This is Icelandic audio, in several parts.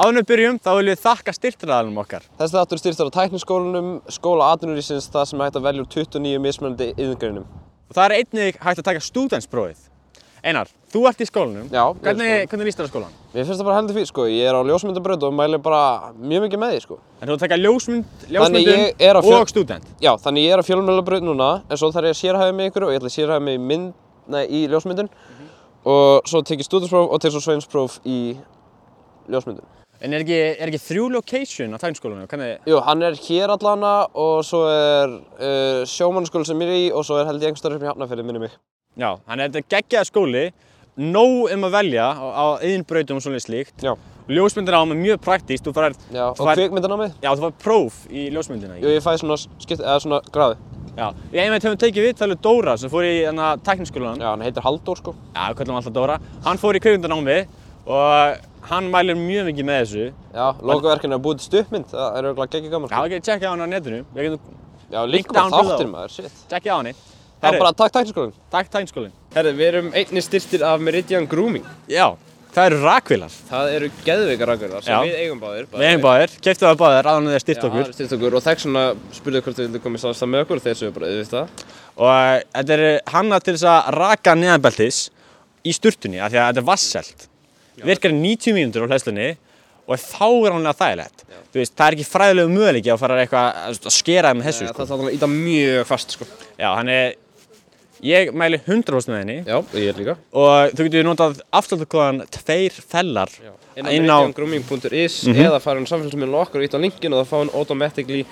Við byrjum, þá viljum við þakka styrtraðalum okkar. Þessi þáttur styrst á tækniskólanum, skóla atvinnurísins, það sem hægt að velja úr 29 mismunandi yðingreinum. Og það er einnig hægt að taka stúdentsprófið. Einar, þú ert í skólanum. Já, er Hvernig, hvernig líst þér á skólan? Mér finnst það bara heldur fyrir, sko. Ég er á ljósmyndabraut og mæli bara mjög mikið með því, sko. En þú ert að taka ljósmynd, Þannig ég er ljósmyndun á fjö- og stúdent. Já, þannig ég er á fjölmjölabraut núna, en svo þarf ég að í ljósmyndun. En er ekki, er ekki þrjú location á tækniskólanum? Hvernig, Jú, hann er hér allana og svo er uh, sjómannaskóli sem ég er í og svo er held ég einhver upp í Hafnarfirði, minni mig. já, þannig að þetta er geggjaða skóli, nóg um að velja á, yðinbrautum og svona slíkt. Já. Ljósmyndin á með mjög praktíst, þú farir, Já, og kvikmyndanámið? já, þú farir próf í ljósmyndina. Jú, ég fæ svona skipt, eða svona gráði. Já, ég einmitt hefum tekið við talið Dóra sem fór í þarna tækniskólan. Já, hann heitir Halldór, sko. Já, Hann hann mælir mjög mikið með þessu. Já, logoverkinu er búið til stuppmynd, það er auðvitað geggið gaman. Já, við getum tjekkað á hann á netinu. Við getum Já, líka below. þáttir maður, shit. tjekkað á henni. Það er bara takk tækniskólinn. takk tækniskólinn. Herri, við erum einni styrtir af Meridian Grooming. Já, það eru rakvilar. Það eru geðveika rakverðar sem Já. við eigum báðir. Við eigum báðir, keftu það báðir, aðan þeir styrt Já, okkur. það er styrt okkur og þekk svona spurðu hvort þið vildu koma í samstað með okkur og þeir séu bara auðvitað. Og eh, þetta er hanna til þess að raka neðanbeltis í sturtunni, af því að þetta er vasselt. Virkar í 90 mínútur á hlæslunni og þá er hann að þægilegt. Þú veist, það er ekki fræðilegu möguleiki að fara eitthvað að skera með þessu, Það sko. er þannig að íta mjög fast, sko. Já, þannig ég mæli 100% með henni Já, ég er líka. og þú getur notað afsláttukóðan tveir fellar Inn á inn á, meridiangrooming.is eða fara inn á samfélagsmiðlun okkar og íta á linkin og það fá hann automatically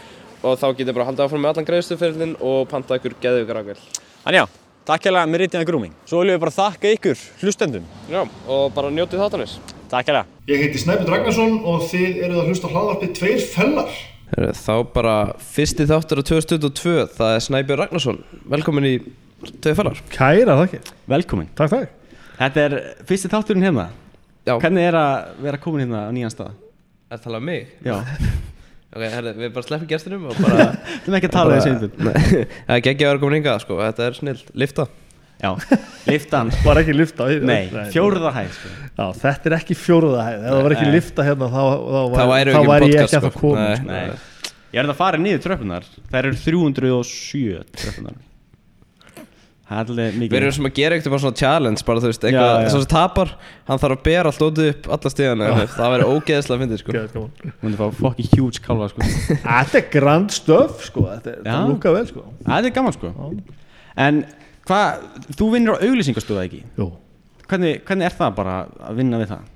og þá getur bara haldið áfram með allan greiðstuferðin og panta ykkur geðveika rakverð. þannig já, takk hérlega Meridian Grooming. Svo viljum við bara þakka ykkur, hlustendum. Já, og bara njótið þáttanis. Takk hérlega. Ég heiti Snæbjörn Ragnarsson og þið eruð að hlusta á hlaðvarpið Tveir fellar. Þá bara fyrsti þáttur á 2022, það er Snæbjörn Ragnarsson. Velkomin í Tvei fellar. Kæra þakkir. Velkomin. Takk, takk. Þetta er fyrsti þátturinn hérna. Já, Hvernig er að vera komin hérna á nýjan stað? er það talað um mig? Já, Ok, herri, við bara sleppum gestinum og bara... þú með ekki að tala einbjörn. Nei, það er geggja að vera komin hingað, sko. Þetta er snill. Lifta. Já, liftan. Var ekki lifta. Nei, fjóruða hæð, sko. Já, þetta er ekki fjóruða hæð. Ef það var ekki Nei. lifta hérna þá, þá, var, væri þá ekki væri ég podcast, ekki að sko. það komin. Nei. sko. Nei. Ég er að fara niður tröppunar. Það eru 307 tröppunar. Það er alveg mikið. Við erum sem að gera eitthvað svona challenge, bara þú veist, Já, eitthvað, já. svo sem tapar, hann þarf að bera allt ótið upp alla stíðana, það væri ógeðslega að fyndið, sko. Gaman. Hún er fá fucking huge kálfa, sko. Þetta er grand stöf, sko. Þetta, Já. þetta lúka vel, sko. Það er gaman, sko. En hvað, þú vinnur á auglýsingastöðu ekki? Jú. Hvernig, hvernig er það bara að vinna við það?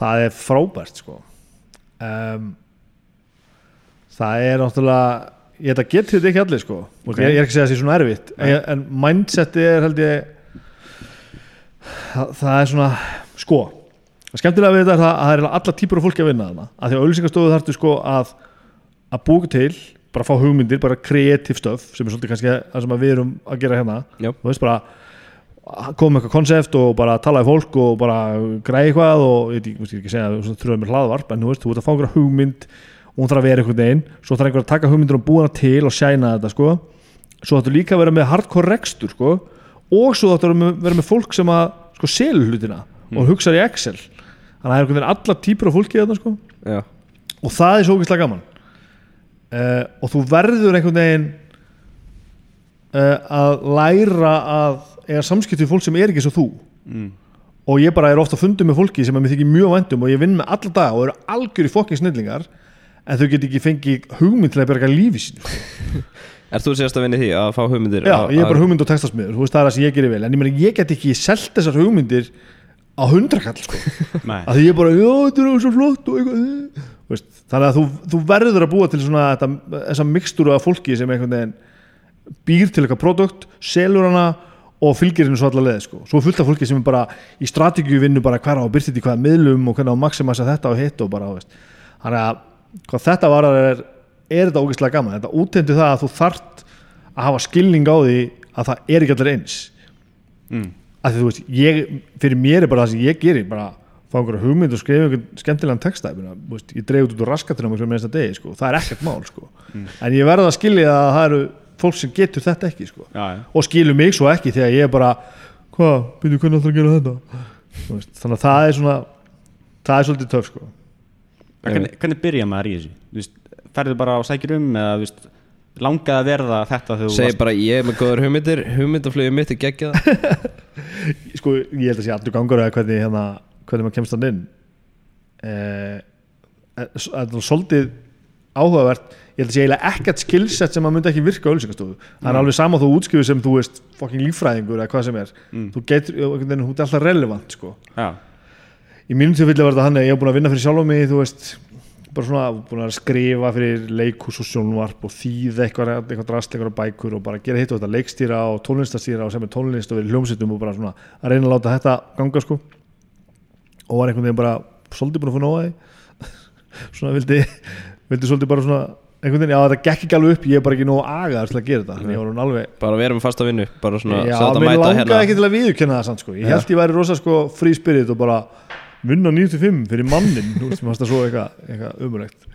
Það er frábært, sko. Um, það er náttúrulega, ég held að geti þetta ekki allir, sko. Ok. Ég, ég er ekki að segja að það sé svona erfitt. En, en mindseti er, held ég, það, það er svona, sko. Skemmtilega við þetta er það að það er alla típur af fólki að vinna þarna. Að því að auðlýsingastofu þarftu, sko, að, að búka til, bara fá hugmyndir, bara kreatív stöf, sem er svolítið kannski það sem við erum að gera hérna. Þú veist, bara koma með eitthvað konsept og bara tala í fólk og bara græði eitthvað og ég ekki, ég ekki segja þú veist, þú og hún þarf að vera einhvern veginn svo þarf einhver að taka hugmyndir og búa hana til og sjæna þetta sko. svo þarf líka að vera með hardcore rekstur sko. og svo þarf að vera með fólk sem að sko, selur hlutina og hugsa í Excel þannig að það er einhvern veginn allar típur af fólki þarna sko. Já. og það er svo ógeðslega gaman uh, og þú verður einhvern veginn uh, að læra að eiga samskipti við fólk sem er ekki svo þú og ég bara er ofta að fundi með fólki sem að mér þykir mjög vændum og ég vinn með alla dag og eru algjör í fokkin snillingar en þau get ekki fengið hugmynd til að berga lífi sín Er þú sérst að vinna í því að fá hugmyndir? Já, ég er bara hugmynd og textasmiður, þú veist það er það sem ég gerir vel en ég, meni, ég get ekki selt þessar hugmyndir á hundrakall sko. Nei. að því ég bara, já þetta er svo flott og eitthvað eh." Þú veist, þannig að þú, þú verður að búa til svona þetta, þessa mikstúru af fólki sem einhvern veginn býr til eitthvað produkt, selur hana og fylgir henni svo allar leið sko. svo er fullt af fólki sem er bara í strategíu vinnu bara hver á að byrja þetta í hvaða miðlum og hvernig á að maximasa þetta og hitt og bara veist. þannig að hvað þetta var er, er þetta ógeðslega gaman þetta útendi það að þú þart að hafa skilning á því að það er ekki allir eins Mm. að því þú veist, ég, fyrir mér er bara það sem ég gerir bara fá einhverja hugmynd og skrifa einhvern skemmtilegan texta ég, veist, ég dreif út úr raskatina með einsta degi, sko. það er ekkert mál sko. en ég verða að skilja að það eru fólk sem getur þetta ekki sko. Já, já. og skilur mig svo ekki þegar ég er bara hvað, byrju hvernig ætlar að gera þetta veist, þannig að það er svona það er svolítið töf sko. Hvernig, hvernig byrja maður í þessu? Þú veist, ferðu bara á sækjur um eða þú veist, langaði að verða þetta þegar þú Segir bara ég er með góður hugmyndir Hugmyndaflögu mitt er geggjað. Sko, ég held að sé allur gangur eða hvernig, hérna, hvernig maður kemst þann inn. Eh, eh, s- það er svolítið áhugavert. Ég held að sé eiginlega ekkert skillset sem maður myndi ekki virka á auðlýsingastofu það er alveg sama þú útskifir sem þú veist fucking líffræðingur eða hvað sem er. Þú getur, þú ert alltaf relevant sko. Já, í mínum tilfelli var þetta hann ég hef búin að vinna fyrir sjálf mig þú veist bara svona búin að skrifa fyrir leikhús og sjónvarp og þýða eitthvað, eitthvað drast, eitthvað bækur og bara gera hitt og þetta leikstýra og tónlistastýra og sem er tónlist og verið hljómsveitum og bara svona að reyna að láta þetta ganga sko. Og var einhvern veginn bara svolítið búin að få nóa því. Svona vildi, vildi svolítið bara svona einhvern veginn, já þetta gekk ekki alveg upp ég er bara ekki nógu agaðar til að gera þetta þannig ég var hún alveg Bara vera með fasta vinnu Bara svona Já, mér langaði hérna. ekki til að viðurkenna það samt sko. Ég held ég væri rosa sko free spirit og bara vinna 95 fyrir mannin veist, mér fannst það svo eitthvað, eitthvað umurlegt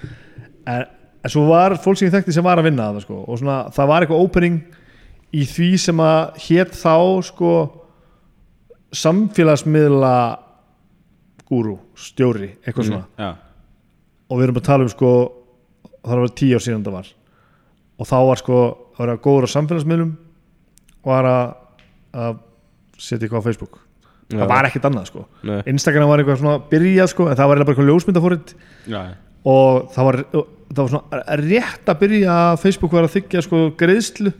en, en svo var fólk sem ég þekkti sem var að vinna það sko. og svona, það var eitthvað opening í því sem að hétt þá sko samfélagsmiðla gúrú, stjóri, eitthvað svona. já, og við erum að tala um sko það var tíu ár síðan það var. Og þá var sko að vera góður á samfélagsmiðlum og var að, að setja eitthvað á Facebook Já. það var ekkert annað sko. Nei. Instagram var eitthvað svona byrjað sko en það var eiginlega bara eitthvað ljósmyndafórit. Já, og það var, það var svona rétt að byrja að Facebook var að þykja sko greiðslu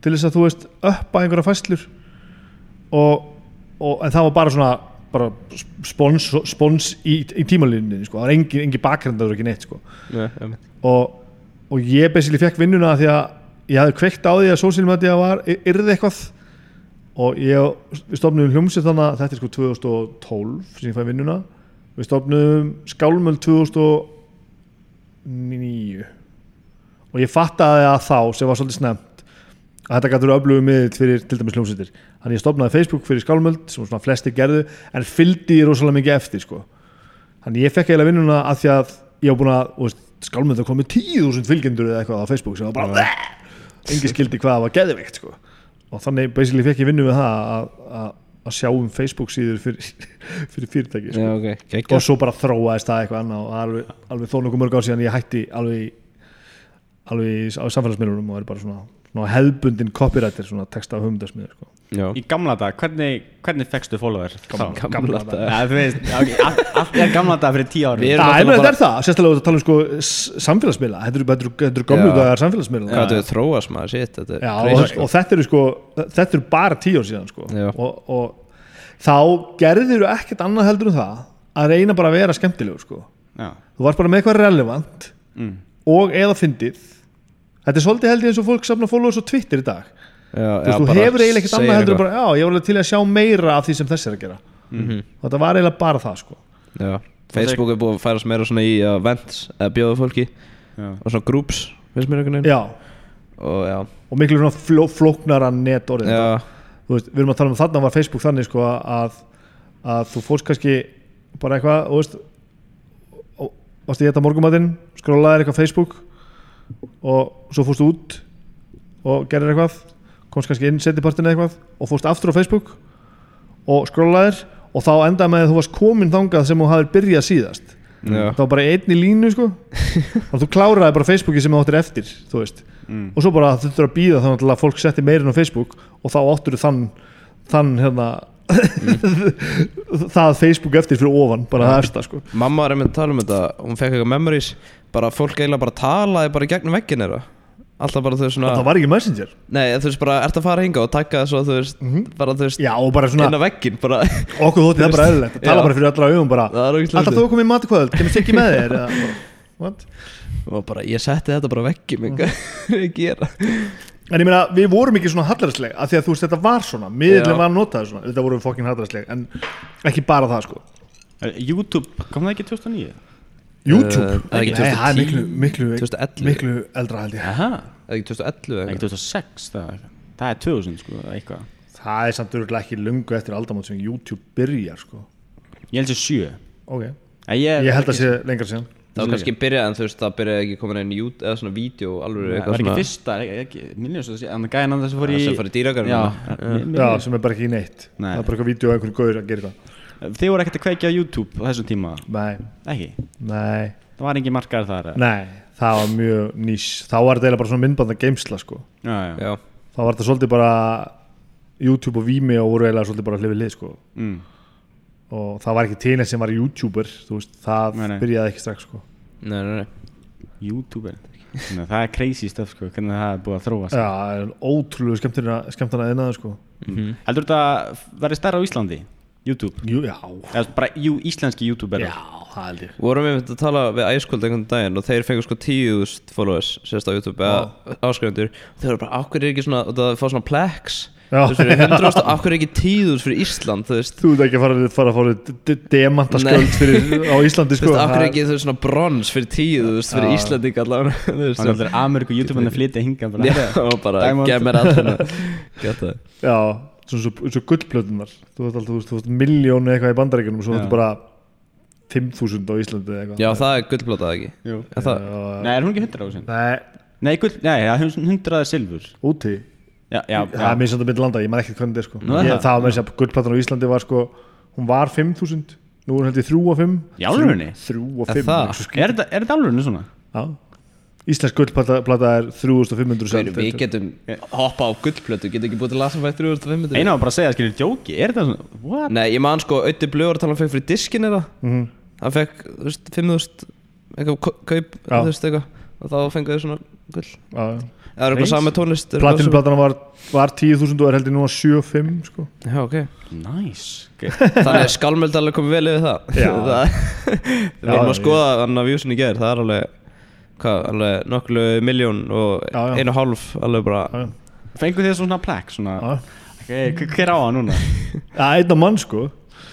til þess að þú veist uppa einhverja fæslur og, og en það var bara svona bara spons, spons í, í tímalíninni sko, það var engin, engin bakgrindaður ekki neitt sko. Nei, og, og ég basically fekk vinnuna því að ég hafði kveikt á því að social media var yrði eitthvað og ég, við stofnum hljómsið þannig að þetta er sko 2012 sem ég fæ vinnuna. Við stofnum skálmöld 2009 og ég fattaði að þá sem var svolítið snemt að þetta gætur öflugum miðl fyrir til dæmis hljómsveitir. Þannig ég stofnaði Facebook fyrir skálmöld sem svona flestir gerðu en fylgdi ég rosalega mikið eftir sko. þannig ég fekk eiginlega vinnuna að því að ég var búin að þú veist, skálmöld að komið 10.000 fylgjendur eða eitthvað á Facebook sem var bara engi skildi hvað það var geðveikt sko. Og þannig basically fekk ég vinnu við það að, að, að sjá um Facebook síður fyrir, fyrir fyrirtæki sko. Já, ok, og svo bara þróaðist það eitthvað annað og alveg, alveg þó nokkuð mörg ár síðan ég hætti alveg, alveg á samfélagsmiðlunum og er bara svona, svona hefðbundin copywriter, svona texta af hugmyndasmiður sko. Já, í gamla dag, hvernig, hvernig fekstu follower gamla þetta Já, þú veist, ok, allt, allt er gamla dag fyrir tíu náttúrulega þetta er það, sérstaklega að tala um sko samfélagsmiðla, þetta eru- gömlu Já. dagar samfélagsmiðla. Hvað þetta þróast maður, shit Þetta er Já, crazy, og, og þetta eru sko þetta eru bara tíu ár síðan sko. Og, og þá gerðir þú ekkert annað heldur en það að reyna bara að vera skemmtilegur sko. Já, þú varst bara með eitthvað relevant mm. og eða fyndið. Þetta er svolítið held ég eins og fólk safna followers á Twitter í dag þú, já, veist, þú bara hefur eiginlega ekkert annað heldur bara, já, ég var alveg til að sjá meira af því sem þessi er að gera. Mhm. og þetta var eiginlega bara það sko. Facebook er búið að færast meira svona í events eða bjóða fólki. Já, og svona groups, finnst mér einhvern veginn. Og og miklu svona fló, flóknara net orðið veist, við erum að tala um þarna var Facebook þannig sko að, að þú fórst kannski bara eitthvað, þú veist varst ég þetta morgumatinn skrólaðir eitthvað á Facebook og svo fórst út og gerir eitthvað komst kannski inn setjapartin eða eitthvað og fórst aftur á Facebook og skrólaðir og þá endaði með að þú varst komin þangað sem þú hafðir byrjað síðast. Já, það var bara einn í línu sko. Og þú kláraði bara Facebooki sem þú áttir eftir þú veist. Mm. og svo bara þurftur að býða þannig að fólk setti meirinn á Facebook og þá áttur þann þann hérna það Facebook eftir fyrir ofan bara það efsta sko. Mamma var einmitt að tala um þetta, hún fekk eitthvað memories bara fólk eiginlega bara talaði bara gegnum veggin þeirra alltaf bara þú veist svona það var ekki Messenger. Nei, þú veist bara, ert að fara hinga og taka svo þú veist, bara þú veist já og bara inn svona á veggin bara okkur þótti það bara eðlilegt að tala Já. bara fyrir allra augum bara Það er ógeðslega alltaf þú komið í matukvöld kemur ekki með þér? What? og bara, ég setti þetta bara veggin hvað er ég að gera? En ég meina við vorum ekki svona hallarsleg af því að þú veist þetta var svona miðlinn var notaður svona þetta vorum við fokkin hallarsleg en ekki bara það sko. Eh, YouTube, kom það ekki 2009? YouTube? Eh, Nei, það er 2010, miklu, miklu, 2011. miklu eldra held ég. Aha, eða ekki 2011 eða ekki eitthvað 2006 það, það er 2000 sko, eða eitthvað. Það er samt örgulega ekki lungu eftir aldamót sem YouTube byrjar sko. Ég held sér 7 ok. Ég, ég, held að sé lengra síðan. Það var kannski byrjað en þú veist, það byrjaði ekki komin inn í YouTube eða svona vídeo alveg Það eitthvað var ekki svona fyrsta, ekki, ekki, minnum svo þessi, þannig gæðin andan sem fór í Já, sem fór í dýragarðinn. Já, sem er bara ekki neitt. Nei. það er bara eitthvað vídeo af einhverju gaur að gera það Þið voru ekkert að kveikja á YouTube á þessum tíma nei, Ekki? nei það var engin markaður þar nei, það var mjög nýs þá var þetta bara svona myndbanda geimsla sko. já, já. Já, þá var þetta svolítið bara YouTube og Vimeo voru eiginlega svolítið bara hlifið lið sko. Mm. og það var ekki til eins sem var YouTuber þú veist, það Nei, nei. byrjaði ekki strax sko. nei, nei, nei YouTuber það er crazy stuff sko, hvernig það er búið að þróa já, það er ótrúlega skemmtuna skemmtana YouTube, Jú, já, eða bara jú, íslenski YouTuber já, það held ég. Vorum við myndið að tala við æskvöld einhvern daginn og þeir fengur sko 10.000 followers sérst á YouTube eða áskrifundur og þeir eru bara, ákveður er ekki svona, og það fá svona plex? Já. þú veist, fyrir 100.000, ákveður er ekki 10.000 fyrir Ísland, þú veist? Þú ert ekki að fara, fara að fara demantasköld fyrir á Íslandi Þú sko. veist, Það- er ekki þú veist, svona brons fyrir 10.000 fyrir. Íslanding allavega þú veist, þannig að það er Ameríku YouTuber að flytja hinga bara, Já, og bara, Diamond. gef mér allir Geta það. Já, svona svo, svo gullplötunar Þú veist alltaf, þú veist, miljónu eitthvað í bandaríkjunum og svo Já. þetta bara 5.000 á Íslandi eða eitthvað Já, það er gullblótað ekki Jú. Er það? Já, Nei, er hún ekki 100 ásinn? Nei, Nei, gull, nei, það er 100 er silfur úti Já, já, Það er misjandi að mynda landa, ég man ekki hvernig þetta er sko. Nú ég, það? Var með þess að gullplatan á Íslandi var sko Hún var 5.000 Nú er hún held ég 3 og 5 Í alvörunni? 3 og Er 5 það? Er þetta, er þetta alveg svona? Já Íslensk gullplata plata er 3500 Við, við getum hoppa á gullplötu, getum ekki búið til að lasa fætt 3.500 Einu var bara að segja, skilur, djóki, er þetta svona, what? Nei, ég man sko, Ötti Blöður tala hann fekk fyrir diskin eða Mhm. Hann fekk, þú veist, 5.000 eitthvað kau- kaup, þú veist, eitthvað og þá fengu þau svona gull. Eða er eitthvað með tónlist platana var, var 10.000 og er heldur nú að 7.5 sko. Já, ok Nice okay. Þannig að skálmöld alveg komið vel yfir það. Það- Við vorum að skoða hann að vjúsin í gerð Það er alveg, hvað, alveg nokklu miljón og Já, já. einu og hálf alveg bara. Fengu þið svona plek, svona Já. okay, hver- á það núna? Já, einn á mann sko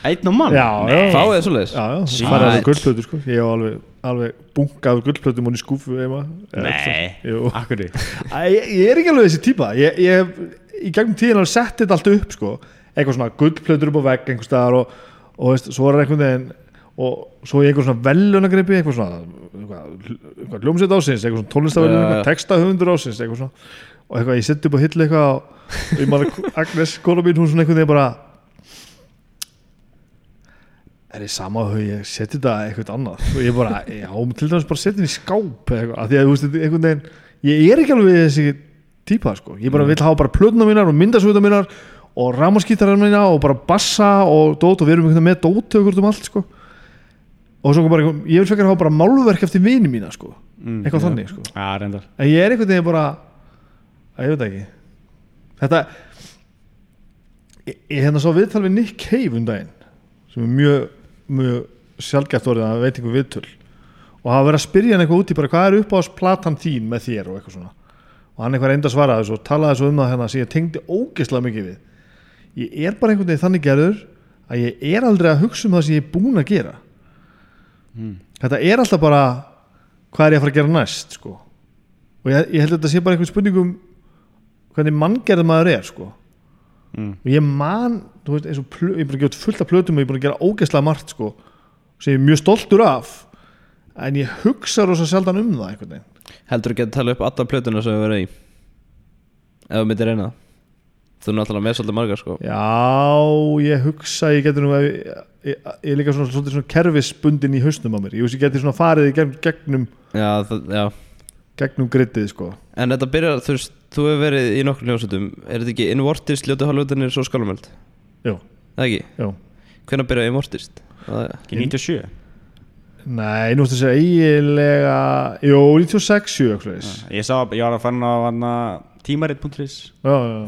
Einn og mann? Já, já. Fáið þið svoleiðis? Já, já, það er gullplötu sko Ég hef alveg, alveg bunkað gullplötum hún í skúfu heima Nei, Jú akkur Æ, ég, ég er ekki alveg þessi típa Ég, ég hef í gegnum tíðin alveg sett þetta allt upp sko Eitthvað svona gullplötur upp á vegg einhver staðar og, og veist, svo er einhvern veginn og svo í einhver svona velunagripi eitthvað svona eitthvað hljómsveit ásins, eitthvað svona eitthvað textahöfundur ásins, eitthvað svona og eitthvað ég seti upp á hillu eitthvað og, ég að Agnes, kona mín, hún svona einhvern veginn bara er ég sama að ég seti þetta eitthvað annað og ég bara, já, til dæmis bara setja henni í skáp eitthvað, af því að þú veist, þetta er einhvern veginn ég er ekki alveg þessi típa sko. ég bara vil hafa bara plötuna mínar og myndasvita mínar og ramaskítarar mína og bara bassa og dót og við erum einhvern með dót og allt. Og svo kom bara, ég vil fekar hafa bara málverk eftir vini mína sko. Mm, eitthvað já. þannig sko. Reyndar. En ég er einhvern veginn bara að ég veit ekki. Þetta ég, ég hérna svo viðtal við Nick Cave um daginn sem er mjög, mjög sjálfgæft orðið að veit einhver viðtöl. Og hafa verið að spyrja hann eitthvað út í bara hvað er upp á platan þín með þér? og eitthvað svona. Og hann eitthvað reyndi að svara þessu og talaði svo um það hérna sem ég tengdi ógeðslega mikið við. Ég er bara einhvern veginn þannig gerður að ég er aldrei að hugsa um það sem ég er búinn að gera þetta er alltaf bara hvað er ég að fara að gera næst sko? Og ég, ég held að þetta sé bara einhvern spurningum hvernig manngerð maður er sko. Mm. og ég man veist, og plö, ég er búin að gera fullt af plötum og ég er búin að gera ógeðslega margt sko sem ég er mjög stoltur af en ég hugsa rosa sjaldan um það Heldur þú getur tala upp alla plötuna sem við verðum í? Ef þú myndir reyna það Þú er náttúrulega með svolítið margar sko já, ég hugsa ég geti nú ég, ég, ég er líka svona, svona, svona kerfisbundin í hausnum á mér ég hugsa ég geti svona farið í gegn, gegnum Já, það, já gegnum grittið sko En þetta byrjar, þú veist, þú hefur verið í nokkur hljómsveitum Er þetta ekki Invortist, Ljóti Halvöldinir, svo skálumöld? Jú. Það ekki? Jú. Hvenær byrjaði Invortist? Það- Ekki 97 nei, nú ætti að segja eiginlega jú, 96, 7 eitthvað Ég sá, ég var að fann á hana tímarit.is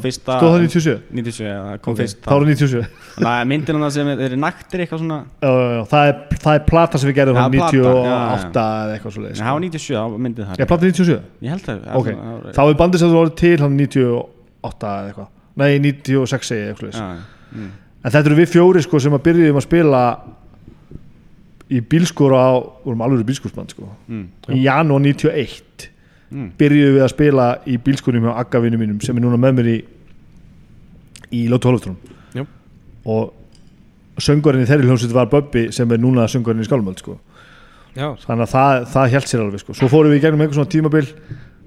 Fyrsta stóð það 97 97, já, það kom Ok, fyrst þá er 97 Þannig að myndin hann sem er, er naktir eitthvað svona. Já, já, já, það er, það er plata sem við gerðum Já, frá plata, 98 já, eða eitthvað svo Nei, það var 97, það var myndin þar Ég plata 97 Ég held það Ok, það var- þá er bandið sem þú voru til hann 98 eða eitthvað. Nei, 96 eða eitthvað ja. mm. En þetta eru við fjóri sko sem að byrjuðum að spila í bílskúr á vorum alveg bílskúrsband sko. Mm. í janúar 91 Mm. byrjuðum við að spila í bílskúrum hjá Agavinu mínum sem er núna með mér í í Já. og söngvarinn í þeirri hljómsveit var Böbbi sem er núna söngvarinn í Skálmöld sko þannig að það, það held sér alveg sko. svo fórum við í gegnum eitthvað svona tímabil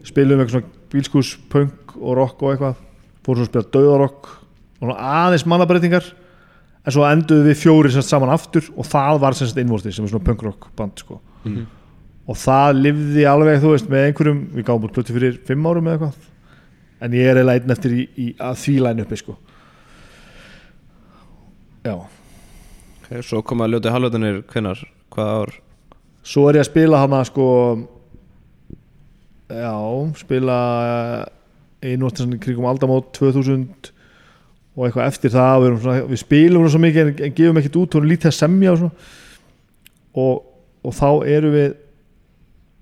spilum eitthvað svona bílskús, punk og rock og eitthvað fórum svo að spila döðarokk og aðeins mannabreitingar en svo enduðum við fjóri saman aftur og það var innvortið sem er svona punk rock band sko. Mhm. Og það lifði alveg þú veist með einhverjum, við gáum út plötu fyrir fimm árum eða eitthvað. En ég er eiginlega einn eftir í, í að því læn uppi sko. Já, okay, Svo koma ljóti halvöldunir hvenær, hvað ár? Svo er ég að spila hana sko já, spila í nústinsan kringum aldamót 2000 og eitthvað eftir það. Við, svona, við spilum svona svo mikið en, en gefum ekkert út, við erum lítið að semja og, og, og þá erum við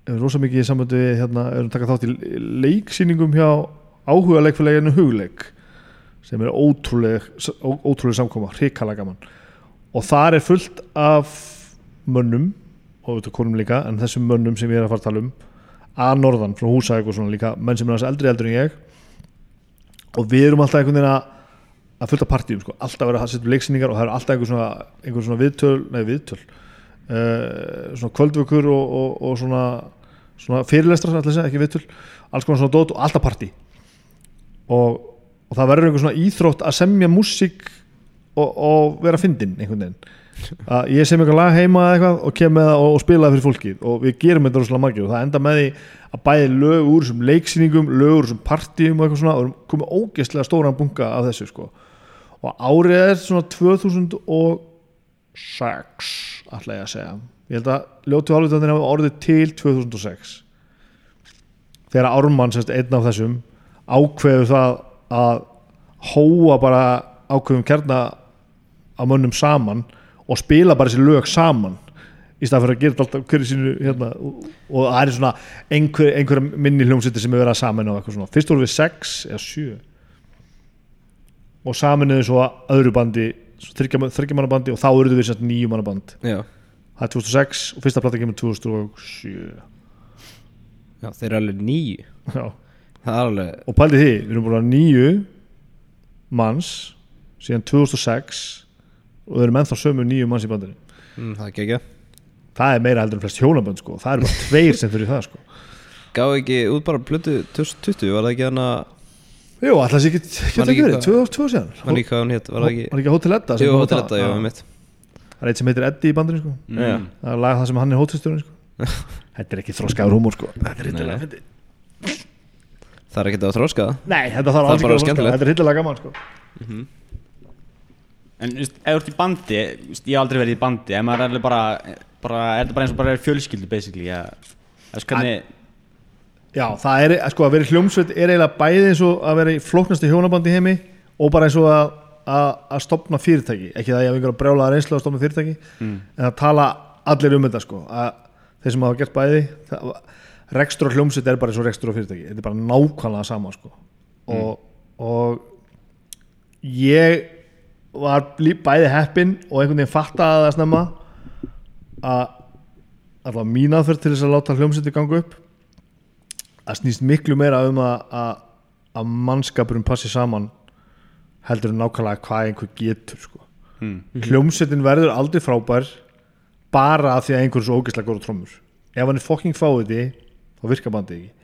rosa mikið í sambandi við hérna, erum að taka þátt í leiksýningum hjá áhuga leikfélaginu hugleik sem er ótrúleg ó, ótrúleg samkoma, hrikalega gaman. Og þar er fullt af mönnum og auðvitað konum líka en þessum mönnum sem ég er að fara að tala um að norðan, frá húsæk og svona líka menn sem er aðeins eldri eldur en ég. Og við erum alltaf einhvern veginn að að fullta partíum, sko. alltaf verið að setja upp leiksýningar og það er alltaf einhver svona, einhver svona viðtöl nei viðtöl svona kvöldvökur og, og, og svona, svona fyrirlestrar alltaf segja, ekki viðtöl alls konar svona dót og alltaf partí. Og, og það verður einhver svona íþrótt að semja músík og, og vera fyndinn einhvern veginn. Að ég sem eitthvað lag heima eða eitthvað og kem með það og, spila það fyrir fólkið. Og við gerum þetta rosalega margir og það enda með því að bæði lög úr þessum leiksýningum lög úr þessum partíum og eitthvað svona og komum ógeðslega stóran bunga af þessu sko. Og árið er svona 2006 ætla ég að segja. Ég held að ljótu hálfutöndir hafa orðið til 2006 þegar Ármann sérst einn af þessum ákveðu það að hóa bara ákveðum kjarna á mönnum saman og spila bara þessi lög saman í stað fyrir að gera alltaf hverju sínu hérna, og, það er svona einhver, einhver minni hljómsveitir sem er verið að saman fyrst voru við sex eða sjö. Og saminuðu svo öðru bandi þryggjamanna bandi og þá eruðu við sérst nýju manna band Já, það er 2006 og fyrsta plata kemur 2007 Já þeir eru alveg nýju er alveg og pældi því, við erum búin að nýju manns síðan 2006 og við erum ennþá sömu nýju manns í bandinu. Mm, Það er ekki ekki það er meira heldur en flest hjónabönd sko. það eru bara tveir sem fyrir það sko. Gáðu ekki út bara plötu 2020 Var það ekki hana Jú, alltaf sé ekki, ekki verið, hvað- tvö ár tvö ár síðan Man ekki hvað hún hétt Var það ekki Var ekki Hotel Edda sem Jú, það? þetta, já, Já. mitt Það er eitt sem heitir Eddi í bandinu sko. Já. Það er lag það sem hann er hótelstjórinn sko. Þetta er ekki þróskaður húmor sko. Þetta er hittilega fyndi Það er ekki að þróska það Nei, þetta þarf er alls ekki að skemmtilegt. Þetta er hittilega gaman sko. En þú veist, ef þú ert í bandi, ég hef aldrei verið í bandi, ef maður er alveg bara, bara, er þetta bara eins og bara er fjölskyldu basically, ja. þú veist hvernig, Já, það er, sko, að vera hljómsveit er eiginlega bæði eins og að vera í flóknasti hjónabandi heimi og bara eins og að, að, að stopna fyrirtæki. Ekki það ég hef einhverja brjálaða reynslu að stopna fyrirtæki Mm. en það tala allir um þetta sko að þeir sem hafa gert bæði rekstur og hljómsveit er bara eins og rekstur og fyrirtæki. Þetta er bara nákvæmlega sama sko. Og, og ég var bæði heppinn og einhvern veginn fattaði það snemma að allavega mín aðferð til þess að láta hljómsveiti ganga upp það snýst miklu meira um að, að, að mannskapurinn passi saman heldur en nákvæmlega hvað einhver getur sko. mm. hljómsveitin verður aldrei frábær bara af því að einhver er svo ógeðslega góður trómur ef hann er fucking fáiði þá virkar bandið ekki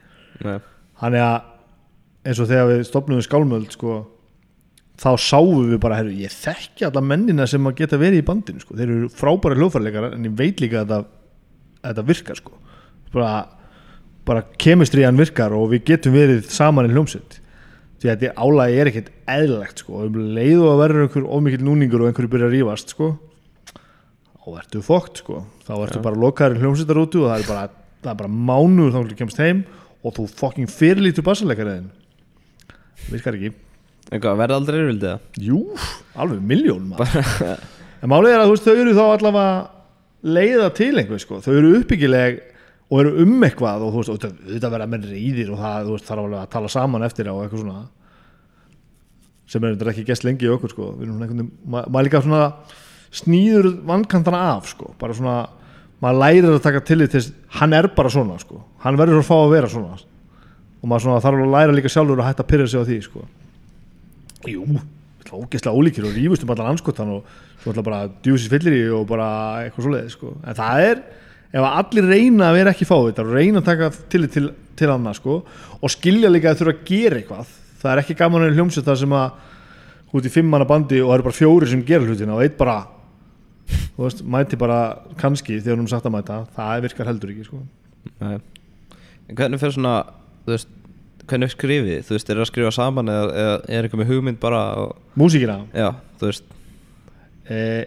Nei. Þannig að eins og þegar við stopnum við skálmöld sko, þá sáum við bara heru, ég þekki alla mennina sem að geta verið í bandinu sko. þeir eru frábæri hljóðfærleikar en ég veit líka að þetta, að þetta virkar sko. bara, bara kemistriðan virkar og við getum verið saman í hljómsveit því að þetta álægi er ekkert eðlilegt sko. um og að verður einhver ómikill núningur og einhverju byrja að rífast sko. þá ertu fókt sko. þá ertu bara lokaður í hljómsveitarútu og það er bara, það er bara mánuður þá þú kemst heim og þú fucking fyrirlítur bassaleikariðin virkar ekki Eitthvað, verða aldrei yfirvildið það? Jú, alveg miljón. En málið er að veist, þau eru þá allavega leiða til einhver sko. þau eru uppbyggileg og eru um eitthvað og þú veist, auðvitað verða menn reyðir og það, veist, þarf alveg að tala saman eftir og eitthvað svona sem er þetta ekki gest lengi í okkur sko. við erum svona einhvern veginn, ma- maður líka svona snýður vankantana af sko. bara svona, maður lærir að taka til þess, hann er bara svona sko. hann verður að fá að vera svona og maður svona þarf að læra líka sjálfur að hætta að pyrra sig á því sko. Jú, við ætla ógeðslega ólíkir og rífust um allan anskotan og svo ætla bara djúsis fyllir í og bara eitthvað svoleiði sko. en það er, ef að allir reyna að vera ekki fávita og reyna að taka tillit til, til annað sko, og skilja líka að þurfa að gera eitthvað það er ekki gaman að hljómsið það sem að út í fimm manna bandi og það eru bara fjóri sem gera hlutina og eitt bara þú veist, mæti bara kannski þegar hún sagt að mæta það virkar heldur ekki sko. Nei. En hvernig fyrir svona, þú veist, hvernig skrifið, þú veist, er það að skrifa saman eða, eða er eitthvað með hugmynd bara og, músíkina já, þú veist, eh,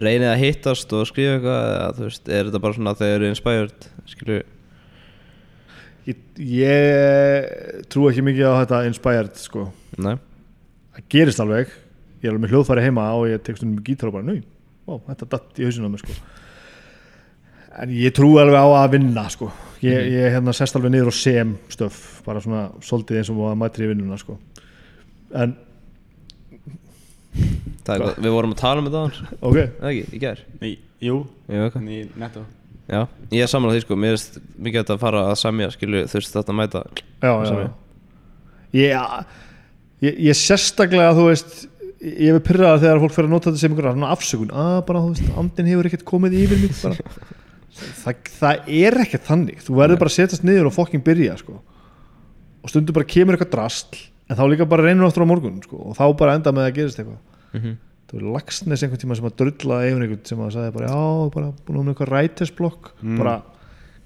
reynið að hittast og skrifa eitthvað eða, þú veist, er þetta bara svona þegar þið eru inspired, skilju, ég, ég trú ekki mikið á þetta inspired sko. Nei, það gerist alveg. Ég er alveg með hljóðfæri heima og ég tek stundum með gítar og bara, nú, ó, þetta datt í hausinu á mér sko. En ég trú alveg á að vinna sko. Ég, ég hérna sest alveg niður og sem stöf bara svona svolítið eins og að mætri í vinnuna sko. En, hvað, við vorum að tala um þetta ok. Eða ekki, í gær, Í- Jú, já, ok, í netto. Já, ég er saman á því, sko, mér er mikið hægt að fara að semja, skilju, þú veist, þetta mæta, já, já, já. Ég, ég, ég sérstaklega þú veist ég hef pyrraða þegar fólk fyrir að nota þetta sem einhverja afsökun. Að bara þú veist, andin hefur ekkert komið yfir mig bara. það, það er ekkert þannig. Þú verður bara að setjast niður og fokking byrja sko. og stundum bara kemur eitthvað drastl en þá líka bara reynur aftur á morgun sko. og þá bara enda með að gerist eitthvað mm það var lagsnes einhvern tíma sem að drulla yfir einhvern sem að sagði bara já, bara búin að með eitthvað rætesblokk Mm. bara,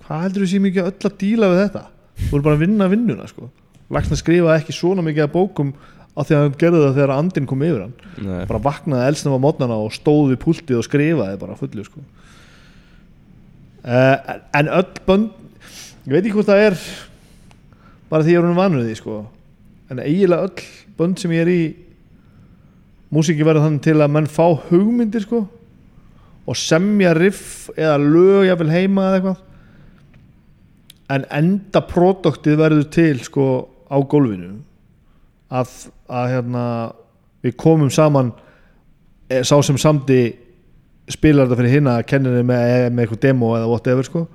hvað heldur þú sé mikið öll að díla við þetta þú voru bara að vinna vinnuna sko. lagsnes skrifaði ekki svona mikið að bókum á því að hann gerði það þegar andinn kom yfir hann nei, bara vaknaði elsnum á mótnana og stóð við púltið og skrifaði bara fullu sko. uh, en, öll bönd ég veit ekki hvort það er bara því ég er hún vanur því sko. En eiginlega öll bönd sem ég er í músíki verður þannig til að menn fá hugmyndir sko, og semja riff eða lög jafnvel heima eða eitthvað. En enda produktið verður til sko, á gólfinu. Að, að hérna, við komum saman eh, sá sem samdi spilar þetta fyrir hinna kennir þið með, með eitthvað demo eða whatever sko.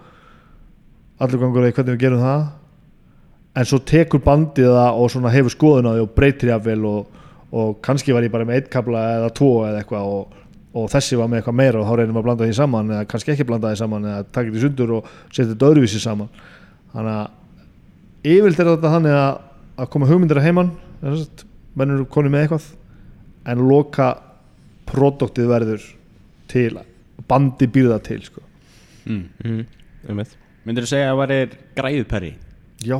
allur gangur eða hvernig við gerum það en svo tekur bandið það og svona hefur skoðun á því og breytir jafnvel og, og kannski var ég bara með eitt kabla eða tvo eða eitthvað og, og þessi var með eitthvað meira og þá reynum við að blanda því saman eða kannski ekki blanda því saman eða taka því sundur og setja þetta öðruvísi saman þannig að yfirlt er þetta þannig að, að koma hugmyndir að heiman menn eru konið með eitthvað en loka produktið verður til bandi býrða til sko. mm. mm, um Myndir þú segja að það væri græðuperri? já,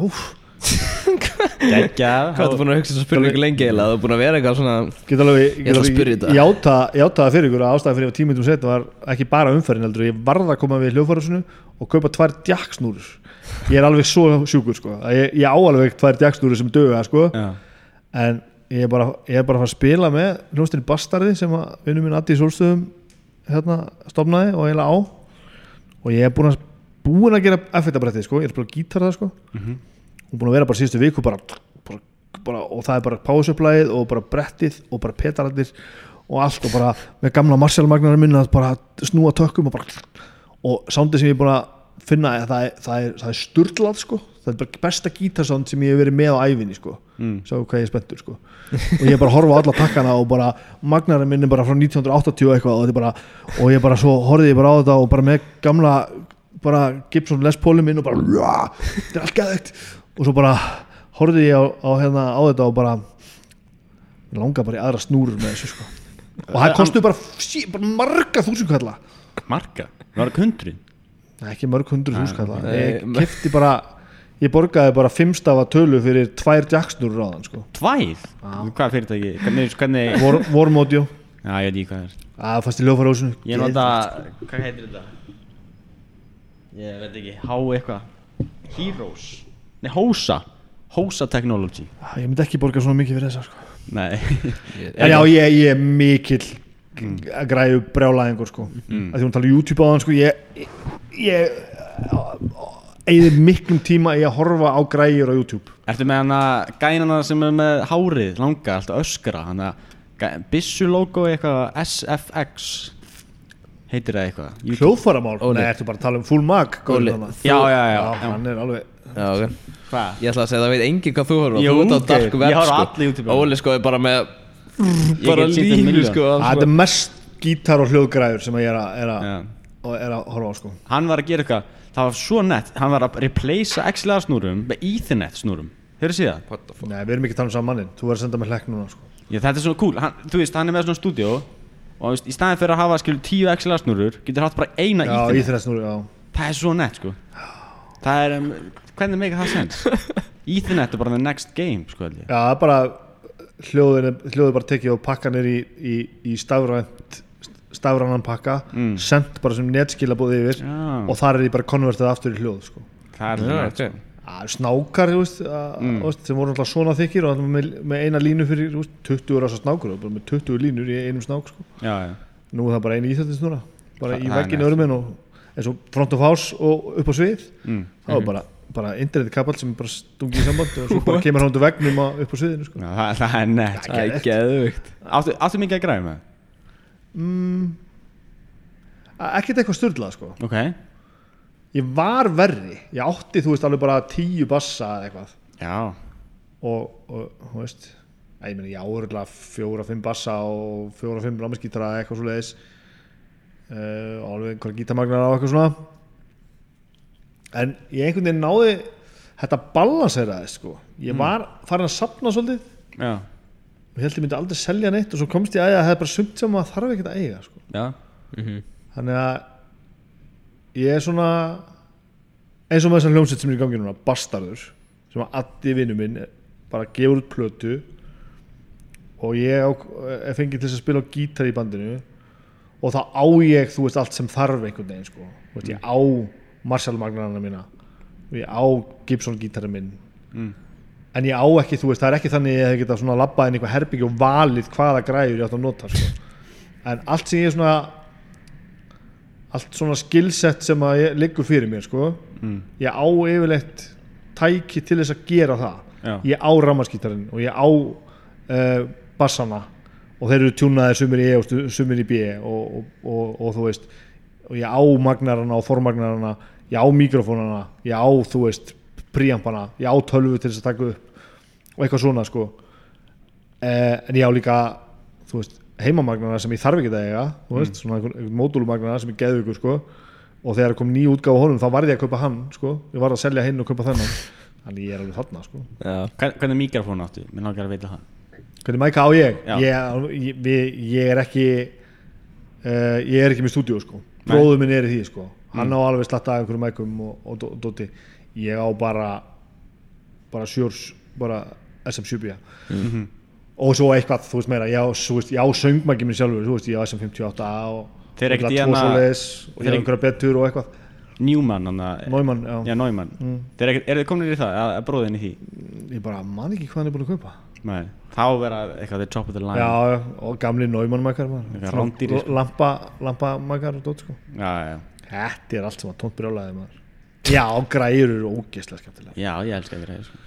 Geggjað hvað ertu búin að hugsa þessa spurningu lengi eða þú er búin að vera eitthvað svona get alveg, Ég ætla að alveg spyrja þetta. játa, játa það fyrir ykkur að ástæða fyrir að tímitum setna var ekki bara umferðin heldur. Ég varð að koma við hljóðfærasunu og kaupa tvær djakksnúrur. Ég er alveg svo sjúkur sko. að ég, ég á alveg tvær djakksnúrur sem döga sko. Já, en ég er bara, ég er bara að fara að spila með hljóðstinni Bastardi sem að vinnum minn Addi Solstöðum hérna stopnaði og eiginlega á. Og ég er búin að búin að gera effektabrættið sko, ég er að spila gítar það sko Mhm. og búin að vera bara síðustu viku bara, bara, bara og það er bara pásuplæðið og bara brettið og bara petalarnir og allt og bara með gamla Marshall-magnarar minna að bara snúa tökkum og bara og sándið sem ég er búin að finna er, það, er, það, er, það er sturlað sko það er bara besta gítarsánd sem ég hef verið með á æfinni sko mm. sá hvað ég er spenntur sko og ég er bara horfa á alla takkana og bara magnarinn minn er bara frá 1980 og eitthvað og, er bara, og ég bara svo horfði ég bara á þetta og bara með gamla bara Gibson Les Paulin minn og bara "Rah, þetta er allt gæðugt og svo bara horfði ég á, á, hérna, á þetta og bara mig langar bara í aðra snúrur með þessu sko. Og það kostu bara, sí, bara marga þúsund kalla. Marga? Það var hundruð? Nei, ekki mörg hundruð þúsund kalla. Nei, ég kefti bara ég borgaði bara fimmstafa tölu fyrir tvær jacksnúrur á þann sko. Tvær? Hvað fyrirtæki? Hvernig, hvernig... Vor, Vormódjó Já, ég veit ekki hvað það er. Að fannst í ljófarhúsinu Ég nota, hvað heitir þetta? Ég veit ekki, Há eitthvað. Heroes Nei, Hósa. Hósa Technology. Ah, ég myndi ekki borga svona mikið fyrir þessa sko. Nei. En já, ég, ég er mikill að græðu brjálæðingur sko. Mm. að því hún tala YouTube á þann sko, ég, ég eigði miklum tíma í að horfa á græjur á YouTube. Ertu með hana gænana sem er með hárið langa, alltaf öskra? Hana Bissu logo eitthvað SFX heitir það eitthvað? Hljóðfæramál, nei, ertu bara að tala um full mag. Já, já, já, já. hann er alveg já, ok. Hvað? Ég ætla að segja það veit enginn hvað þú. Jú, Þú ert á dark web Ég horf á sko. alla YouTube. Óli sko er bara með Bara línu sko að þetta er mest gítar og hljóðgræjur sem ég er að, er að, Já. og er að horfa á sko. Hann var að gera eitthvað. Það var svo nett. Hann var að replacea XLR snúrum með Ethernet snúrum. Það? The fuck? Nei, við erum ekki að tala um saman mannin þú verður að senda mér hlekk núna sko. Já, þetta er svona cool. Hann, Þú veist, hann er með svona stúdíó Og veist, í staðin fyrir að hafa skilur tíu XLR snúrur Getur haft bara eina já, Ethernet. Í Það er svo nett sko. Það er, um, hvernig meika það sens? Ethernet er bara the next game, sko held ég Já, það er bara hljóðin, er- hljóðið er bara tekið og pakkan er í, í, í stafrænt stafrænan pakka, Mm. sendt bara sem netskilabóð yfir Já, og þar er því bara konvertið aftur í hljóð sko. það er ok. sko. snákar þú veist, að, Mm. veist, sem voru alltaf svona þykir og alltaf með, með eina línu fyrir þú veist, 20 ára snákur og bara með 20 línur í einum snák sko. Já, já nú er það bara einu íþjóttisnúra bara Það- í vegginu næs. örum minn og eins og front of house og upp á svið mm. það var bara, bara internetkaball sem bara stungið í samband og svo bara kemur hann til vegnum upp á sviðinu sko. Já, það, það er nett. Það er geðvögt Áttu, áttu mikið að græða með? mm, ekkert eitthvað styrlað sko. Ok. Ég var verri, ég átti þú veist alveg bara tíu bassa eða eitthvað. Já, og, og þú veist ég meni ég áhörlega fjóra, fimm bassa og fjóra, fimm rámaskítara eitthvað svo leiðis uh, og alveg einhverja gítamagnar á eitthvað svona en ég einhvern veginn náði þetta balanseraði sko. Ég var farin að sapna svolítið. Já, og held ég myndi aldrei selja neitt og svo komst ég að að það er bara sumt sem maður þarf ekkert að eiga sko. já. Þannig að ég er svona eins og með þessar hljómsett sem er í gangi núna Bastardur, sem að addi vinnu minn bara gefur út plötu og ég á, er fengið til að spila á gítar í bandinu og þá á ég, þú veist, allt sem þarf einhvern veginn, sko, þú veist, ég á Marshall magnarana mína. Og ég á Gibson gítarinn minn. Mm. en ég á ekki, þú veist, það er ekki þannig að ég hef getað svona labbað inn í eitthvað herbyggi og valið hvaða græður ég átt að nota, sko. En allt sem ég svona allt svona skillset sem að ég, liggur fyrir mér sko mm. ég á yfirleitt tæki til þess að gera það. Já, ég á rammarskítarinn og ég á uh, bassana og þeir eru tjúnaðir sumir í E og sumir í B og, og, og, og þú veist og ég á magnarana og formagnarana ég á mikrofónana, ég á þú veist príampana, ég á tölvu til þess að taka upp og eitthvað svona sko. Eh, en ég á líka þú veist, heimamagnarana sem ég þarf ekki að eiga þú veist, svona einhvern, einhvern módúlumagnarana sem ég geðu ykkur sko. Og þegar kom ný útgáfa á honum þá varði ég að kaupa hann sko, ég var að selja hinn og kaupa þennan. Þannig ég er alveg þarna sko. Já, Hvern, hvernig mikrofón áttu? Mér langar að vita það. Hvernig mæka á ég? Ég, ég, við- ég er ekki uh, ég er ekki með stúdíu sko bróður minn er í því sko. Hann á alveg slatta af einhverjum mækum og, og, og dóti. Ég á bara bara sjörs bara SM7 Mhm. og svo eitthvað þú veist meira ég á, ég á söngmæki minn sjálfur þú veist ég á SM58 og Þeir ekkert tvo hana- og ég á einhverja betur og eitthvað. Já, Neumann. Mm. Er þið komin í það, að, að bróðin í því? ég bara man ekki hvað hann er búin að kaupa Nei, þá vera eitthvað the top of the line. Já, og gamli Eitthvað rándýri, sko. sko Þetta er allt sem að tónt brjálæði maður. Já, græjur eru ógeðslega skemmtilega já, ég elska að greiða sko.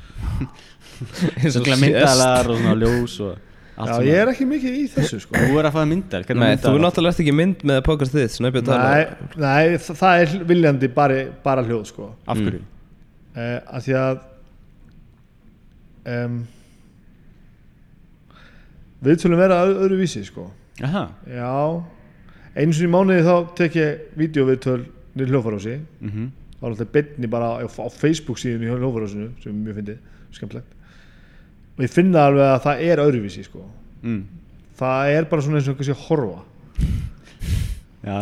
eins og Svo myndaðalar og svona ljós og Já, ég er. ekki mikið í þessu sko. Þú er að fæða myndar, hvernig Nei, þú myndaðalar? náttúrulega ert ekki mynd með podcast þitt Snæbjörn tala Nei, nei þa- það er viljandi bara, bara hljóð sko. Af hverju? uh, að Því að um, Við tölum vera öð- öðruvísi sko. Jaha, Já. Einu sinni í mánuði þá tek ég vídeoviðtöl niður hljóðfarási mhm. Þá er alltaf beinni bara á, á Facebook síðan í hljóðfarásinu sem er mjög fyndið, skemmtlegt og ég finna alveg að það er öðruvísi sko. Mm. það er bara svona eins og einhversi að horfa. Já,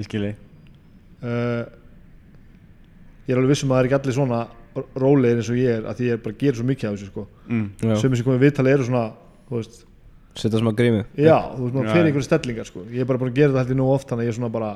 ég skilji uh, ég er alveg vissum að það er ekki allir svona rólegir eins og ég er að því ég er bara að gera svo mikið af þessu sko. Mm. Já, sem sem komið viðtali eru svona þú veist, setja smá grímu já, þú veist maður Já. fyrir einhverju stellingar sko. Ég er bara búin að gera þetta heldur nú oft þannig að ég er svona bara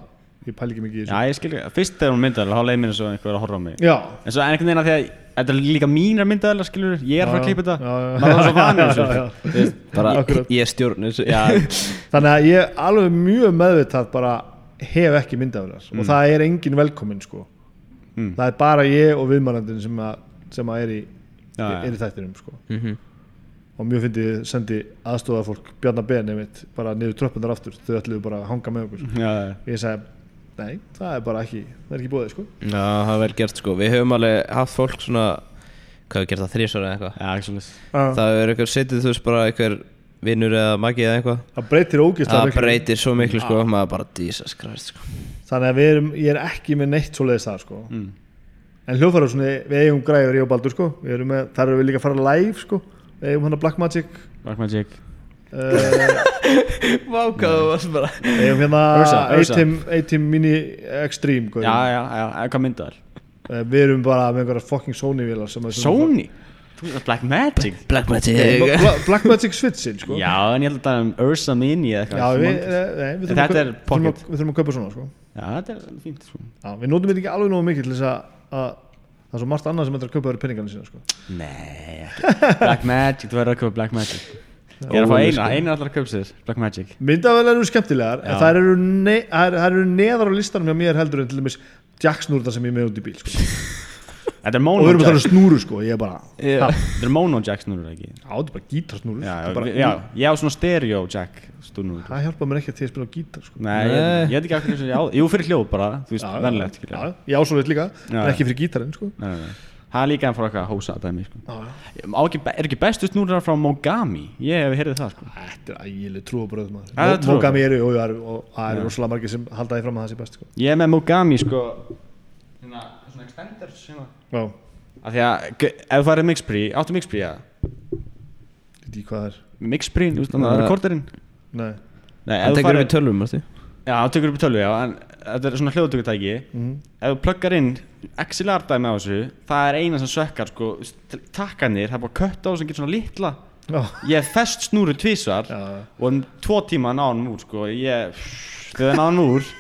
ég pæli ekki mikið í Já, þessu ég skilji, fyrst þegar hún myndaðalar, þá leiði mér eins og einhver að horfa á mig. Já, En svo einhvern veginn að því að þetta er líka mínar myndaðalar, skiljur Ég er að fara að Já, klippa þetta. já, já. Maður er svo Já, þessu já. Veist, Bara, Akkurat. ég stjórn þessu. Já, þannig að ég er alveg mjög meðvitað bara hef ekki myndaðurar og það er engin velkomin sko. Mm. það er bara ég og viðmannandinn sem, að, sem að er í, Já, já. er í þættinum sko. Mhm. Og mjög fyndið sendi aðstofa fólk Bjarnar Ben einmitt bara niður tröppundar aftur. Þau ætluðu bara að hanga með okkur. Já, já. Ég sagði, nei, það er bara ekki það er ekki búið sko. Já, það er vel gert sko. Við höfum alveg haft fólk svona Hvað við gert það þrísvara eða eitthvað? Svolítið það, er eitthvað setið þú veist bara eitthvað vinnur eða magi eða eitthvað. Það breytir ógeðslega Það breytir svo miklu sko. Maður bara Jesus Christ sko. Þannig að við erum, ég er ekki með neitt svoleiðis það sko. Mm. en hljóðfæra svona, við eigum græður ég og Baldur sko. Við erum með, þar erum við líka að fara live sko við eigum hann að Black Magic Black Magic uh, Vákaðu varst bara við eigum hérna. A-Team Mini Extreme Já, já, já, eða hvað myndaðal Eh, við erum bara með einhverja fucking Sony vélar sem er Sony? Þú veist Black Magic Black Magic Bla- Blackmagic Switchin sko Já, en ég held að það er um Ursa Mini eða Já, eitthvað við, eh, nei, við, þurfum Þetta að kaup- er við, þurfum pocket. að, við þurfum að kaupa svona sko. Já, þetta er fínt sko. Já, við notum þetta ekki alveg nógu mikið til þess að, að það er svo margt annað sem þetta er að kaupa verið penningarnir sína sko. Nei, Black Magic, þú verður að köpa Black Magic Ég er að fá eina, sko. eina allar að köpa sér Black Magic Myndavel eru skemmtilegar en þær eru, ne þær eru neðar á listanum hjá mér heldur en til dæmis jacksnúrta sem ég með út í bíl sko. Þetta er og Mono við erum að tala um Jack snúru sko. ég er bara, Þetta er Mono Jack snurur ekki já, þetta er bara Þetta er já, bara, já, ég á svona stereo Jack snurur það hjálpa mér ekki til að spila á gítar sko. Nei, ég, Nei. ég veit ekki af hverju þessi á Jú, fyrir hljóð bara, þú veist, Já, já, já, skilja. já, ég ásóðið líka, en ekki fyrir gítarinn sko. Nei, nei. Það er líka en frá eitthvað að hósa dæmi sko. Já, já. Á ekki, Er ekki bestu snúrar frá Mogami? Ég hef heyrið það sko. þetta er ægileg trúabröð er maður. Mogami eru og það það Já. að það er Af því að ef þú farið Mixpri, áttu ég veit ekki hvað það er Mixpri, þú veist þannig að það er rekorderinn Nei. Nei, ef Það þú tekur farið við tölvum, mástu Já, það tekur upp í tölvu, já, en þetta er svona hljóðtökutæki Mhm. Ef þú pluggar inn XLR dæmi á þessu Það er eina sem sökkar, sko Takkanir, það er bara kött á sem getur svona litla Já. Ég hef fest snúru tvísvar Já. Og um tvo tíma náðum hann úr, sko Ég, þegar náðum úr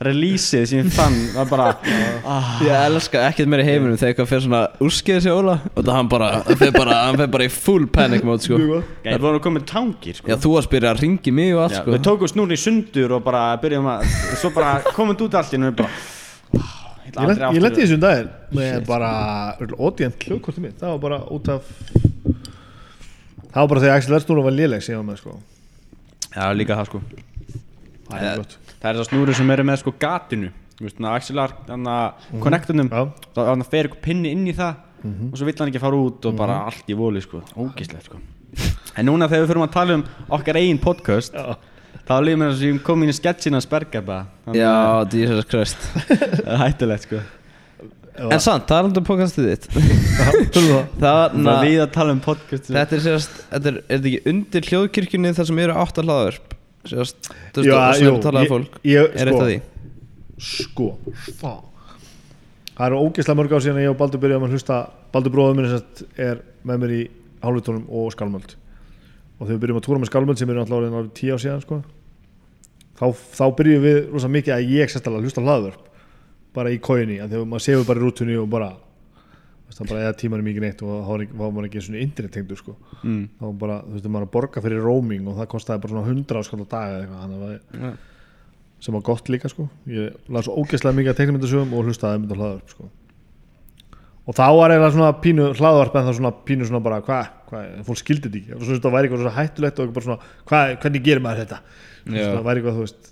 Releaseið sem ég fann var bara ah, Ég elska ekkert meira í heiminum þegar eitthvað fyrir svona úrskeiði sig Óla og það hann bara, hann fer bara, hann fer bara í full panic mode sko. Það er búin að koma með tangir, sko. Já, þú varst byrjað að ringi mig og allt sko. Við tókum snúri í sundur og bara byrjum að Svo bara komum við út allt í hennu bara Ég lent- Ég lendi í þessum daginn með bara ódíðan hljóðkortið mitt. Það var bara út af það var bara þegar Axel Erstúru var léleg sem ég var með sko. Já, líka það, sko. Það er gott Það er það snúri sem eru með sko gatinu. Þú veist, þannig að Axelar, þannig að Connectunum, Já. þannig að fer eitthvað pinni inn í það Og svo vill hann ekki fara út og bara allt í voli, sko. Ógislegt, sko. En núna þegar við fyrir að tala um okkar eigin podcast Já. Þá lífum við þess að ég kom inn í sketchina að sperga bara. Já, að Jesus Christ. Það er hættulegt, sko. En samt, það er alveg podcastið þitt. Það Það Það er við að tala um podcast Þetta er sérst, þetta er, er þetta ekki undir hljóðkirkjunni þar sem eru átt að hlaðverp Sérst, þú veist, Já, og sem jú, er talað ég- af fólk ég- Er sko. eitt af því? sko Fá. það eru ógeðslega mörg á síðan að ég og Baldur byrjaðum að hlusta Baldur bróður minn er með mér í hálfutónum og skálmöld og þegar við byrjum að túra með skálmöld sem alltaf orðin árið tíu ár síðan sko, þá, þá byrjum við rosa mikið að ég sérstæðlega hlusta á hlaðvörp bara í kóinni, þegar maður séu bara í rútunni og bara það bara eða tímanum mikið neitt og þá var var maður ekki svona internet tengdur sko. mm. þá var bara, þú veist, maður að borga fyrir roaming og það kostaði bara svona 100 áskall á dag eða eitthvað, þannig að það Já. sem var gott líka sko. Ég las svo ógeðslega mikið að teiknumyndasögum og hlustaði mynd á hlaðvarp sko. Og þá var eiginlega svona pínu hlaðvarp en það svona pínu svona bara hvað, hva, fólk skildi þetta ekki. Og svo þetta væri eitthvað svona hættulegt og eitthvað bara svona hvað, hvernig gerir maður þetta? Það væri eitthvað þú veist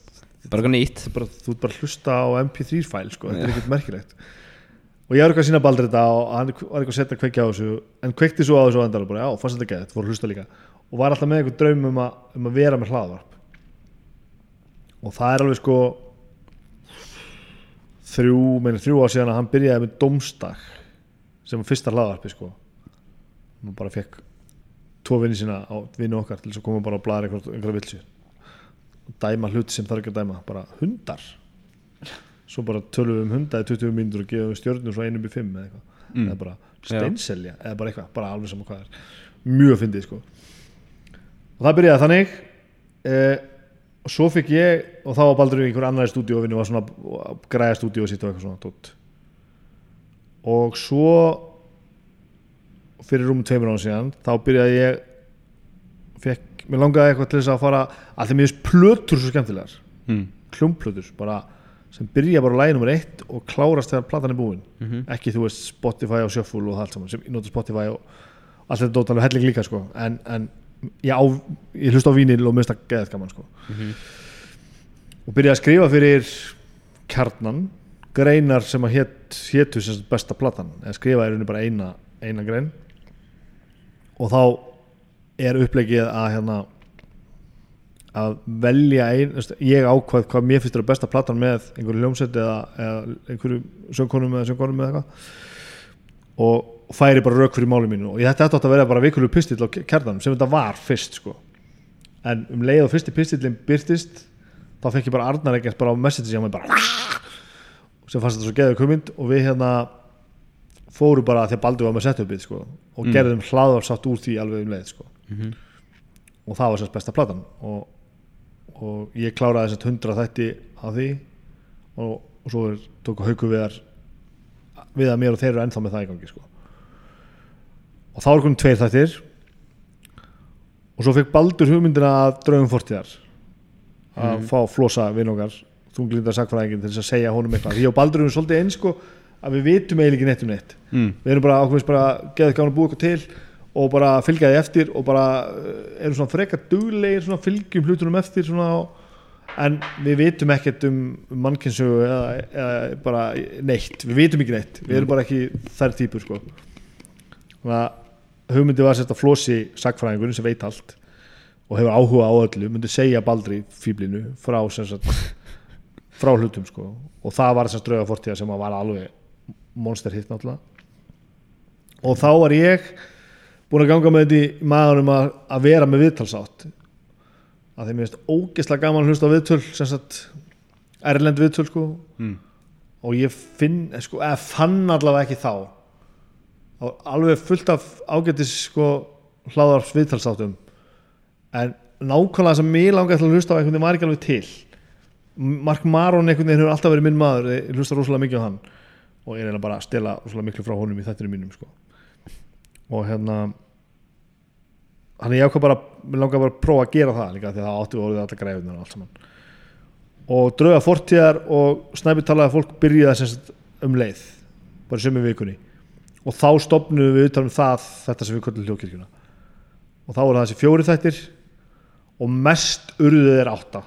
Bara eitthvað nýtt. þú ert bara að hlusta á mp3 fæl sko, þetta er ekkert merkilegt og ég var eitthvað að sína baldur þetta og hann var eitthvað að setja að kveikja á þessu en kveikti svo á þessu og og bara já, fannst þetta fór að hlusta líka. Og var alltaf með eitthvað draum um að, um að vera með hlaðvarp. Og það er alveg sko þrjú, meina þrjú ár síðan að hann byrjaði með domstag sem var fyrsta hlaðvarpi sko. Hann bara fekk tvo vinni sína á vinnu okkar til þess að koma bara blæra einhver, einhverja vilsi og dæma hluti sem þarf ekki að dæma bara hundar svo bara tölum við um hunda í 20 mínútur og gefum við stjörnum svo 1 upp í 5 eða eitthvað Mm. eða bara steinselja eða bara eitthvað, bara alveg saman hvað er mjög fyndið sko og það byrjaði þannig eh, og svo fikk ég og þá var Baldur í einhver annar stúdíu og vinnu var svona græða stúdíu og sitt og eitthvað svona tótt. og svo fyrir rúmum tveimur án síðan þá byrjaði ég fekk, mér langaði eitthvað til þess að fara að mér finnst plötur svo skemmtilegar Mm. hljómplötur bara sem byrja bara á lægi nummer eitt og klárast þegar platan er búin. Mhm. ekki þú veist Spotify og Shuffle og það allt saman sem nota Spotify og allt þetta dót alveg helling líka sko. En, en ég, á, ég hlust á vínil og minnst að geðað gaman sko. Og byrja að skrifa fyrir kjarnan greinar sem að hét, hétu sem besta platan. Eða skrifa er bara eina, eina grein. Og þá er upplegið að hérna að velja ein, veist, ég ákvað hvað mér finnst þér besta platan með einhverju hljómsett eða, eða einhverju söngkonum eða söngkonum eða eitthvað og færi bara rauk fyrir máli mínu og ég þetta átti að vera bara vikulegu pistill á kjarnanum sem þetta var fyrst sko en um leið og fyrsti pistillin byrtist þá fekk ég bara Arnar ekkert bara á message sem fannst þetta svo geðið kumind og við hérna fóru bara að Baldur var með setupið sko, og Mm. gerðum hlaðvarsátt úr því alveg um leið sko. Mhm. og það var sérst besta platan og, og ég kláraði þessast hundra þætti á því. Og, og svo er, tóku hauku viðar við að mér og þeir eru ennþá með það í gangi sko. og þá er konum tveir þættir. Og svo fekk Baldur hugmyndina að draugum fortíðar. Að fá flosa vinn okkar þunglindar sakfræðingin til þess að segja honum eitthvað. Því og Baldur erum svolítið eins sko að við vitum eiginlega ekki neitt um neitt. Mm. við erum bara ákveðis bara geðið gáðan að búa eitthvað til og bara fylgja því eftir og bara uh, erum svona frekar duglegir svona fylgjum hlutunum eftir svona og, en við vitum ekkert um mannkynnsugu eða, eða bara neitt, við vitum ekki neitt. Við erum bara ekki þær típur sko. Þannig að hugmyndi var að flosi sagfræðingurinn sem veit allt og hefur áhuga á öllu, myndi segja Baldri fýblinu frá sérst frá hlutum sko. Og það var þessast drauga fortíða sem var alveg monster hit náttúrulega. Og þá var ég búin að ganga með þetta í maðurum að, að vera með viðtalsátt. Að þeim finnst ógeðslega gaman að hlusta á viðtöl sem sagt erlend viðtöl sko. Mm. og ég finn sko, eða fann allavega ekki þá. Alveg fullt af ágætis sko hláðarps viðtalsáttum. En nákvæmlega sem mér langaði til að hlusta á einhvern veginn var ekki alveg til. Mark Maron einhvern veginn hefur alltaf verið minn maður ég hlusta rosalega mikið á hann. Og ég reyna bara að stela rosalega miklu frá honum í þættinu mínum sko. Og hérna hann er ég ákvað bara mér langaði bara að prófa að gera það líka því að það áttu orðið alltaf græðunar og allt saman. Og drauga fortíðar og snæpi talaði fólk byrjaði sem sagt um leið bara sömu vikunni. Og þá stopnum við utan um það þetta sem við köllum hljókirkjuna og þá voru það þessi fjóri þættir og mest urðuð er átta.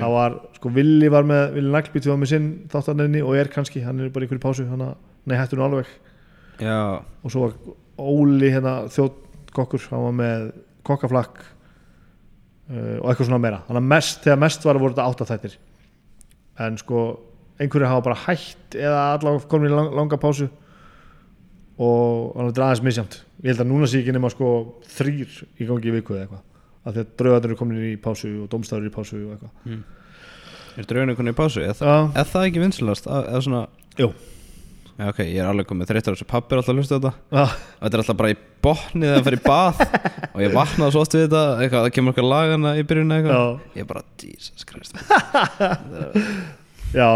Það var, sko Willi var með Willi Naglbít var með sinn þáttanenni og er kannski, hann er bara í einhverju pásu hann að, nei hættu nú alveg Já, og svo var Óli hérna þjóðkokkur, hann var með kokkaflakk uh, og eitthvað svona meira. Þannig að mest, þegar mest var voru þetta átta þættir en sko einhverju hafa bara hætt eða allavega komin í lang, langa pásu og hann er aðeins misjamt ég held að núna sé ekki nema sko þrýr í gangi í viku eða eitthvað. Af því að draugadur eru komin í pásu og domstæður í pásu og eitthvað. Er drauginu konið í pásu? Er, Já, er það ekki svona jú Já, ok, ég er alveg komið þreyttur á þessu pappi er alltaf að hlusta þetta. Og þetta er alltaf bara í botni þegar það í bað og ég vaknaði svo oft við þetta eitthvað, það kemur okkar lagana í byrjun eitthvað. Ég er bara, Jesus Christ. Já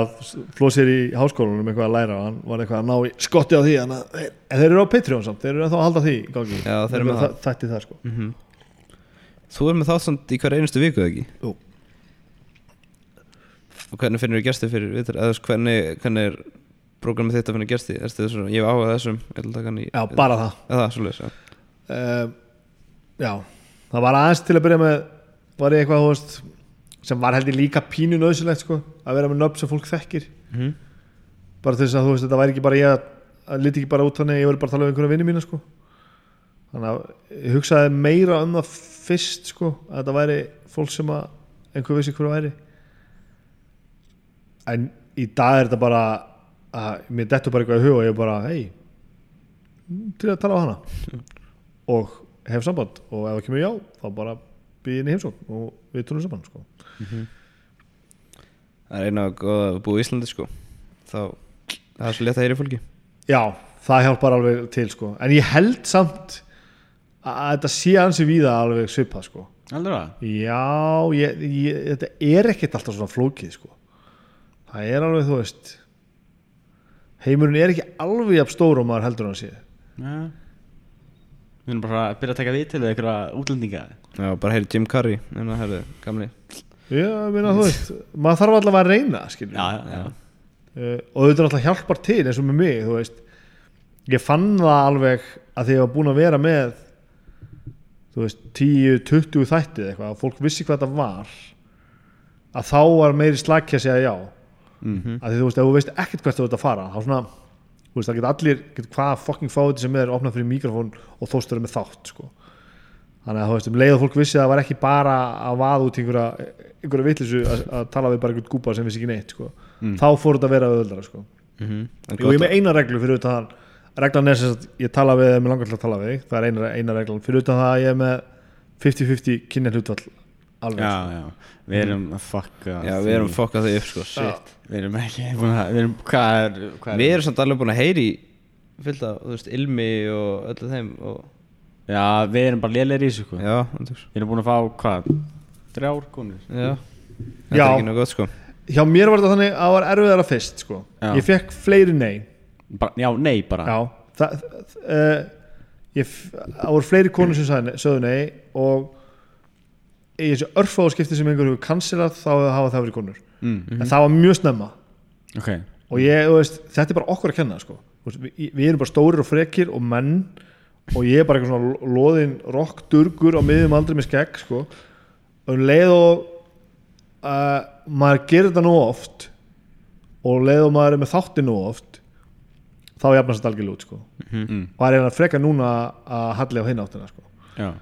flósir í háskólanum eitthvað að læra og hann var eitthvað að ná í skotti á því en, að, þeir eru á Patreon samt, þeir eru ennþá að halda því gangi Já, þeir eru með það. Þætti það sko. Mm Þú er með þátt samt í hver einustu viku, ekki? Jú. Og hvernig finnur þú gesti fyrir veist, hvernig, hvernig prógramið þitt að finna gesti? Erstu þessu, ég hef áhugað þessum, í Já, bara það. Það, svoleiðis, já. Uh, Já, það var aðeins til að byrja með var ég eitthvað, þú veist sem var heldur líka pínu nöðsilegt sko að vera með nöfn sem fólk þekkir. Mhm. bara til þess að þú veist, þetta væri ekki bara ég að, að liti ekki bara út þannig ég verið bara tala um einhverja vinni mína sko. Þannig að ég hugsaði meira um það fyrst sko að þetta væri fólk sem að einhver vissi hverju væri. En í dag er þetta bara að mér dettur bara eitthvað í hug og ég er bara hei, til að tala á hana og hef samband og ef það kemur já, þá bara býð inn í heimsókn og við tónum saman sko. Það er eina að búa í Íslandi, sko Þá, það er svo létt að heyri fólki já, það hjálpar alveg til sko. en ég held samt að þetta sé ansi víða alveg svipað sko. Aldur það? já, ég, ég, þetta er ekkert alltaf svona flókið sko. það er alveg þú veist heimurinn er ekki alveg jafn stór og maður heldur hann sé. Já Við erum bara að byrja að taka við til eitthvað útlendinga. Já, bara heyri Jim Carrey, en það herri, gamli. Já, meina þú veist maður þarf allavega að reyna skilur Já, já, já. Uh, og þetta náttúrulega hjálpar til eins og með mig þú veist. Ég fann það alveg að því ég var búin að vera með þú veist 10-20 þættið eitthvað að fólk vissi hvað þetta var að þá var meiri slagki að segja já Mhm. að því þú veist, ef þú veist ekkert hvert þú ert að fara þá svona, þú veist, það get allir get hvað fucking fáið sem er opnað fyrir mikrofón og þóstur með þátt sko. þannig að þú veist, um leið og fólk vissi að það var ekki bara að vaða út í einhverja, einhverja vitlisu að, að tala við bara einhvern gúpa sem vissi ekki neitt sko. Mm. þá fór þetta að vera auðvöldara sko. mm -hmm. og ég er með eina reglu fyrir utan reglan er sem sagt, ég tala við með langar til að tala við það er eina, eina reglan fyrir utan það að ég er með 50-50 kynja hlutvall alveg Já, sko. já Við erum að fucka Já, við erum fokkað þau upp, sko Já. Við erum ekki búin að Við erum, hvað er, hvað er Við erum samt alveg búin að heyri fyllt af, þú veist, ilmi og öllu þeim og Já, við erum bara lélegir í þessu sko já. Við erum búin að fá, hvað, þrjár konur já þetta Já. er ekki nú gott sko hjá mér var þetta þannig að það var erfiðara fyrst sko. Já. ég fekk fleiri nei bara, Já, nei bara já, það, uh, ég, f- það voru fleiri konur sem sagði sögðu nei og í þessu örfáðskipti sem einhver hefur kansilað þá hafa það verið konur mm. en það var mjög snemma Ok, og ég, veist, þetta er bara okkur að kenna sko. Við, við erum bara stórir og frekir og menn og ég er bara eitthvað svona loðin rockdurgur á miðjum aldrei með skegg sko. og um leið og uh, maður gerir þetta nú oft og um leið og maður er með þátti nú oft þá jafnast þetta algjörlega út sko. mm. og það er hérna freka núna að halli á hinn áttina sko. já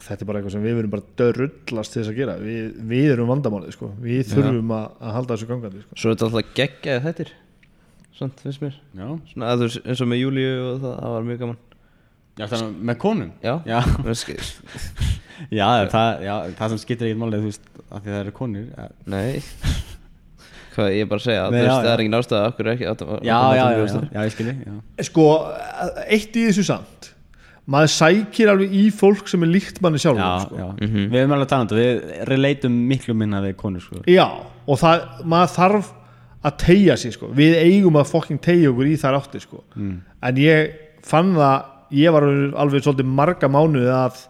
og þetta er bara eitthvað sem við verum bara dörrullast til þess að gera. Við, við erum vandamálið sko. við þurfum að, að halda þessu gangandi sko. svo er þetta alltaf geggjaði þettir svona, finnst mér. Svona, að þú eins og með Júlíu og það, það var mjög gaman. Já það er með konum? Já, Já, já, það, já það sem skiptir ekkert málið, þú veist, af því það eru konur nei. Hvað ég er bara að segja, Nei, það já. er engin ástæða okkur ekki já, já, já, já, átt- já, ég skilji já. sko, eitt í þessu samt maður sækir alveg í fólk sem er líkt manni sjálfur Já, sko. já. Mhm. Við erum alveg að tala um þetta, við relatum miklu minna við konur sko. Já, og það, maður þarf að tegja sig sko. við eigum að fokking tegja okkur í þar átti sko. mm. en ég fann það ég var alveg svolítið marga mánuði að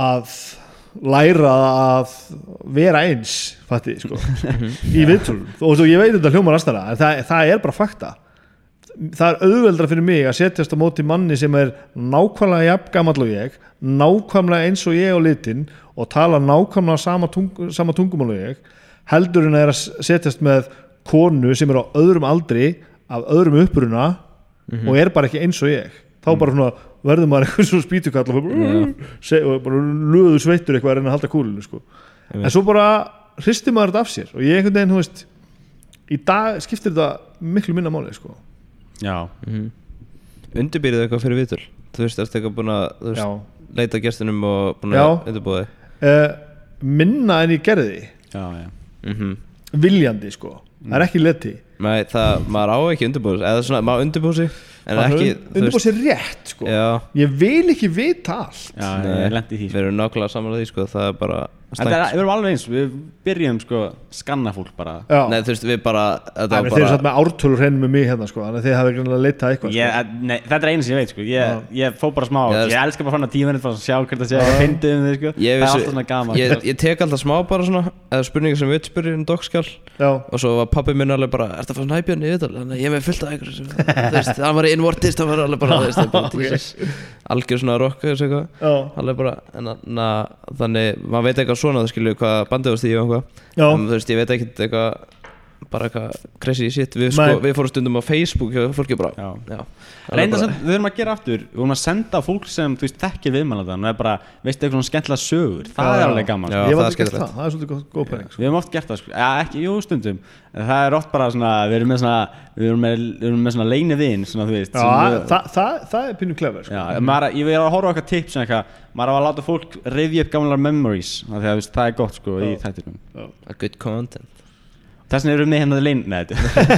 að læra að vera eins fatti, sko, í viðtölum og svo ég veit þetta hljómar aðstæða en það, það er bara fakta það er auðveldra fyrir mig að setjast á móti manni sem er nákvæmlega jafn gamall og ég nákvæmlega eins og ég á litin og tala nákvæmlega sama, tung, sama tungumál og ég heldur en að er að setjast með konu sem er á öðrum aldri af öðrum uppruna og er bara ekki eins og ég. Þá bara svona verður maður eitthvað svona spýtukall og bara, bara löðu sveittur eitthvað að reyna að halda kúlinu sko. en svo bara hristi maður þetta af sér og ég einhvern veginn, þú veist í dag skiptir þetta miklu minna máli sko. Já, undirbýrið eitthvað fyrir vitul þú veist, ertu eitthvað búin að þú veist, leita að gestinum og búin Já. að undirbúa þig? Uh, minna en ég gerði. Já, já. Mm viljandi sko, það er ekki leti Nei, það, maður á ekki undirbúið eða svona, maður undirbúið sig en maður ekki, undirbúið sér rétt sko. já, ég vil ekki vita allt. Já, Nei. ég lendi í því við sko. erum nákvæmlega saman að því sko, það er bara Þetta er, við erum alveg eins, við byrjum sko skanna fólk bara. Já. Nei, þú veist, við bara þetta þeir eru bara, satt með ártölur hreinu með mig hérna sko, þannig að þið hafi greinlega leitað eitthvað ég, sko. nei, Þetta er einu sem ég veit sko. Ég, ég fó bara smá, Já, ég það- elska bara fann að tíma að sjá hvernig það sé að fyndi um þig sko. Ég, Það er alltaf svona gaman. ég, ég tek alltaf smá bara svona eða spurningar sem við spyrir um dogskjál Já, og svo var pappi minn alveg bara ertu að fá snæbjörn í viðtal? Þannig að ég er með fullt af einhverju sem þú veist, hann var í Invortist hann var alveg bara, þú veist, það þannig svona, það skilju hvað bandið varst í og eitthvað, já. en þú veist, ég veit ekkert eitthvað bara eitthvað crazy shit. Við, sko, við fórum stundum á Facebook og fólki bara, Já. já, Reynda sem við erum að gera aftur Við erum að senda fólk sem, þú veist, þekkir viðmælandan og er bara, veistu, eitthvað svona skemmtilega sögur Það Já, er alveg gaman Já. ég var það er skemmtilegt. það, það er svolítið góð, góð pæling sko. Við hefum oft gert það, sko, ja, ekki, jú, stundum En það er oft bara svona, við erum með svona Við erum með, við erum með svona leini vin Svona, þú veist Já, sem það, við- það, það, það er pínu klefur sko. Ég vil að horfa á eitthvað tips maður á að láta fólk rifja upp gamlar memories, af því að þú veist, það er gott sko í þættinum. a good content Þess vegna erum við hérna lein, neða,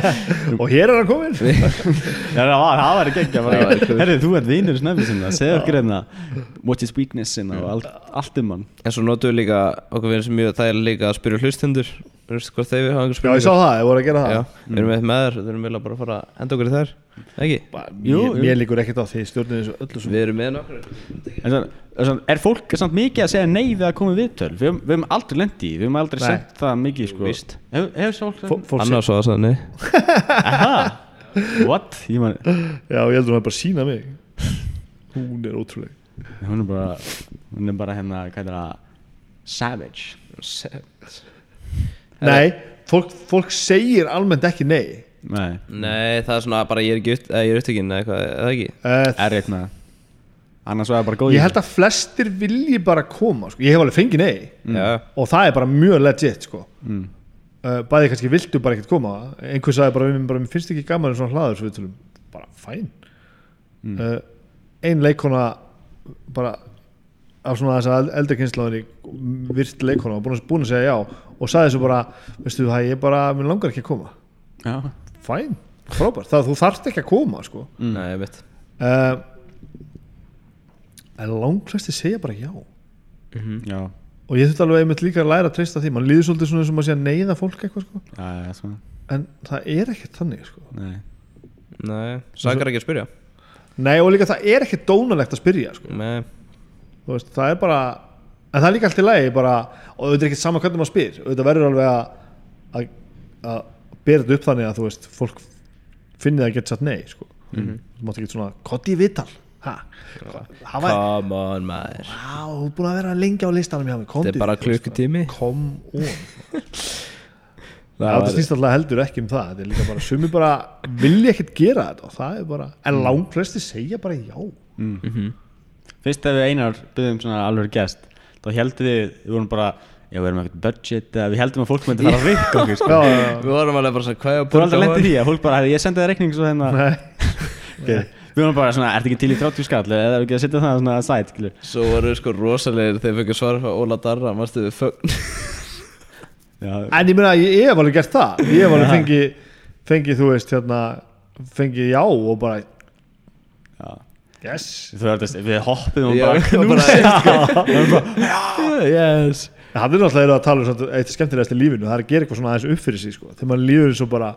og hér er hann komin já, það var, ekki ekki, bara, herri, þú ert vinur snöfni sinna, segðu okkur hérna, what is weakness sinna og allt, allt um hann. en svo notum við líka, okkur finnst mjög það er líka að spyrja hlustendur þú veist hvort þeir hafa einhver Já, ég sá það, ég voru að gera það Já, við erum með með þær, við erum eiginlega bara að fara að henda okkur í þær ekki? Bara, Jú, mér, jú. mér líkur ekkert á því stjórnir þessu öllu svo Við erum með nokkur En svo, svo, er fólk samt mikið að segja nei við að koma í viðtöl? Við höfum- við höfum aldrei lendi í, við höfum aldrei Nei. sett það mikið sko. Víst. Hefur hef fólk Fó- fólk Annars svo að sagði nei Aha, what? Ég man, Já, ég heldur bara að sína mig Hún er ótrúleg hún er bara, hún er bara hérna, hvað er það, savage. Nei, fólk, fólk segir almennt ekki nei Nei, Nei, það er svona bara ég er ekki upp, eða ég er upptökin eða eitthvað, eða ekki uh, erfitt með það. Annars var það bara góð Ég held að flestir vilji bara koma sko. Ég hef alveg fengið nei Já, Og það er bara mjög legit sko. Mm. uh, Bæði kannski viltu bara ekkert koma Einhver sagði bara, við bara, mér finnst ekki gaman en svona hlaður svo við tölum Bara fæn Mm. uh, Ein leikona bara af svona þess að eldri kynnslóðinni virt leikona og búin, að- búin að segja já. Og sagði svo bara, veistu það, ég bara mér langar ekki að koma. Já, fæn, frábært. Það þú þarft ekki að koma sko. Nei, ég veit. Uh, en langflesti segja bara já. Já, og ég þurfti alveg einmitt líka að læra að treysta því. Mann líður svolítið svona sem að sé að neyða fólk eitthvað sko. Já, en það er ekkert þannig sko. Nei, Nei, sakar ekki að spyrja? Nei og líka það er ekkert dónalegt að spyrja sko. Nei, Þú veist, það er bara en það er líka allt í lagi bara, og þetta er ekkert sama hvernig maður spyr. Þetta verður alveg að að, bera þetta upp þannig að þú veist fólk finnir það að geta satt nei sko. Mhm. þú mátt ekki svona kotti vital ha, var come on maður. Vá, þú er búin að vera lengi á listanum hjá mig Þetta komdu er bara sko. klukkutími. Come on. Það snýst alltaf heldur ekki um það. Þetta er líka bara, sumi bara vilja ekkert gera þetta og það er bara, en Mm. langt flesti segja bara já Fyrst ef við einar byggðum svona alveg gest þá heldum við, við vorum bara já, við erum eitthvað budget eða við heldum að fólk myndi fara að rikka okkur sko. Við vorum alveg bara svona hvað er að Þú er aldrei lendið því að fólk bara, "Herri, ég sendi það reikning svo hérna Nei. okay. Við vorum bara svona, ertu ekki til í 30 skall eða er ekki að setja það svona að sæt Svo voru við sko rosalegir þegar við fengum svar frá Óla Darra Mástu við fögn Já, En ég meina, ég ég hef alveg gert það Ég hef alveg fengið, fengi, þú veist, hérna fengið já og bara yes. Þú veist, við hoppum og Já, bara bara- knúsa Yes Það er náttúrulega að tala um samt eitt skemmtilegast í lífinu. Það er að gera eitthvað svona aðeins upp fyrir sig sko. þegar maður líður svo bara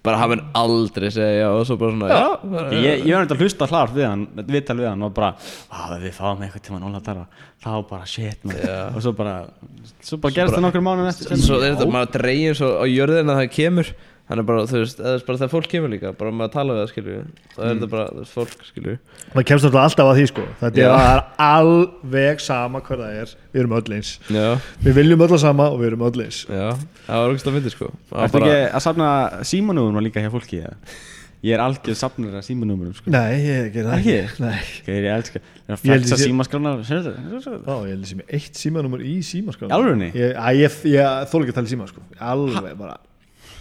Bara hann mun aldrei segja já og svo bara svona Já, bara, Ég, ég var nætti að hlusta hlárt við hann, viðtal við hann og bara, að við fáum eitthvað tíma Óla Darra, þá bara shit man. og svo bara, svo bara gerist það nokkur eftir. sem- Svo er þetta maður dreigir svo á jörðina að það kemur Þannig bara, þú veist, eða bara þegar fólk kemur líka Bara maður tala við það, skilju Það er þetta bara, þú veist, fólk, skilju maður kemst alltaf að því sko. þetta er, það er alveg sama hver það er við erum öll eins Já, við viljum öll að sama og við erum öll eins já, það var okkur að fyndi, sko Það var Ertu ekki að safna símanúðum líka hjá fólki? eða? Ég er algjör safnur af símanúðum sko. Nei, ég ger það Ekki? Nei. Ok, ég er að Ég held flexa ég sé- símaskránar ég held sem eitt símanúmer í símaskrána Í alvörunni? Ég, að ég, ég þól ekki að tala í síma sko. Alveg bara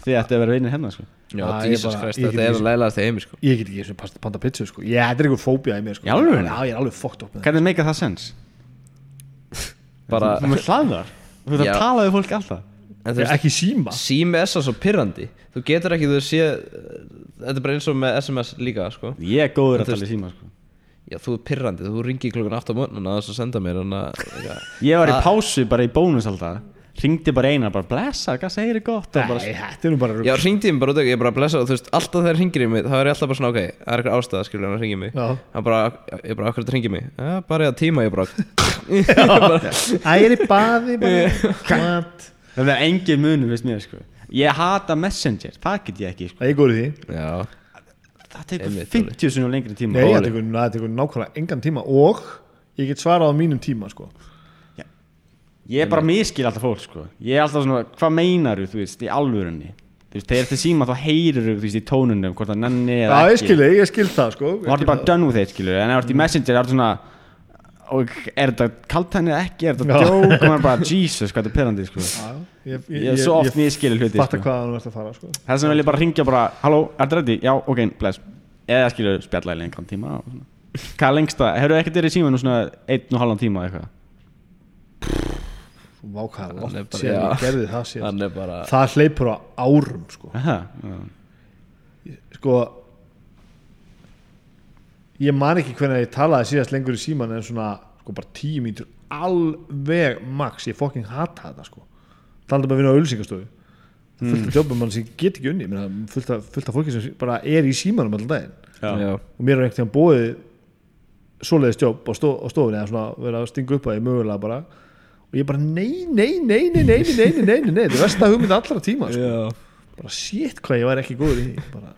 Þið ætti að vera vinir hérna sko. Já, Já, ég Jesus bara- Christ, ég þetta get er ekki- að leilaðast í heimi, sko Ég get ekki eins og pasta panta pizza sko. ég, Þetta er einhver fóbía í mér sko. Í alvörunni? Já, ég er alveg fókt upp með það Hvernig meika það sens? Bara, Þú með hlaðar Þú veit Já. að tala við fólk alltaf en þú Ég- veist, Ekki síma sími er svo pirrandi Þú getur ekki, þú sé Þetta er bara eins og með SMS líka, sko Ég er góður En að tala í síma sko. Já, þú er pirrandi, þú ringir klokkan 8 á morgun og þess að senda mér hana, Ég var í Það- pásu bara í bónus alltaf Ringdi bara eina, bara blessa, hvað segir þið gott? Og bara, þetta er nú bara Já, ringdi ég mig bara út ekki, ég er bara blessa og þú veist, alltaf þegar ringir í mig, þá er ég alltaf bara svona, ok, það er eitthvað ástæða, skilur hann að ringi mig. Já. Hann bara, ég bara, akkur þetta ringi mig? Já, bara ég að tíma, ég bara. Æ, ég er í baði? Það er engin munum, veist mér sko. Ég hata Messenger, það get ég ekki sko. Það er góður því. Já, Það tekur Einmitt, 50 sinni lengri tíma. Nei, það tekur, það tekur nákvæmlega engan tíma og ég get svarað á mínum tíma sko. Ég er bara miskil alltaf fólk sko. Ég er alltaf svona, hvað meinaru þú veist, í alvörunni Þú veist, þegar þetta síma þá heyrir þú veist í tónunum hvort það nenni Já, eða ég ekki skil, ég skil það sko. Þú hartu bara done with it, skilur En ef þú ert í Messenger, það er svona og er þetta kaltæni eða ekki, er þetta Já. djók og maður er bara, Jesus, hvað þetta er perandi sko. Já, ég, Ég er svo oft miskilur hluti sko. hvað hann verður að fara sko. Þess vegna vil ég bara ringja bara, halló, er þetta ready? Já, ok, bless Eða skilur spjalla í lengran tíma og svona. Hvað er lengsta, hefur ekkert verið í símanu svona einn og halvan tíma eða eitthvað? Vá hvað Hann langt bara- síðan ég gerði það síðan hann er bara Það hleypur á árum sko. Aha, já. sko Ég man ekki hvernig ég talaði síðast lengur í síman en svona sko bara tíu mínútur alveg max, ég fucking hata þetta sko. Talandi um að vinna á ölsingastofu fullt af jobbum mann sem get ekki unni Ég meina, fullt af, fullt af fólki sem bara er í símanum allan daginn. Já. Já, og mér er einhvern veginn bóðið svoleiðis jobb á, stó, á stofunni svona verið að stinga upp að ég mögulega bara og ég bara nei, nei, nei, nei, nei, nei, nei, nei, nei, er versta hugmynd allra tíma sko. bara shit hvað ég var ekki góður í bara,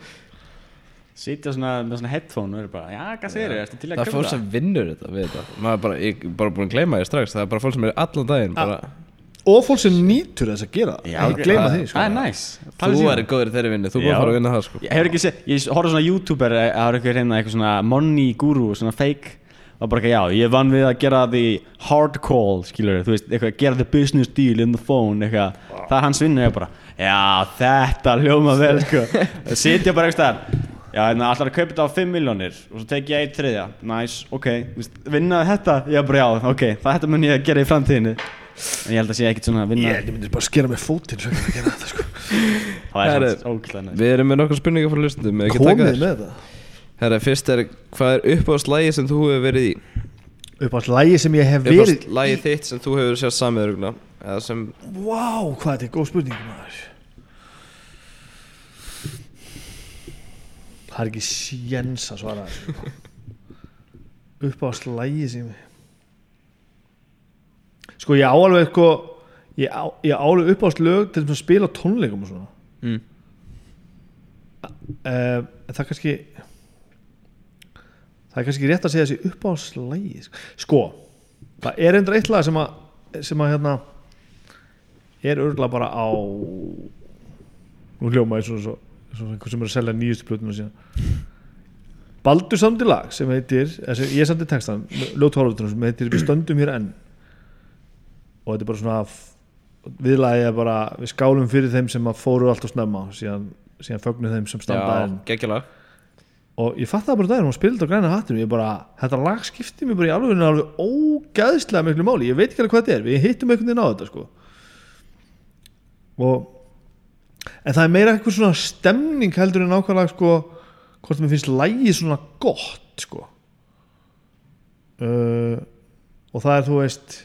Sitja svona með svona headphone og eru bara, já, hvað segir þið, að það er fólk sem vinnur þetta við þetta maður er bara, ég er bara búin að gleyma því strax það er bara fólk sem er allan daginn bara, og fólk sem nýtur þess að gera það Já, ég gleyma það- því sko. Það er næs þú er góður í þeirri vinnu, þú Já. að fara að vinna það sko Ég hefur ekki séð, ég horfði svona youtuber eh, það er eitthvað reyna eitthvað svona money guru svona fake og bara ekki, já, ég vann við að gera the hard call skilur, þú veist, eitthvað, gera the business deal in the phone, eitthvað, það er hans vinnu ég bara, já, þetta hljóma vel, sko, sitja bara eitthvað já, en allar að kaupa þetta á 5 miljónir og svo tek ég eitt þriðja, nice, ok. Þú veist, vinnaði þetta, já, bara já, ok. Þetta mun ég að gera í framtíðinni. En ég held að sé ekkert svona að vinna. Ég myndi bara skera með fótinn svo ekki að gera þetta sko. Það er svona næst Við erum með nokkra spurningar frá hlustundum Ekki taka Komið þær? með þetta Herra, fyrst er Hvað er uppáðslægi sem þú hefur verið í? Upp á lægi sem ég hef verið Uppáðslægi þitt sem þú hefur sér samið örugna Eða sem Vá, hvað þetta er góð spurning maður Það er ekki séns að svara þessu sko. Upp á slægi sem Sko ég á alveg sko Ég á, ég á alveg upp á lög til að spila tónleikum og svona mm. uh, Það er kannski Það er kannski rétt að segja þessi upp á slægi Sko. Það er endur eitt lag sem að sem að hérna er örgulega bara á nú hljóma ég svona svo, svona sem er að selja nýjustu plötuna síðan Baldur samdi lag sem heitir þessi, ég samdi textan, ljótthólutunum sem heitir Við stöndum hér enn. Og þetta er bara svona viðlagið er bara, við skálum fyrir þeim sem að fóru allt og snemma síðan, síðan fögnu þeim sem standa Já, enn. geggjalag og ég fatt það bara daginn, hún spildi á græna hattinu ég bara, þetta lag skipti mér bara í alveg alveg ógæðslega miklu máli. Ég veit ekki alveg hvað þetta er, við hittum einhvern veginn á þetta sko. Og en það er meira eitthvað svona stemning heldur en ákvæðlega sko hvort mér finnst lægið svona gott sko. Uh, og það er þú veist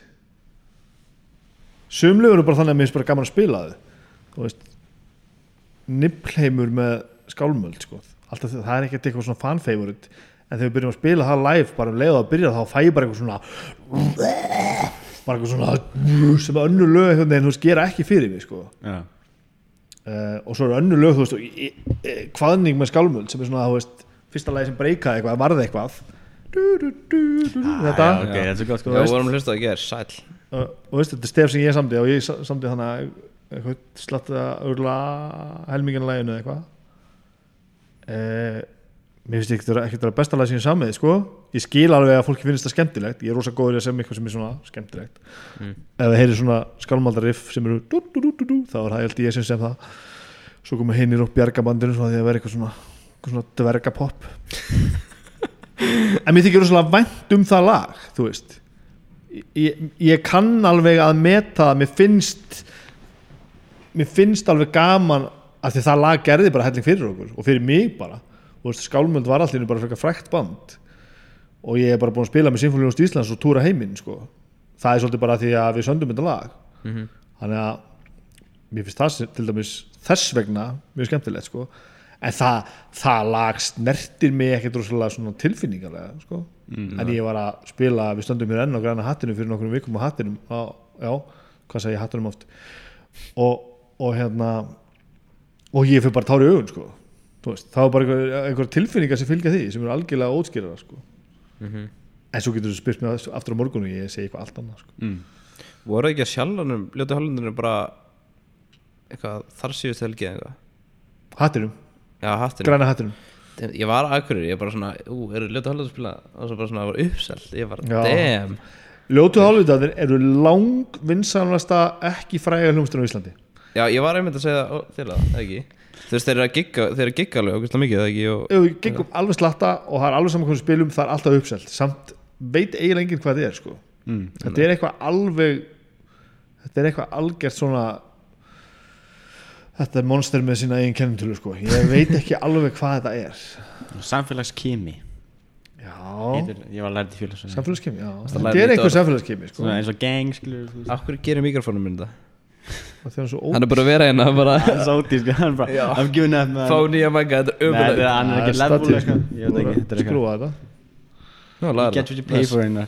sumlegur eru bara þannig að mér finnst bara gaman að spila þau. Þú veist nibblheimur með skálmöld sko alltaf það er ekkert eitthvað svona fan favorite. En þegar við byrjum að spila það live bara um leið og að byrja þá fæ ég bara eitthvað svona bara eitthvað svona sem að önnu lög veginn þú veist gera ekki fyrir mig sko. Já. Uh, og svo eru önnu lög þú veist í- kvaðning með skálmöld sem er svona þú veist fyrsta lagi sem breykaði eitthvað varði eitthvað. Du, du, du, du, du, þetta. Já, ok, þetta er svo gott sko Já, við vorum að hlusta að gera sæl uh, og veist þetta er stef sem ég samdi og ég sa- samdi þannig að eitthvað slatta örla helmingin læginu eða eitthvað uh, mér finnst ekki ekki vera besta lag sem ég samið sko. Ég skil alveg að fólki finnst það skemmtilegt. Ég er rosa góður í að semja eitthvað sem er svona skemmtilegt. Mm. ef það heyrir svona skálmaldariff sem eru dú, dú, dú, þá er það ég sem sem það. Svo komur hinnir og bjargabandinu svona því að vera eitthvað svona, svona dvergapopp en mér þykir rosalega vænt um það lag þú veist. Ég, ég kann alveg að meta það mér finnst mér finnst alveg gaman að því það lag gerði bara helling fyrir okkur og fyrir mig bara og veist, skálmöld var allir bara frekar frækt band og ég er bara búin að spila með Sinfóniúst Íslands og túra heiminn sko. það er svolítið bara því að við söndum þetta lag Mhm. þannig að mér finnst það til dæmis þess vegna mjög skemmtilegt sko. en það, það lag snertir mig ekkert rosalega svona tilfinningarlega sko. en ég var að spila við stöndum hér enn á græna hattinu fyrir nokkrum vikum á hattinum á, já, hvað segi ég hattinum oft og, og hérna og ég fyrir bara tár í augun sko. Veist, það var bara einhver, einhver tilfinningar sem fylgja því sem eru algjörlega ótskýrara sko. Mhm. en svo getur þú spyrt mig aftur á morgun og ég segi eitthvað allt annað sko. mm. Voru ekki að sjálfanum, ljótu hálfundunum bara eitthvað þar síðust helgi eða eitthvað hattinum, Já, hattinu græna hattinum Ég var aðkvörir, ég bara svona, ú, eru ljótu hálfundunum að spila og svo bara svona, það var uppselt Ég bara, Já. damn Ljótu hálfvitaðir eru lang vinsanlasta ekki fræga hljómsdur á Íslandi Já, ég var einmitt að segja það til það, eða ekki Þú veist, þeir eru að gigga, þeir eru að gigga alveg okkur mikið, eða ekki og, við gengum alveg slatta og það er alveg saman hvernig við spilum það er alltaf uppselt samt veit eiginlega enginn hvað þetta er sko. Mm. þetta er eitthvað alveg þetta er eitthvað algjört svona þetta er monster með sína eigin kennintölu sko. ég veit ekki alveg hvað þetta er Samfélagskimi já, Heitir, Ég var lærið í félagsvæði samfélagskemi já. Það er orð. samfélagskemi sko. Svona eins og gang skilur hverju gerir mikrofónum minn þetta? Og þegar hann er Hann er bara að vera hérna, bara Það er svo ótísk Hann er bara Já. I'm giving up man. Fá nýja mæka, þetta er er- ömulegt hann er ekki Það er level eitthvað. sko. Ég veit ekki Þetta er lagar Get what you pay for hérna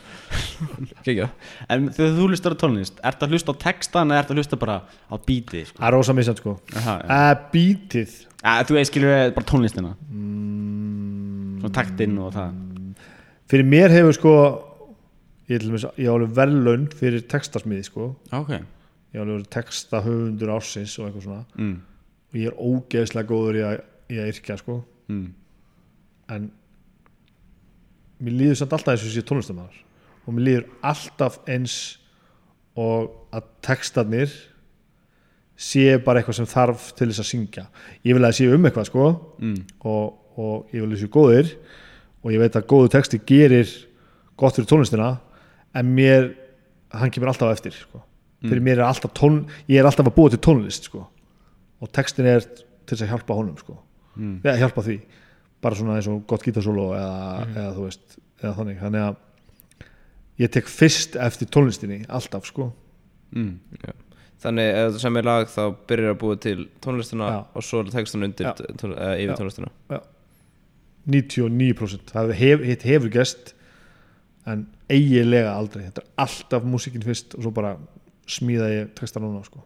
En þegar þú hlustar á tónlist Ertu að hlusta á textan eða ertu að hlusta bara á beatið sko? það er rosa misjant sko. Uh, beatið. Að, Þú veist skilur við bara tónlistina. Mm, Svona taktinn og það. Fyrir mér hefur sko ég, til dæmis- ég á alveg verðlaun fyrir textasmiði sko. Ok ég á alveg verið textahöfundur ársins og eitthvað svona mm. og ég er ógeðslega góður í að, í að yrkja sko Mm. en mér líður samt alltaf eins og sé tónlistamæður og mér líður alltaf eins og að textarnir sé bara eitthvað sem þarf til þess að syngja ég vil að það sé um eitthvað sko Mm. og, og ég vil að sé góðir og ég veit að góðu texti gerir gott fyrir tónlistina en mér, hann kemur alltaf eftir sko. Fyrir mér er alltaf tón ég er alltaf að búa til tónlist sko og textin er til þess að hjálpa honum sko mm. eða hjálpa því bara svona eins og gott gítarsólo eða, eða þú veist eða þannig, þannig að ég tek fyrst eftir tónlistinni alltaf sko Mm. Þannig ef þú semir lag þá byrjar að búa til tónlistina Já. og svo er textan undir Já. tón, eða yfir Já. tónlistina 99% það hef, hitt hefur gest en eiginlega aldrei þetta er alltaf músíkin fyrst og svo bara smíða ég texta núna sko.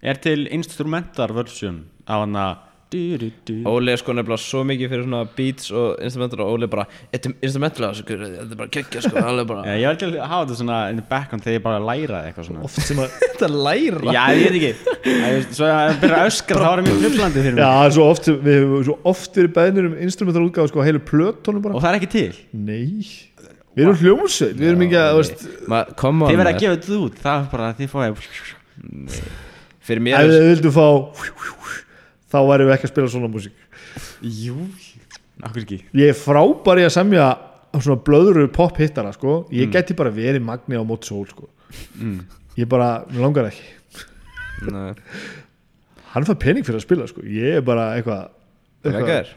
Er til instrumentar version á hana? Du-du-du. Óli er sko nefnilega svo mikið fyrir svona beats og instrumental og Óli er bara instrumental sko, þetta er bara geggja sko Hann bara Já, Ég var til að hafa þetta svona in the background þegar ég bara læraði eitthvað svona. Oft sem að Þetta læra. Já, ég veit ekki. Svo að byrja að öskra þá er það mjög truflandi fyrir Já, mig svo oft, við hefum svo oft verið beðnir um instrumental útgáð sko, heilu plötónum bara. Og það er ekki til? Nei, við erum hljómsveit Við erum ekki að, Þið verða að gefa þetta út Það er bara að þið fáið Fyrir Ef mér er við vildum fá þá værum við ekki að spila svona músík Jú Akkur ekki Ég er frábær í að semja svona blöðru pop hittara sko. Ég Mm. geti bara verið magni á mót sól sko. mm. Ég bara, mér langar ekki Nei, Hann fær pening fyrir að spila sko. Ég er bara eitthvað Leika eitthva, þér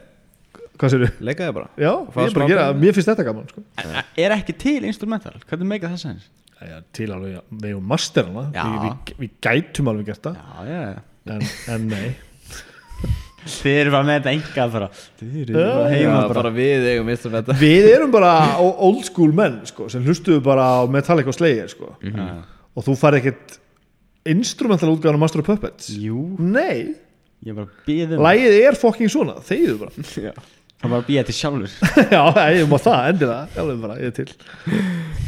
Hvað sér Leika þér bara. Já, ég er bara að gera, mér finnst þetta gaman sko. Er ekki til instrumental? Hvernig meika það sens? Já, til alveg, já, við erum masterana Já. við, við, við gætum alveg gert það. Já, já, já. En, en nei. Þið eru bara með þetta enga bara. Þið eru bara Já, heima bara, bara við eigum instrumental. Við erum bara o- old school menn sko, sem hlustuðu bara á Metallica og Slayer sko. Já. og þú fær ekkert instrumental útgáðan á Master of Puppets? Jú. Nei, Ég er bara að býða um lægið er fucking svona. Þegiðu bara Það var að býða til sjálfur Já, ég má það, endilega Alveg bara, ég er til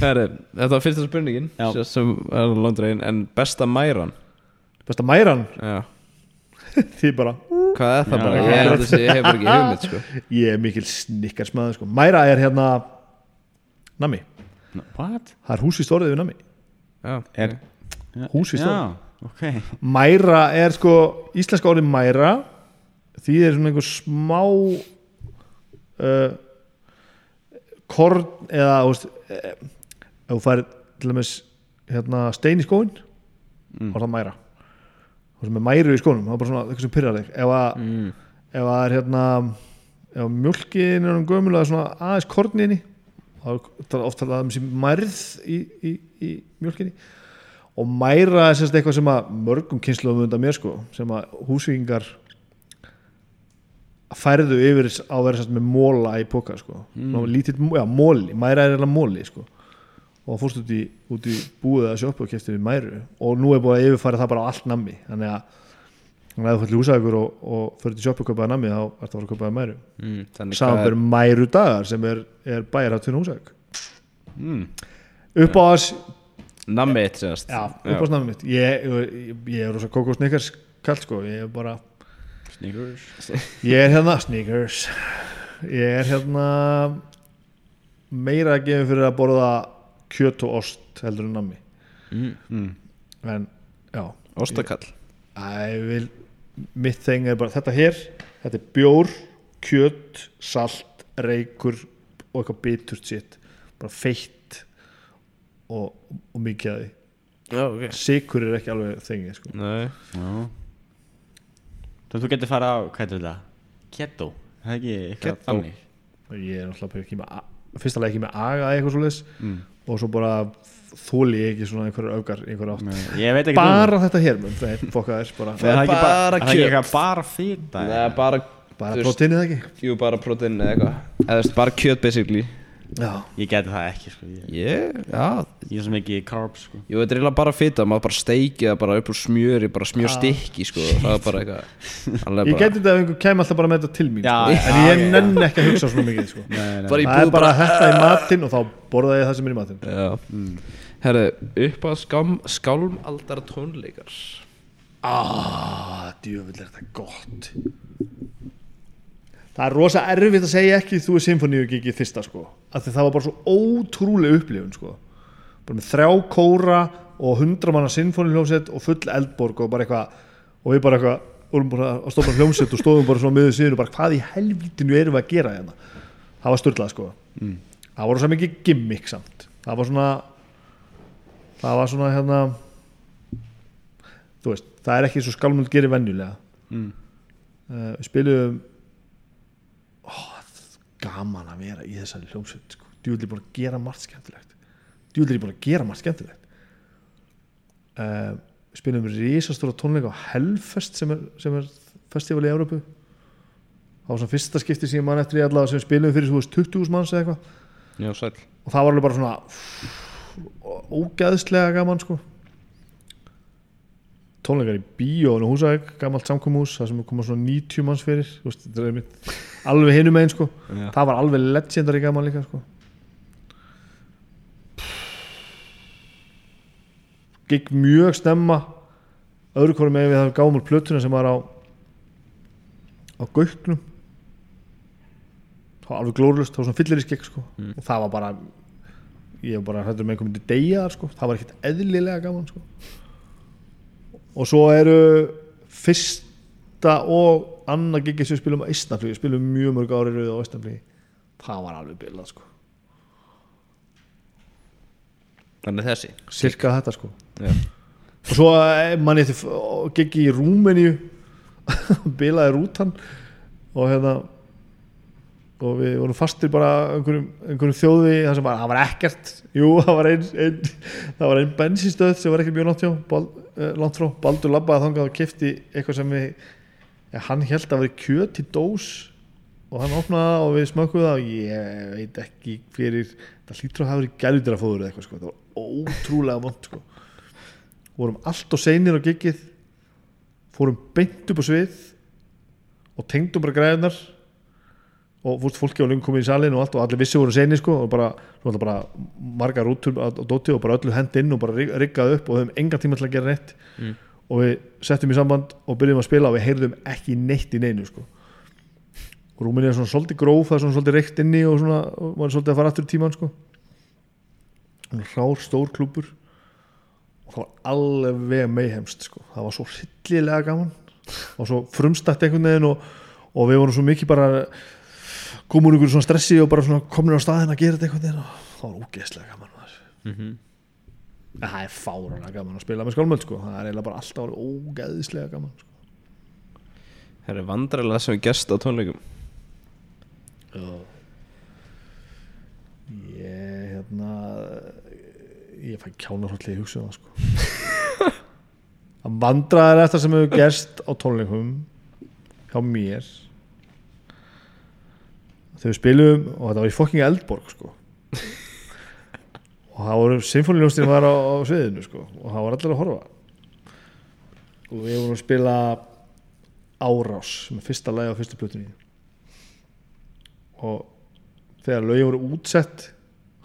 Herri, þetta var fyrsta spurningin Já. sem- er langdregin en besta mæran Besta mæran, Já. því bara Hvað er það Já. bara? Ég, held að sé- ég hef bara ekki hugmynd sko. Ég er mikil snikkarsmaður sko. Mæra er hérna Nami, What? það er húsvist orðið við Nami Já. Er Húsvist orðið Já, ok Mæra er sko íslenska orðið mæra því er svona einhver smá uh, korn eða þú veist, eh, ef þú fær til dæmis hérna, stein í skóin Mm. er það mæra og sem er mæru í skónum, það er bara svona eitthvað sem pyrrar þig ef að, Mm. ef að það er hérna ef mjölkin er um gömul eða svona aðeins korninni þá er ofta um sem mærð í, í, í mjölkinni og mæra er sérst eitthvað sem að mörgum kynsluðum undan mér sko sem að húsvíkingar færðu yfir á að vera sérst með móla í póka sko. Mm. lítill, já, móli, mæra er eða móli sko. Og fórst út í, út í búið að sjópa og kefti við mæru. Og nú er búið að yfirfæra það bara á allt nammi. Þannig að þannig að þú fyrir húsækur og, og fyrir til sjópa og kaupaði nammi þá ertu að fara að kaupaði mæru. Mm. Þannig samanber mæru dagar sem er, er bæjarháttin húsæk mm. upp á þess Nammi eitt sérst upp á snafnum mitt ég, ég, ég er rosa kókó snickers kall sko, ég er bara Sneakers. Ég er hérna, sneakers. Ég er hérna meira að gefa fyrir að borða kjöt og ost heldur en nammi. Mm. mm. en já, Ostakall. Vil, mitt þeng er bara þetta hér, þetta er bjór kjöt, salt reykur og eitthvað biturt sitt bara feitt og, og mikið að því. Já, ok. Sikur er ekki alveg þengi sko. Nei. Já Þannig að þú getur fara á, hvað heitir þetta? Keto Það er ekki eitthvað þannig? Ég er náttúrulega ekki með a- fyrst alveg ekki með aga eða eitthvað svo mm. og svo bara þóli ég ekki svona einhverjar augar einhverjar átt. Nei, Ég veit ekki bara þetta hér mun, það er fokka þess bara, Það er ekki bara, er eitthvað bara fýta bara bara próteinið ekki? Jú, bara protein eða eitthvað. Eða bara kjöt basically já, Ég geti það ekki sko Ég, Ég, já. Ég er svo mikið carbs sko. Jú, þetta er eiginlega bara fita Maður bara steikið bara upp úr smjöri Bara smjör stikki, sko. Það er bara eitthvað ég bara- geti þetta ef einhver kæm alltaf bara með þetta til mín Já, sko. já, en ég nenn ekki að hugsa svona mikið sko. Nei, nei. Það er bara bara þetta í matinn og þá borða ég það sem er í matinn. Já. Herru, upp að skálmaldar tónleikar. Ah, djöfull er þetta gott það er rosa erfitt að segja ekki þú er symfoníu gigið fyrsta sko. Af því það var bara svo ótrúlega upplifun sko. Bara með þrjá kóra og hundra manna symfóniuljómsett og full eldborg og bara eitthvað og við bara eitthvað vorum bara að stoppa hljómsett og stóðum bara svona miður síðan og bara hvað í helvítinu erum við að gera hérna? Það var styrlað sko. Mm. það var rosa mikið gimmick samt. Það var svona það var svona hérna þú veist, það er ekki svo skálmöld gerir venjulega. Mm. uh, við spilum gaman að vera í þessari hljómsveit sko. djúvill er búin að gera margt skemmtilegt. Djúvill er búin að gera margt skemmtilegt. Uh, við spilum risastóra tónleika á Hellfest sem er, sem er festival í Európu það var svona fyrsta skipti sem ég man eftir í allavega sem við spilum fyrir þú veist 20.000 manns eða eitthvað. Og það var alveg bara svona ógæðslega gaman sko tónleikar í bíónu húsæk gamalt samkomús, það sem koma svona 90 manns fyrir, veist, alveg hinum einn sko, Já. það var alveg legendary gaman líka sko gikk mjög stemma öðru hverju með við það gáum úr plötuna sem var á á gauknum það var alveg glórlust, það var svona fyllir í skegg sko. og það var bara ég var bara hættur með einhvern myndi deyja þar sko. það var ekkert eðlilega gaman sko. Og svo eru fyrsta og annað gigið sem við spilum á Ísnaflíu við spilum mjög mörg árið rauð á Ísnaflíu það var alveg bilað sko. Þannig þessi. Cirka þetta sko. Já. og svo eh, mann ég til gigi í Rúmeníu. Bilaði rútan. Og hérna og við vorum fastir bara einhverjum, einhverjum þjóði það sem var, það var ekkert jú, það var ein, ein ein bensinstöð sem var ekkert mjög langt, hjá, bal, eh, langt frá Baldur labbaði þangað og kefti eitthvað sem við ja, hann held að vera kjöt í dós og hann opnaði það og við smökkuðu það og ég veit ekki fyrir það hlýtur að hafa verið gæludira fóður eða eitthvað sko. það var ótrúlega vond sko. vorum allt og seinir á gigið fórum beint upp á svið og tengdum bara græðunar og fúst fólki á löngu komið í salin og allt og allir vissi voru seinir sko og bara, bara margar rútur á dóti og bara öllu hend inn og bara rig- riggað upp og höfum enga tíma til að gera neitt. Mm. og við settum í samband og byrjum að spila og við heyrðum ekki neitt í neinu sko. Og rúminni er svona svolítið gróf það er svona svolítið reykt inni og svona og maður er svolítið að fara aftur í tíman sko. Svona rár stór klúbur og það var alveg meihemst sko. það var svo hryllilega gaman. Og svo frumstætt einhvern veginn og, og við vorum svo mikið bara komum úr ykkur svona stressi og bara svona komin á staðin að gera þetta einhvern veginn og það var ógeðslega gaman. Mhm. En það er fáranlega gaman að spila með skálmöld sko. það er eiginlega bara alltaf ógeðslega gaman sko. Það er vandræðilega sem gest á tónleikum ég hérna ég fæ kjánarhaldlega í hugsa um það sko að vandraðar eftir sem hefur gerst á tónleikum hjá mér þegar við spilum og þetta var í fokking Eldborg sko. Og það voru symfóniljónstin var á, á sviðinu sko og það var allir að horfa. Og við vorum að spila Árás sem er fyrsta lagi á fyrstu plötunni. Og þegar lögin voru útsett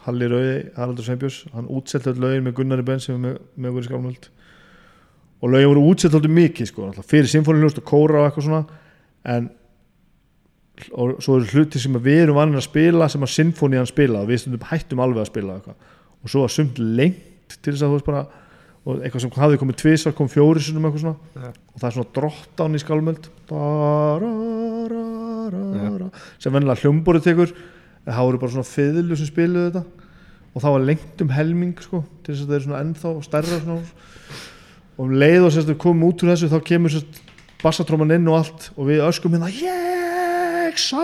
Halli Rauði, Haraldur Sveinbjörns hann útsett öll lögin með Gunnari Ben sem er með, með í skálmöld. Og lögin voru útsett alltaf mikið sko, fyrir symfóniljóst og kóra og eitthvað svona en og svo eru hluti sem við erum vannin að spila sem að sinfónían spila og við stundum hættum alveg að spila eitthvað. og svo var sumt lengt til þess að þú veist bara og eitthvað sem hafði komið tvisvar kom fjóri sinum eitthvað svona. Já. og það er svona drott án í skálmöld. Sem vennilega hljómborið tekur. En það voru bara svona fiðlu sem spiluðu þetta. Og það var lengt um helming sko, til þess að það er svona ennþá stærra svona. og um leið og sérst við komum út úr þessu þá kemur sérst bassatróman inn og allt. Og við öskum hérna ég sá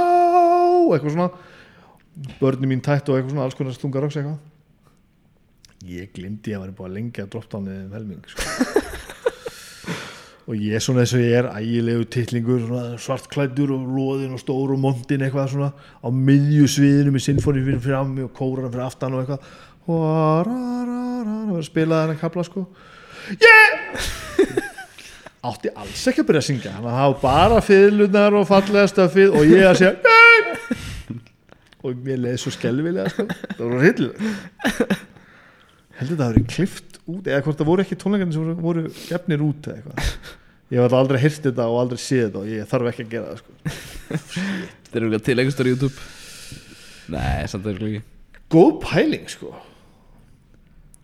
eitthvað svona börni mín tætt og eitthvað svona alls konar stungar rocks eitthvað ég glimti að vera búið að lengja droppdánið um helming sko. og ég svona þess að ég er ægilegu titlingur svona svartklæddur og loðin og stór og mondin eitthvað svona á miðju sviðinu með sinfóni fyrir fram og kóran fyrir aftan og eitthvað og að vera að spila þennan kapla sko yeah! Átti alls ekki að byrja að syngja. Að það var bara fiðlunar og fallega stöfið og ég að segja og mér leiði svo skelvilega sko. það voru hillilega heldur þetta að það verið klift út eða hvort það voru ekki tónleikarnir sem voru, voru gefnir út eða eitthvað. Ég hef aldrei hýrt þetta og aldrei séð þetta og ég þarf ekki að gera það sko. Þetta er eitthvað til einhver stór YouTube. Nei, samt er ekki. Góð pæling sko.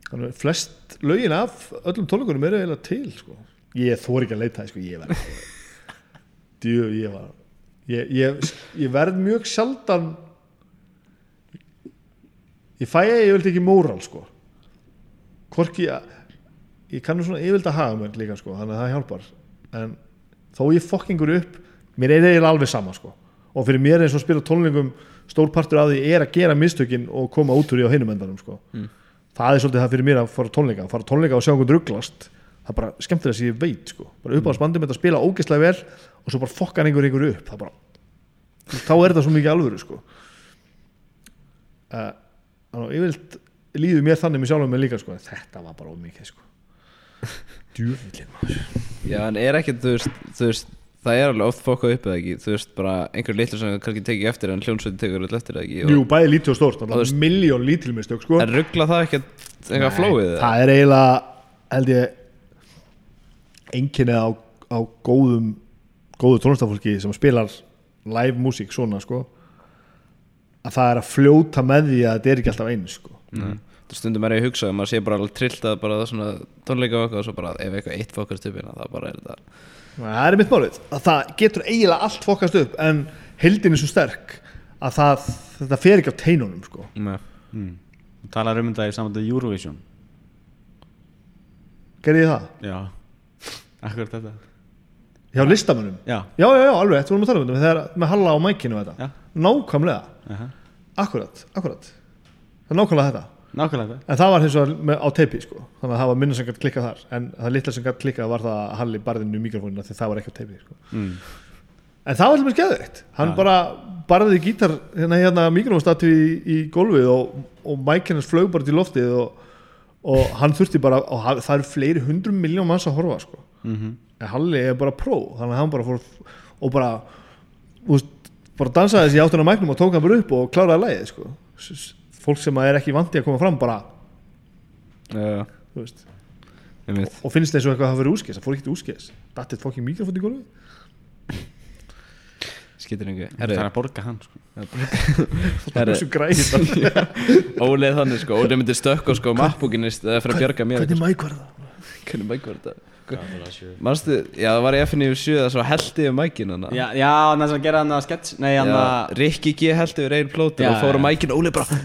Þannig að flest lögin af öllum tónleikunum eru eiginlega til sko. Ég þór ekki að leita það sko. ég verð djú, ég var ég, ég, ég verð mjög sjaldan ég fæ ég vildi ekki móral sko. Hvorki að ég kannu svona yfirlega að haga mér líka sko, þannig að það hjálpar. En þó ég fokkingur upp mér er eiginlega alveg sama sko. Og fyrir mér eins og að spila tónlingum stór partur af því er að gera mistökin og koma út úr í á hinum endanum sko. Mm. það er svolítið það fyrir mér að fara á tónleika að fara á tónleika og sjá einhvern rugglast það er bara skemmtilega sem ég veit sko. Bara upp á spandum þetta spila ógeðslega vel og svo bara fokkan einhver einhver upp. Það bara þá er þetta svo mikið alvöru sko. Uh, þannig að yfirleitt líður mér þannig með sjálfum mig líka sko þetta var bara ómikið sko. Djúvillin maður. Já, en er ekkert, þú veist, þú veist Það er alveg oft fokkað upp eða ekki? Þú veist, bara einhver litlu sem kannski tekið eftir En hljónsveitin tekur öll eftir eða ekki? Jú, bæði lítið og stórt, Og miljón lítilmistök sko. En ruggla það ekkert eitthvað flóið það er eiginlega held ég einkynnið á, á góðum góðu tónlistafólki sem spilar live músík svona sko að það er að fljóta með því að þetta er ekki alltaf eins sko Mm. Stundum er ég að hugsa að maður sé bara alveg trillt að bara það svona tónleika og eitthvað og svo bara ef eitthvað eitt fokkast upp hérna það bara er þetta það er mitt málið, að það getur eiginlega allt fokast upp en heldin er svo sterk að það, þetta fer ekki á teinunum sko Nei. mm. talar um þetta í samvæntið Eurovision gerði ég það? já, akkur þetta hjá listamönnum? já, Já, já, já, alveg, þetta vorum að tala um þetta þegar, með Halla á mækinu og þetta Já. nákvæmlega, uh akkurat, akkurat það er nákvæmlega þetta nákvæmlega þetta En það var hins vegar með, á teipi sko. Þannig að það var minna sem gætt klikkað þar En það litla sem gætt klikkað var það að Halli barðinu í mikrofónina Því það var ekki á teipi sko. mm. En það var alltaf skeðveikt Hann Já. bara barði gítar hérna, hérna mikrofónstatu í, í gólfið Og, og mækinn hans flög bara til loftið Og, og hann þurfti bara Og ha- það eru fleiri hundrum miljón manns að horfa sko. Mm En Halli er bara pró Þannig að hann bara fór Og bara úst, Bara dansaði þessi áttuna mæknum Og tók hann bara upp og kláraði lagið sko. Fólk sem að er ekki vandi að koma fram Bara, ég veit og finnst eins og eitthvað að hafa verið úskes það fór ekkert úskes dattið fokking mikrofón í gólfi Skýtir engu. Það er Herri, að borga hann sko. það er Herri. svo græðist Óli er þannig sko. Óli myndir stökka sko mappbúkinni eða fyrir að bjarga mér hvernig mæk var það? Hvernig mæk var þetta? Manstu, já það var í FNU 7 það svo heldi um mækin hana já, já, hann að gera hann að skets nei, hann að Rikki G heldur við einn plótur og fór á já. mækin. Óli bara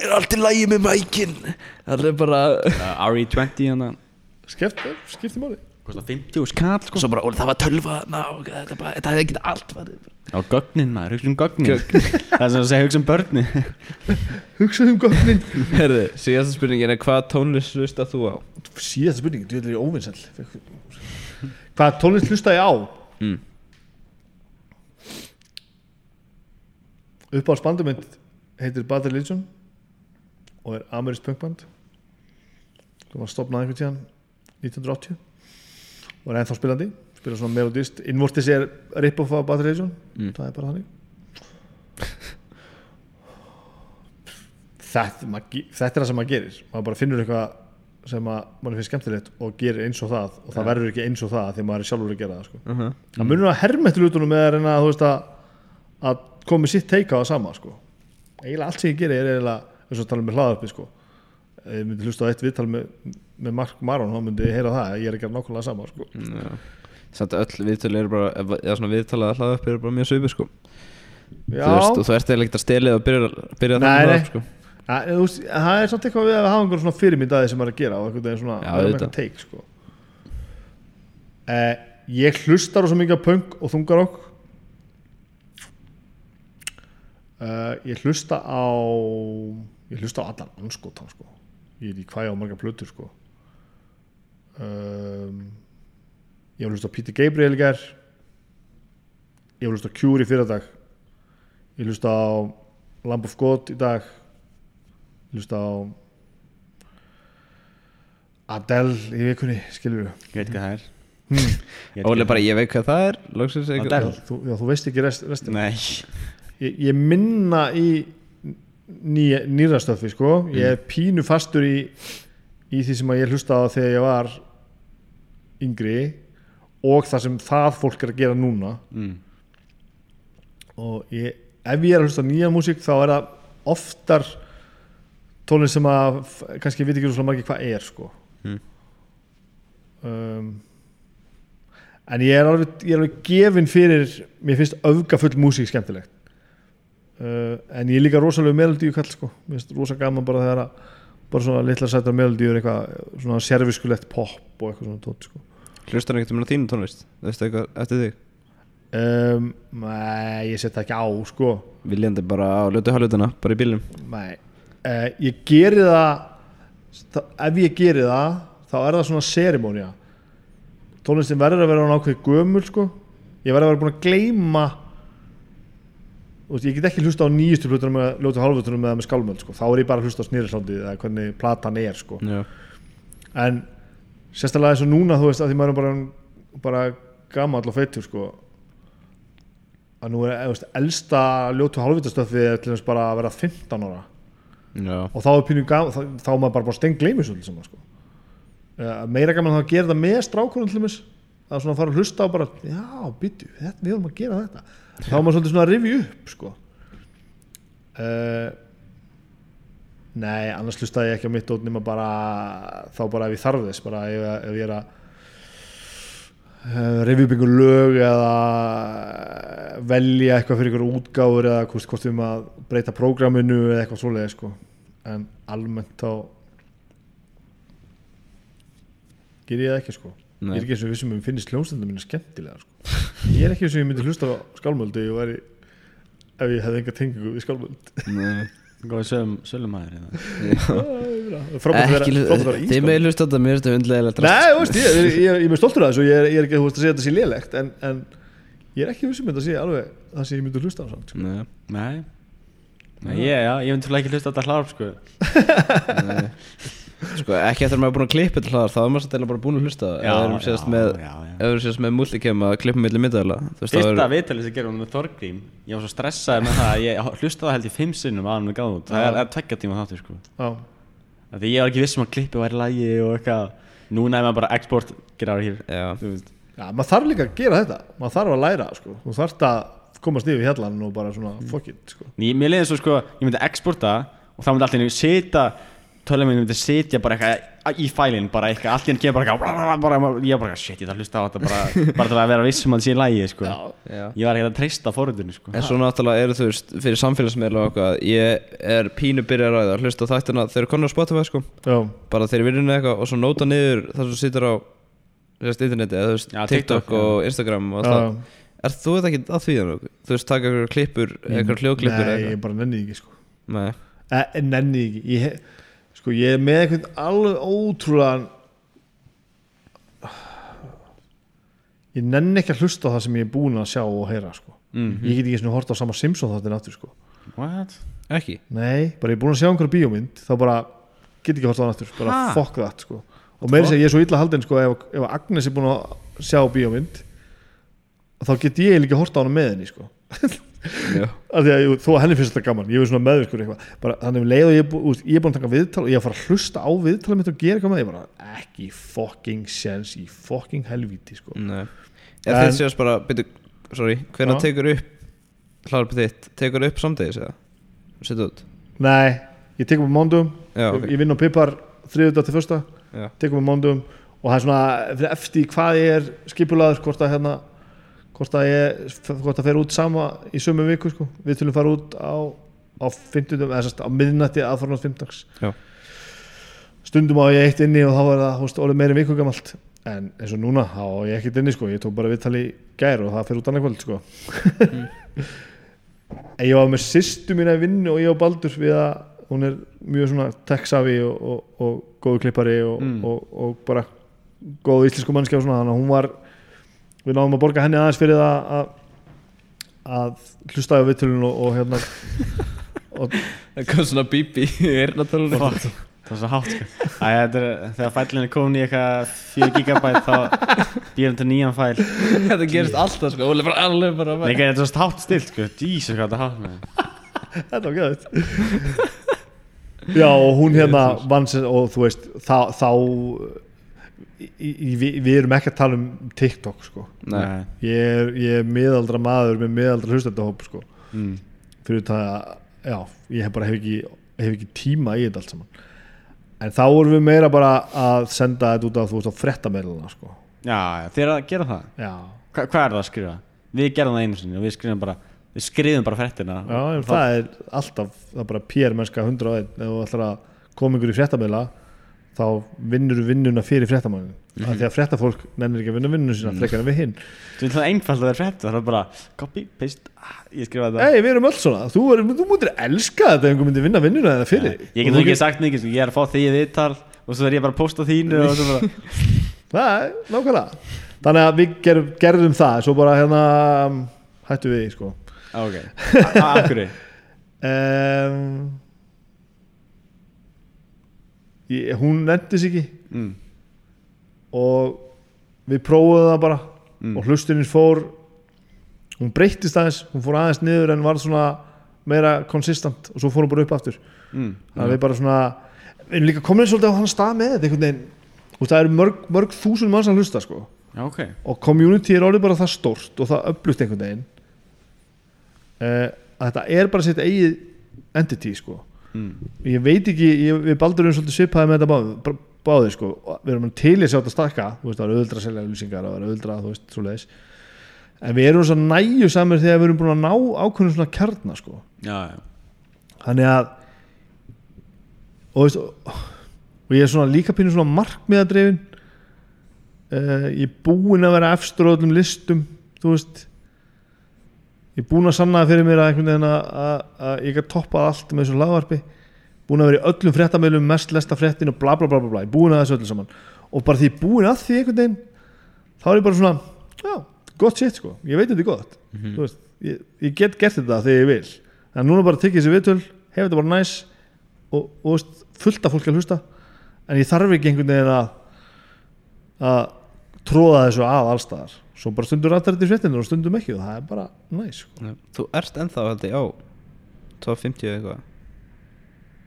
Er allt í lægi með mækin? Það er bara RE20 hann að skipt, skipti máli kostar 50 skall sko. Svo bara Óli það var tölva ná, Þetta, bara, þetta hefði ekki allt á gögnin maður, hugsa um gögnin það er sem að segja hugsa um börni hugsaðu um gögnin Herði, síðasta spurningin er hvað tónlist hlusta þú á? síðasta spurning, þú veitir ég óvinnsæl hvað tónlist hlusta ég á? Mm. upp á spandumint heitir Bad Religion og er amerísk punkband það var stopnað einhvern tíðan 1980 og er ennþá spilandi spila svona melodist innvortis er rip-off af Bad Religion Mm. það er bara þannig þetta, maður þetta er það sem maður gerir maður bara finnur eitthvað sem að mann finnst skemmtilegt og gerir eins og það og það verður ekki eins og það því maður er sjálfur að gera það sko. Uh -huh. það munur að herma eftir lutunum með að reyna veist, að, að komi sitt teika á það sama sko. eiginlega allt sem ég gerir er eiginlega eins og tala með hlaðarpi sko. ég myndi hlusta á eitt viðtal með, með Mark Maron þá myndi heyra það að ég er að gera nákvæmlega sama sko. Samt öll viðtölu eru bara eða svona viðtalað að hlaða upp eru bara mjög svipi sko Þú veist, og þú ert eiginlega ekkert að stelið og byrja, byrja Nei, þannig nei. að sko það er samt eitthvað við að hafa einhvern svona fyrirmyndaði sem er að gera og einhvern veginn svona Já, vera auðvitað. eitthvað teik sko. eh, ég hlustar svo mikið á punk og þungarokk eh, ég hlusta á ég hlusta á allan anskotan sko. ég er í hvað ég á marga plötur sko. Um, ég hef hlusta á Peter Gabriel í gær. Ég hef hlusta á Cure í fyrradag. Ég hlusta á Lamb of God í dag. Ég hlusta á Adele í vikunni skilur við ég veit hvað það er. Hmm. Ég bara, ég veit hvað það er. Eitthvað þú, já, þú veist ekki rest, restin nei. Ég, ég minna í ný, nýra stöfi sko. ég er pínu fastur í í því sem ég hlusta á þegar ég var yngri og það sem það fólk er að gera núna mm. og ég, ef ég er að hlusta á nýja músík þá er það oftar tónlist sem að kannski veit ekki svo margir hvað er sko Mm. um, en ég er alveg, ég er alveg gefin fyrir mér finnst öfgafull músík skemmtilegt uh, en ég er líka rosalega melodíu kall sko mér finnst rosa gaman bara þegar að bara svona litla sættar melodíur eitthvað svona serviskulegt pop og eitthvað svona tótt sko. Hlustar hann ekkert um þínu tónlist? Þú veist eitthvað eftir þig? um, Nei, ég set það ekki á sko. Viljandi bara á lötu halvutana, bara í bílum Nei, uh, ég geri það það, ef ég geri það þá er það svona serimónia tónlistin verður að vera hann ákveð gömul sko. ég verður að vera búin að gleyma Þú veist, ég get ekki hlusta á nýjustu hlutunum með ljótu halvvöldunum eða með skálmöld sko. þá er ég bara að hlusta á snýrislándið eða hvernig platan er sko. En sérstaklega eins og núna þú veist að því maður er bara, bara gamall og feitur sko að nú er veist, elsta ljótu þess bara að vera 15 ára. Já, og þá er pínu gaman, þá, þá er maður bara, bara saman sko. Uh, meira gaman þá að gera það með strákunum til þess að svona fara að hlusta á bara já, þetta, við erum að gera þetta þá er maður svolítið svona að rifja upp sko. Uh, nei, annars hlusta ég ekki á mitt út nema bara þá bara ef ég þarf þess bara ef, ef ég er að uh, rifja upp einhver lög eða velja eitthvað fyrir einhver útgáfur eða hvort, hvort við erum að breyta prógraminu eða eitthvað svoleiði sko. En almennt þá ger ég það ekki sko Nei. ég er ekki eins og vissum að finnist hljómsendum minna skemmtilega sko. ég er ekki eins og ég myndi hlusta á skálmöldu ef ég væri ef ég hefði enga tengingu við skálmöld nei Góði sölum, sölumæður hérna. frábært að vera, að þið með hlusta þetta, mér er þetta undlega Nei, þú veist, ég, ég, ég, ég er stoltur af þessu og ég er, ég er ekki þú veist, að segja þetta sé lélegt en, en ég er ekki vissum að þetta sé alveg það sem ég myndi hlusta á samt sko. Nei, Nei Nei, ég, já, ég myndi ekki hlusta á þetta hlarp sko nei Sko, ekki eftir að maður er búin að klippa til hlaðar þá er maður eiginlega bara búin að hlusta. Já, við erum já, með við sérst með multicam að klippa milli myndaðala Fyrsta er viðtalið sem gerum með Þorgrím Ég var svo stressaði með það að ég hlustaði held í fimm sinnum að hann með gáð út. Það er, er tveggja tíma þáttur sko. Já, Af Því ég var ekki viss um að klippi væri lægi og eitthvað. Núna er maður bara export of here Já, Já, maður þarf líka að gera þetta. Maður þarf að læra, sko. Þú þarf að komast yfir hérlan og bara svona fuck it, sko. Mér leiði svo sko, ég myndi exporta og þá myndi allt í einu sita tölum minn myndi sitja bara eitthvað í fælinn bara eitthvað, allt í einu kemur bara eitthvað bara, ég bara, shit, ég þarf að hlusta á þetta bara, bara til að vera vissum að það sé í lægi sko. já. Ég var ekki að treysta forutinu sko. En svo náttúrulega eru þú veist, fyrir samfélagsmiðla og eitthvað Ég er pínu byrjar að hlusta á þættina Þeir eru konar á Spotify sko. Já, Bara þeir eru vinnunni eitthvað og svo nóta niður það sem situr á sérst, interneti eða þú veist, Já, TikTok, TikTok, já. og Instagram og já, alltaf. Er þú þetta ekki að því þannig? Þú veist, taka eitthvað klippur, eitthvað sko ég, er með eitthvað alveg ótrúlega Ég nenni ekki að hlusta á það sem ég er búin að sjá og heyra, sko mm. Ég get ekki svona hort á sama Simpson þáttin aftur, sko What? ekki Nei, bara ég er búin að sjá einhverja bíómynd þá bara get ekki hort á hann aftur bara Ha? fuck that sko og meira þess að ég er svo illa haldinn sko ef, ef Agnes er búin að sjá bíómynd þá get ég líka hort á hana með henni sko af því að jú, þó að henni finnst þetta gaman ég er svona meðvirkur eitthvað bara, þannig um leið og ég, úst, ég er búin að taka viðtal og ég er að fara að hlusta á viðtalið mitt og gera eitthvað með því, ég bara ekki fucking sense í fucking helvíti sko En- þið séast bara, byrju, sorry Hvenær Já. tekur upp hlaðarpið þitt, tekur upp samdegis eða? Settu út nei, ég tekum á mándum Já, ég, vinn á Pipar þriðudag til fyrsta Já. tekum við mándum og það er svona eftir hvað ég er skipulaður hvort að hérna hvort að ég hvort að fer út sama í sömu viku sko. við tulum fara út á á 50, eða sérst á miðnætti aðfarnast 50 Já. stundum á ég eitt inni og þá er það hóst, orðið meira viku gamalt en eins og núna þá á ég ekkert inni sko. ég tók bara viðtali gær og það fer út annað kvöld sko. en ég var með sýstu mína í vinnu og ég og Baldur við að hún er mjög svona tech-savi og, og, og góðu klippari og, Mm. og, og bara góðu íslensku svona þannig að hún var við náðum að borga henni aðeins fyrir það að að hlusta á viðtölun og, og hérna og, Það kom svona bíbi í eyrnatölunum. Fuck, það var svo hátt sko. Er, þegar fælinn er komin í eitthvað 4 gigabæt þá hann til nýjan fæl. Þetta gerist alltaf sko, Óli bara alveg bara Nei, ekki, þetta er svo hátt stilt sko. Jesus, hvað þetta er hátt með? Þetta var gæðið já og hún hérna vann sér og þú veist þá, við, við erum ekki að tala um TikTok sko. Ég er, ég er miðaldra maður með miðaldra hlustendahóp sko. Mm. fyrir það að já, ég hef bara hef ekki, hef ekki tíma í þetta allt saman. En þá erum við meira bara að senda þetta út á þú veist á frettameiluna sko. Já, er að gera það. Hva, Hvað er það að skrifa? Við gerum það einu sinni og við skrifum bara Við skrifum bara fréttina. Já það er alltaf það er bara pér mennska 101 ef þú ætlar að kom ykkur í fréttamæla þá vinnur vinnuna fyrir fréttamannin Mhm. af því að fréttafólk nennir ekki að vinna vinnuna sína frekar en við hinn Þú vil það einfalt að vera frétt Það er bara copy, paste ah, Ég skrifa þetta. Ei, við erum öll svona, þú, er, þú mútir elska þetta ef einhver myndi vinna vinnuna þeirra fyrir. Þig. Ég get þú ekki sagt mikið sko. Ég er að fá því í viðtal Og svo er ég bara að posta þínu bara Það er nákvæmlega. Þannig að við gerðum, gerðum það. Svo bara hérna hættu við sko. Ah, Ok, A- a- af hverju? um, ég, Hún nefndis ekki. Mm. Og við prófuðum það bara. Mm. Og hlustunins fór Hún breyttist aðeins Hún fór aðeins niður en var svona meira konsistant og svo fór hún bara upp aftur. Mm. þannig að við bara svona við erum líka komin svolítið á hann stað með þetta það eru mörg, mörg þúsund manns að hlusta sko. Já, ok. Og community er orðið bara það stórt og það upplutt einhvern veginn. Uh, að þetta er bara sitt eigið entity sko mm. ég veit ekki, ég, við baldur um svolítið svipaði með þetta báði, bá- báði sko. Og við erum til í að sjá þetta stakka það er auðvöldra að selja lýsingar og það er auðvöldra, þú veist, svo leiðis en við erum svo næju samir þegar við erum búin að ná ákveðnum svona kjarnar sko. Já, já. Þannig að og, veist, og ég er svona líka pínu svona markmiðadrefin uh, ég er búinn að vera efstur á öllum listum þú veist ég er búinn að sanna fyrir mér að, að, að, ég get toppað allt með þessu lagvarpi búinn að vera í öllum fréttamöðlum mest lesta fréttin og bla bla bla bla, bla. ég er búinn að þessu öllu saman. Og bara því ég er búinn að því einhvern veginn þá er ég bara svona já, gott shit sko, ég veit þetta er gott. Þú veist, ég, ég get gert þetta þegar ég vil. En núna bara tekið þessi viðtöl hefur þetta bara næs og, og veist, fullt af fólki að hlusta. En ég þarf ekki einhvern veginn að að tróða þessu að allstaðar svo bara stundur rættar þetta í fréttinu og stundum ekki og það er bara næs sko. Þú ert ennþá held ég á top 50 eitthvað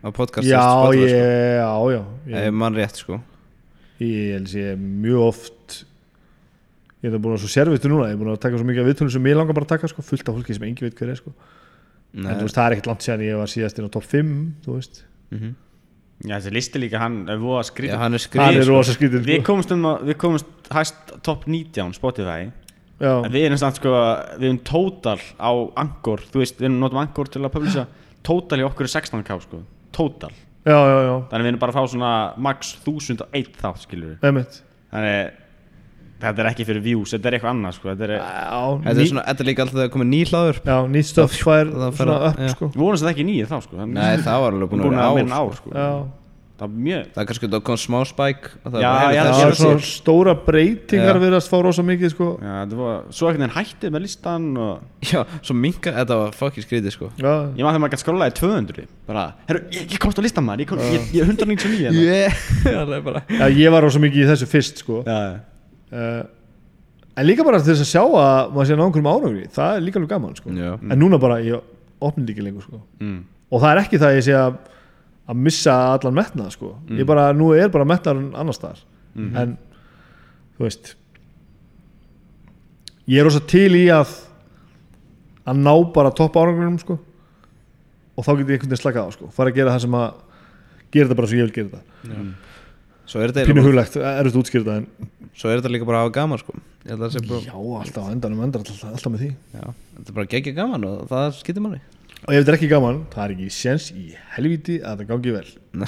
á podcast já, Spotify, ég, sko. já, já Ef ég, mann rétt sko ég held sé mjög oft ég er búin að svo sérvistu núna ég er búin að taka svo mikið af viðtölum sem ég langar bara að taka sko, fullt af fólki sem engi veit hver er sko. en þú veist, það er ekkert langt séðan ég var síðast inn á top 5 þú veist Mhm. Já, þessi listi líka, hann er voða skrítið hann er er sko. Við sko. komumst um að, við komumst hæst top 19 Spotify. Já, En við erum samt sko, við erum total á Angor Þú veist, við erum notum Angor til að publisa Total í okkur er 16k sko. Total. Já, já, já, Þannig við erum bara að fá svona max 1001 þátt skilur við einmitt. Þannig þetta er ekki fyrir views, þetta er eitthvað annað sko Þetta er, já, Þetta er svona, þetta er líka alltaf þegar komið ný hlaður. Já, nýtt stöf það fer svona að- upp já. sko. Við að þetta ekki nýið þá sko. Nei, það var alveg búin að vera að ár, sko. sko. Já, Það mjög Það er kannski það kom smá spæk og það Já, var já, það að er sjá svona stóra breytingar Já. verðast fá rosa mikið sko. Já, þetta var, svo ekkert en hættið með listan og Já, svo minka, þetta var fucking skrítið sko. Já, Ég maður þegar maður gæti skrólaði 200 bara, herru, ég, ég komst á listan maður, ég, kom, ég, ég er 199 hérna. Yeah, það er bara Já, ég var rosa mikið í þessu fyrst sko. Já, uh, En líka bara til þess að sjá að maður sé ná einhverjum árangri Það er líka alveg gaman sko. Já. En núna bara, ég opnir ekki lengur sko. Mm. Og það er ekki það að ég sé að að missa allan metnað sko. Ég bara, nú er bara metnaðurinn annars staðar. En, þú veist Ég er rosa til í að að ná bara topp árangurum sko. Og þá get ég einhvern veginn slakað á sko. Fara að gera það sem að gera þetta bara svo ég vil gera þetta. Svo er þetta pínu eiginlega huglegt, erfitt að útskýra þetta en Svo er þetta líka bara að hafa gaman sko. Já, alltaf á endanum endar alltaf, alltaf með því. Já, þetta er bara geggja gaman og það skiptir manni og ef þetta er ekki gaman, það er ekki séns í helvíti að það gangi vel.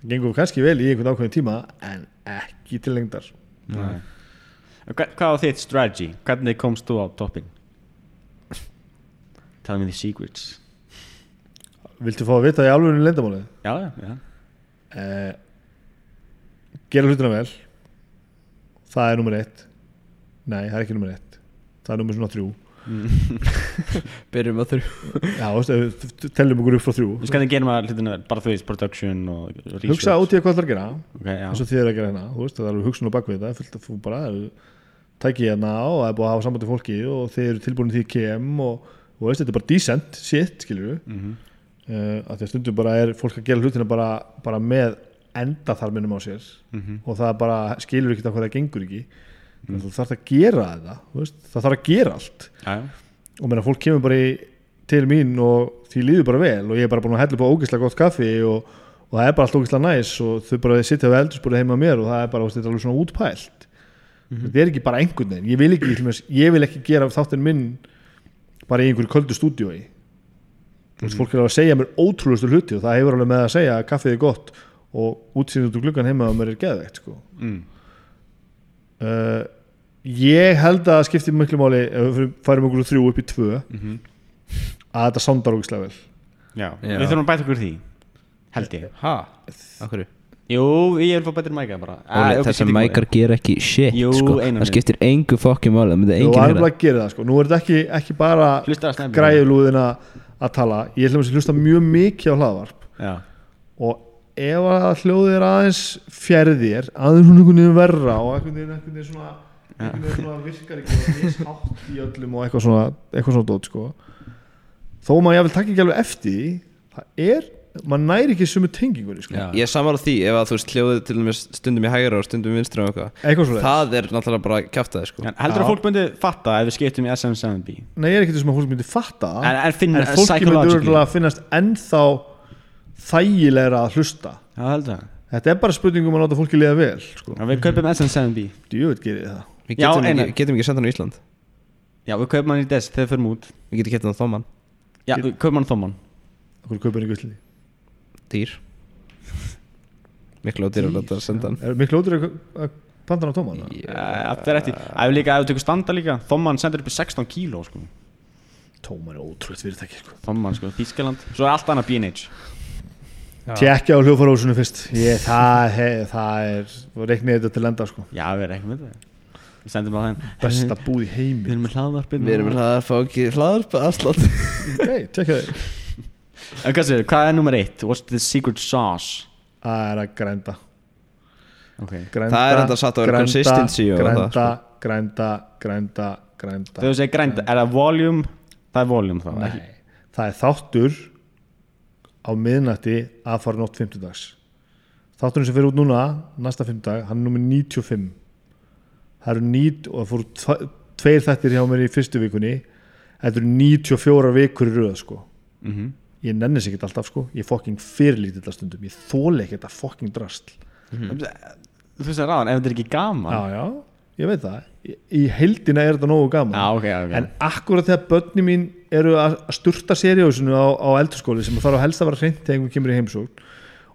Það gengur kannski vel í einhvern ákveðin tíma en ekki til lengdar. Nei. Hva, Hvað var þitt strategy? Hvernig komst þú á toppin? Tell me the secrets. Viltu fá að vita í alveg lendamálið Já, já, já. Eh, gera hlutina vel það er nummer eitt. Nei, það er ekki nummer eitt. Það er nummer svona þrjú. Byrjum að þurru já, teljum okkur upp frá þrjú. Þú hvernig gerum maður bara veist production og research. Hugsa út í að hvað það er að gera. Okay, eins og þið er að gera hérna. Það er alveg hugsun á bakvið þetta. Fullt að þú bara tæki hérna og það er búið að hafa sambandi fólki og þeir eru tilbúin í því kem og, og veist, þetta er bara decent shit, skilur við Mhm. uh, að því að stundum bara er fólk að gera hlutina bara, bara með endaþarminum á sér Mhm. og það bara skilur ekki það hvað það gengur ekki mm. þú þarf að gera þetta það þarf að gera allt já. og meina fólk kemur bara í, til mín og því líður bara vel og ég er bara búin að hella upp á ógeðslega gott kaffi og, og það er bara allt ógeðslega næs og þau bara sitja við eldurspúrið heima mér og það er bara þetta er alveg svona útpælt þetta er ekki bara einhvern veginn ég vil ekki, dæmis- ég vil ekki gera þáttinn minn bara í einhverju köldu þú veist, fólk er að segja mér ótrúlustu hluti og það hefur alveg með að segja að kaffið er gott og útsýnið út úr gluggan heima á mér er geðveikt sko. mm. uh, ég held að það skipti miklu máli ef við færum okkur úr þrjú upp í tvö Mhm. að þetta sondar ógislega vel Já. Já. Við þurfum að bæta okkur því Held ég Ha? Akkur? Jú, ég vil fá bara Óli, Ah, ok, Þessar skiptir ekki mækar gera ekki shit Jú, sko. Það skiptir engu fokkin máli Það myndi og enginn heyra alveg að gera það sko. nú er þetta ekki, ekki bara. Hlusta að að tala ég að hlusta mjög mikið á hlaðvarp Já, og ef að hljóðið er aðeins fjærðir aðeins svona einhvern veginn verra og einhvern veginn, einhvern veginn svona, einhvern veginn svona virkar ekki og mishátt í öllum og eitthvað svona eitthvað svona dót sko. Þó maður ég vil taka ekki alveg eftir því það er, maður næri ekki sumu tengingunni sko. Ég er saman á því ef að þú veist hljóðið til dæmis stundum í hægra og stundum í vinstri og eitthvað. Eitthvað Það er náttúrulega bara kjáftæði sko. En heldur að fólk myndi fatta ef við skiptum í SM7B nei, ég er ekki þessum að fólk myndi fatta. En, en finna en fólki myndi finnast ennþá þægilegra að hlusta. Já, heldur það þetta er bara spurningum að láta fólki liða vel sko. Já, við kaupum SM7B djúvöld gerir það. Við Já, getum, Einar. ekki, getum ekki sendt hann á Ísland. Já, við kaupum hann í des þegar við förum út. Við getum hann á Þóman Já, við kaupum hann þóman okkur kaupir ekki villið Dýr. Miklu á dýr að láta að senda hann. er miklu ótrúið að panta hann á tóman Aftur eftir Ef við líka, ef við tökum standa líka Þóman sendur upp í 16 kíló sko. Tóman er ótrúið fyrirtæki sko. Þóman sko, Þískaland Svo er allt annað B&H tjekkja á hljófarhósunum fyrst ég, það, he, það er reiknið þetta til enda sko. Já, við með það Við sendum á þeim besta búð í Við heimi erum með hlaðvarpið Við erum að fá ekki hlaðarp aðslátt ok, tjekkja þig En hvað séu, hvað er nummer eitt? What's the secret sauce? það er að grænda Ok grænda, Það er enda satt að vera grænda, consistency og grænda, það, sko. grænda, grænda, grænda Þegar þú segir grænda, er það volume? Það er volume þá? Nei, það er þáttur á miðnætti að fara nótt 50 dags þátturinn sem fyrir út núna næsta 5 dag, hann er nummer 95 það eru nýt og það tve- tveir þættir hjá mér í fyrstu vikunni. Þetta eru 94 vikur í röð sko. Mm ég nenni sér ekki alltaf sko, ég fokking fyrirlítið þetta stundum, ég þóli ekki þetta fokking drastl Þú veist það ráðan, ef þetta er ekki gaman. Já, já, ég veit það. Í, heildina er þetta nógu gaman. Já, ok, ok. En akkurat þegar börni mín eru að sturta seriósinu á, á eldurskóli sem þarf að helst að vera hreint þegar einhver kemur í heimsókn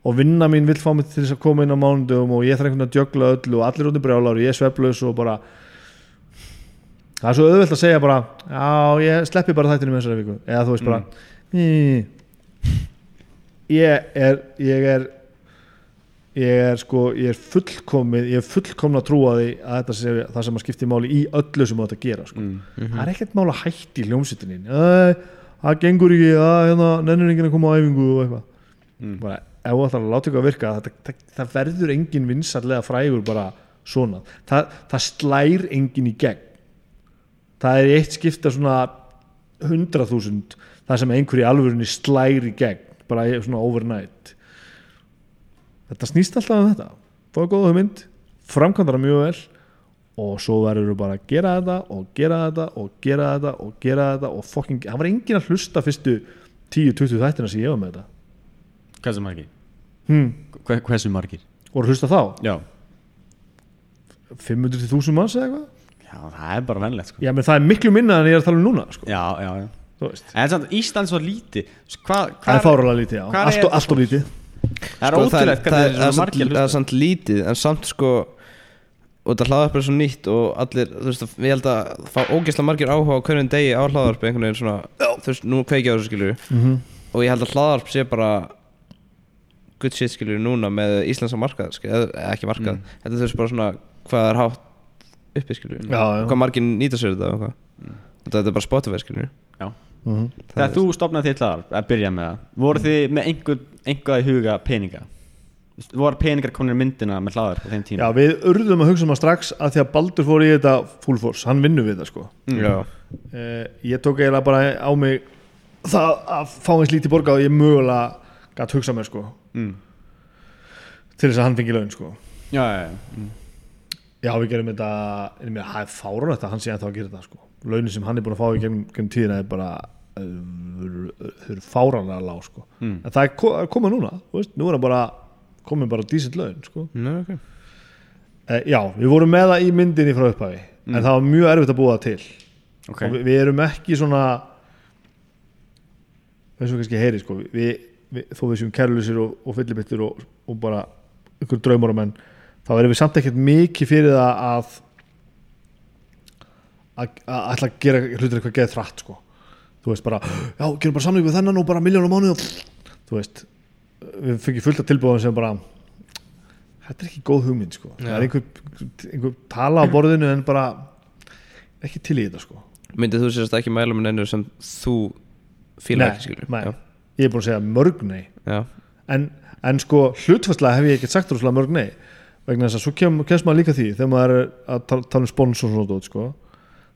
og vinna mín vill fá mig til þess að koma inn á mánudögum og ég þarf einhvern að djögla öllu og allir út í brjálar og ég er sveflaus og bara það er svo auðvelt að segja bara já, ég sleppi bara þættinu með þessari viku eða þú veist bara mm. ég er ég er ég er sko, ég er fullkomið ég er fullkomna að trúa því að þetta sé það sem að skipti máli í öllu sem að gera sko. mm. það er ekkert mál að hætti í hljómsveitinni Æ, það gengur ekki að hérna, nennir enginn að koma á æfingu og eitthvað Mm. bara, ef þú ætlar að láta ykkur að virka það, það, það verður engin vinsarlega frægur bara svona það, það slær enginn í gegn það er eitt skipta svona hundrað þúsund það sem einhver í alvörunni slær í gegn bara svona overnight þetta snýst alltaf um þetta. Fóða góða hugmynd, framkvæmdara mjög vel og svo verður þú bara að gera þetta og gera þetta og gera þetta og gera þetta og fucking, það var enginn að hlusta fyrstu 10-20 þættina sem ég var með þetta. Hversu margir? hmm. Hver, hversu margir? voru hlusta þá? Já. 500-1000 manns eða eitthvað? Já, það er bara vennlegt sko. Já, menn það er miklu minna en ég er að tala um núna sko. Já, já, já. En samt, Ísland er svo lítið. Hvað það er fáralega lítið, allt og lítið Það er Sko, ótrúlegt það, hvernig er- það það, er er margir það er samt lítið en samt sko og þetta hlaðarp er svo nýtt og allir þú veist, við held að fá ógeðslega margir áhuga á hverjum degi á hlaðarp einhvern veginn svona, þú veist, nú kveikja á þessu skilur mm og ég held að hlaðarp sé bara good shit skilur núna með íslenska markað skilur, eða ekki markað, þetta er þú veist bara svona hvað er hátt uppi já. hvað margir nýta sér þetta og hvað þetta er bara Spotify skilur -hmm. Þegar þú stopnaði þitt hlaðar, að byrja með það Voru þið með einhver, einhver í huga peninga? Voru peningar konir í myndina með hlaðar á þeim tíma? já, við urðum að hugsa um það strax að því að Baldur fór í þetta full force, hann vinnur við það sko Mm. já, eh, ég tók eiginlega bara á mig það að fá eins lítið borga og ég mögulega gætt hugsa mér sko mm. til þess að hann fengi laun sko Já, já, já mm. já, við gerum þetta, en mér, það er fárunætt að hann sé að það að gera þetta sko launin sem hann er búin að fá í gegnum, gegnum tíðina er bara uh, þau eru fáránlega lág sko. Mm. en það er ko- komið núna, veist, nú er hann bara komið bara dísent laun sko. Nei, okay. eh, já, við vorum með það í myndinni frá upphafi en það var mjög erfitt að búa það til. Ok. Og við, við erum ekki svona eins og kannski heyri sko, við, við, þó við séum kærlusir og, og fyllibittur og, og bara ykkur draumur menn þá erum við samt ekkert mikið fyrir það að að ætla að gera hlutir eitthvað geða þrætt sko. þú veist bara, já, gerum bara samling við þennan og bara miljónum mánuð og þú veist við fengið fullt af tilbúðum sem bara þetta er ekki góð hugmynd sko. það er einhver, einhver tala á borðinu en bara ekki til í þetta sko. Myndið þú sérst ekki mæla með neinu sem þú fílar ekki skilur nei. Ég er búin að segja mörg nei en, en sko hlutfærslega hef ég ekkert sagt mörg nei vegna þess að svo kem, kemst maður líka því þegar maður er að tala, tala um sponsor og svona dót, sko.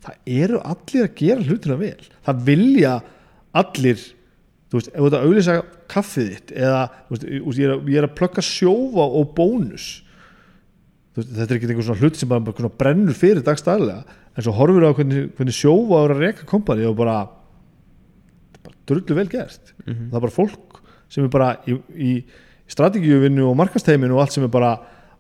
Það eru allir að gera hlutina vel. Það vilja allir þú veist, ef þú ert að auðlýsa kaffið þitt eða þú veist, ég, er að, ég er að plugga sjófa og bónus. Veist, þetta er ekki einhver svona hlut sem bara, bara brennur fyrir dagstæðlega en svo horfir á hvernig, hvernig sjófa að reka kompani og bara, bara drullu vel gert. Það er bara fólk sem er bara í, í strategíuvinnu og markasteimin og allt sem er bara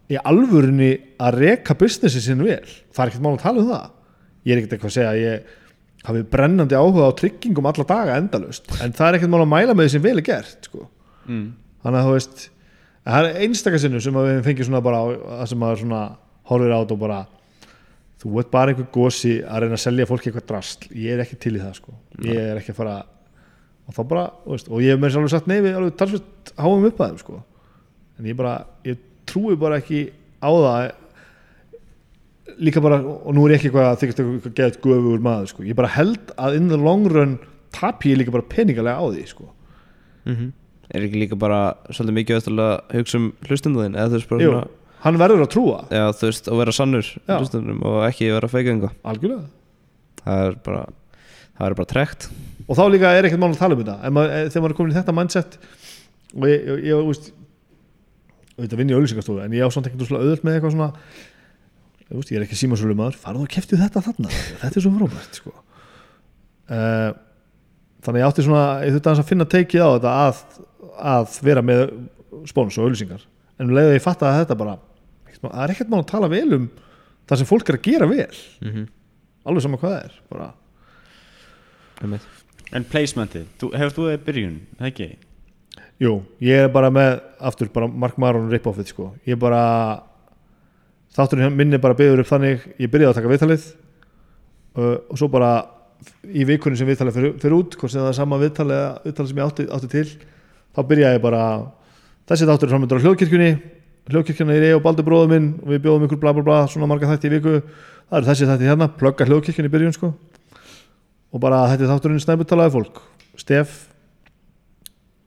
í alvörunni að reka businessi sinn vel. Það er ekkert mál að tala um það ég er ekkert eitthvað að segja að ég hafi brennandi áhuga á tryggingum alla daga endalust en það er ekkert mál að mæla með því sem vel er gert sko. mm. þannig að þú veist það er einstakar sinnum sem að við fengjum svona bara það sem maður svona horfir á þetta og bara þú ert bara einhver gósi að reyna að selja fólki eitthvað drasl. Ég er ekki til í það sko. Ég er ekki að fara og þá bara, veist, og ég hef þess alveg sagt nei við alveg talsvist háum upp að þeim sko. En ég bara, ég trúi bara ekki á það líka bara, og nú er ég ekki eitthvað að þykast eitthvað geðt gufugur maður sko. Ég bara held að in the long run tapi ég líka bara peningalega á því sko. Er ekki líka bara svolítið mikið öll að hugsa um hlustunduðin eða þú veist bara Jú, svona hann verður að trúa. Já, þú veist, að vera sannur og ekki vera feika einhvað algjörlega. Það er bara, það er bara trekt og þá líka er ekkert mál að tala um þetta. Maður, þegar maður er komin í þetta mindset og ég, ég, ég veist auðvitað vinn ég auðlýsingastofu en ég á samt ekkert svona auðvöld með eitthvað svona ég, veist, ég er ekki símasölu maður, farðu og keftu þetta þarna þetta er svo frábært sko. uh, þannig ég átti svona ég þurfti að finna teikið á þetta að, að vera með spónus og auðlýsingar en um leiði að ég fatta að þetta bara það er ekkert mál að tala vel um það sem fólk er að gera vel mm -hmm. alveg sama hvað það er bara En placementið, hefur þú það í byrjun, ekki? Jú, ég er bara með aftur bara Mark Maron rip-offið sko. ég er bara þátturinn minni bara byggður upp þannig ég byrjaði að taka viðtalið uh, og svo bara í vikunni sem viðtalið fyrir, fyrir út hvort sem það er sama viðtalið, viðtalið sem ég átti, átti til þá byrjaði ég bara þessi þáttur er framöndur á hljóðkirkjunni hljóðkirkjunni er ég og Baldur bróður minn og við bjóðum ykkur bla bla bla svona marga þætti í viku það eru þessi þætti hérna, plugga hljóðkirkjunni í byrjun sko. og bara þetta þátturinn snæbutalaði fólk Stef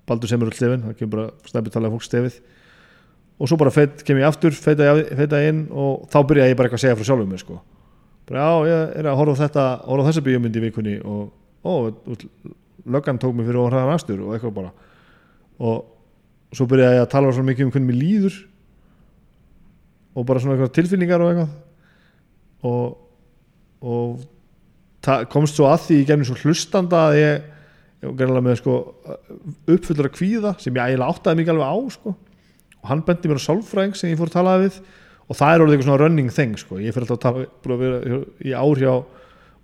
Baldur sem er öll stefin, það kemur bara snæbutalaði fólk stefið og svo bara feit, kem ég aftur, feita, ég- inn og þá byrja ég bara eitthvað að segja frá sjálfum mér sko. bara já, ég er að horfa á þetta horfa á þessa bíómynd í vikunni og ó, löggan tók mig fyrir óhraðan astur og eitthvað bara og svo byrja ég að tala svo mikið um hvernig mér líður og bara svona eitthvað tilfinningar og eitthvað og, og komst svo að því í gennum svo hlustanda að ég, ég var gerðilega með sko uppfullur að kvíða sem ég eiginlega áttaði mikið alveg á sko. Hann bendi mér á sálfræðing sem ég fór að tala við og það er orðið eitthvað svona running thing sko. ég fyrir alltaf að tala vera í ár hjá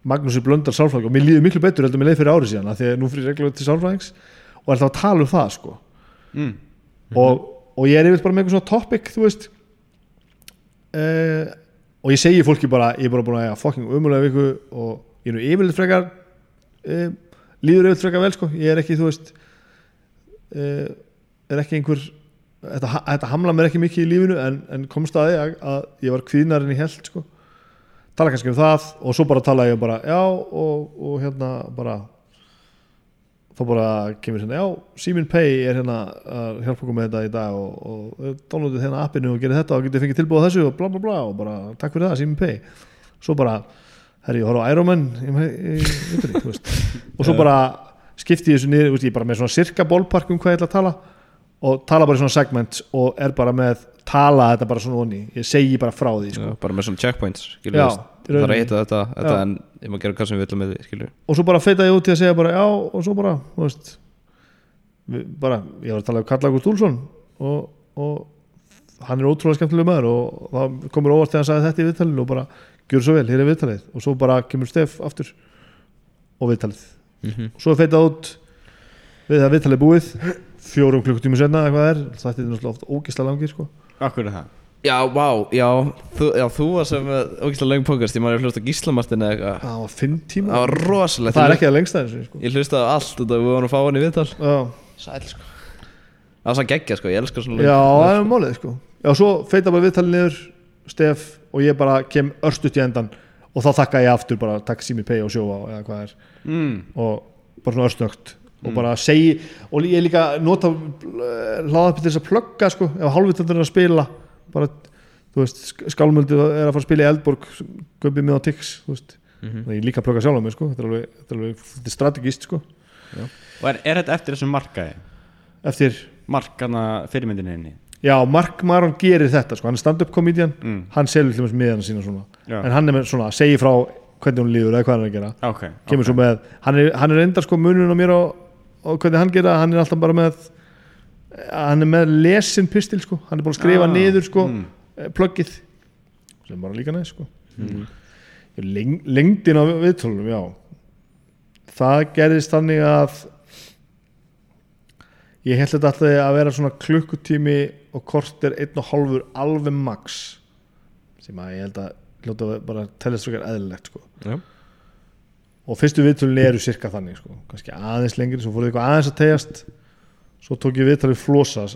Magnúsi Blöndal sálfræðing og mér líður miklu betur heldur mér leið fyrir árið síðan því að nú fyrir reglulega til sálfræðings og er alltaf að tala um það sko. Mm. og, og ég er yfir bara með eitthvað svona topic þú veist uh, og ég segi fólki bara ég er bara búin að eiga fucking umulega viku og ég er nú yfirleitt frekar uh, líður yfirleitt frekar vel sko ég er ekki þú veist uh, er ekki einhver þetta, þetta hamla mér ekki mikið í lífinu en, en komst að því að, að ég var kvíðnar en ég held sko. Tala kannski um það og svo bara tala ég bara já og, og hérna bara þá bara kemur hérna, já, Simin Pay er hérna að hjálpa okkur með þetta í dag og, og downloadið hérna appinu og gerir þetta og getið fengið tilbúið þessu og bla bla bla og bara takk fyrir það, Simin Pay svo bara, herri, ég horf á Iron Man í, í, í, í, í, og svo bara skipti ég þessu niður, ég er bara með svona cirka bólpark um hvað ég ætla að tala og tala bara í svona segment og er bara með tala þetta bara svona onni, ég segi bara frá því sko. Já, bara með svona checkpoints skilur Já, það er að hitta þetta, þetta en ég má gera hvað sem við viljum með því skilur og svo bara feita ég út til að segja bara já og svo bara, veist við, bara, ég var að tala um Karl Ágúst Úlsson og, og hann er ótrúlega skemmtileg maður og það komur óvart þegar hann sagði þetta í viðtalinu og bara gjör svo vel, hér er viðtalið. Og svo bara kemur Stef aftur og viðtalið. Mm -hmm. og svo feitað út við það viðtalið búið fjórum klukkutími senna eða hvað það er þetta er náttúrulega oft ógislega langir sko. Akkur er það? Já, vá, já Þú, já, þú var sem ógæslega löng podcast Ég maður hlust á Gíslamartin eða eitthvað. Það var fimm tíma Það var rosalegt. Það er ekki það lengsta þessu sko. Ég hlustaði á allt þetta við vorum að fá hann í viðtal. Já, Sæl sko. Það var svo geggja sko, ég elskar svona já það er málið sko. Já, svo feita bara viðtalið niður stef og ég bara kem örstuðt í endan og þá þakka ég aftur bara takk sími pay og sjóa eða hvað er. Mm. og bara svona örstuðt og bara segi og ég líka nota hlaðapi til þess að plugga sko ef hálfvitandur er að spila. Bara, þú veist, skálmöldu er að fara að spila í Eldborg göpið með á Tix, þannig að ég líka plugga sjálf á mig sko þetta er alveg, þetta er alveg þetta er strategist sko. Og er, er þetta eftir þessum markaði? eftir, Markana fyrirmyndinni henni? Já, Mark Maron gerir þetta sko, hann er stand-up komedian mm. hann selur þess miðana sína svona. Já. en hann er með svona, segi frá hvernig hún líður eða hvað hann er að gera. Ok, kemur ok. svo með, hann er, hann er enda sko munurinn á mér og, og hvernig hann gera hann er alltaf bara með hann er með lesin pistil sko hann er bara að skrifa Ah, niður sko mm. mm. pluggið sem bara líka næst sko Mm. Leng, lengdin á viðtölunum, já það gerðist þannig að ég held þetta alltaf að vera svona klukkutími og korter einn og hálfur alveg max sem að ég held að hljóta að bara tellast frekar eðlilegt sko Já. Og fyrstu viðtölun eru cirka þannig sko, kannski aðeins lengri svo fóruð eitthvað aðeins að tegjast. Svo tók ég viðtalið Flosa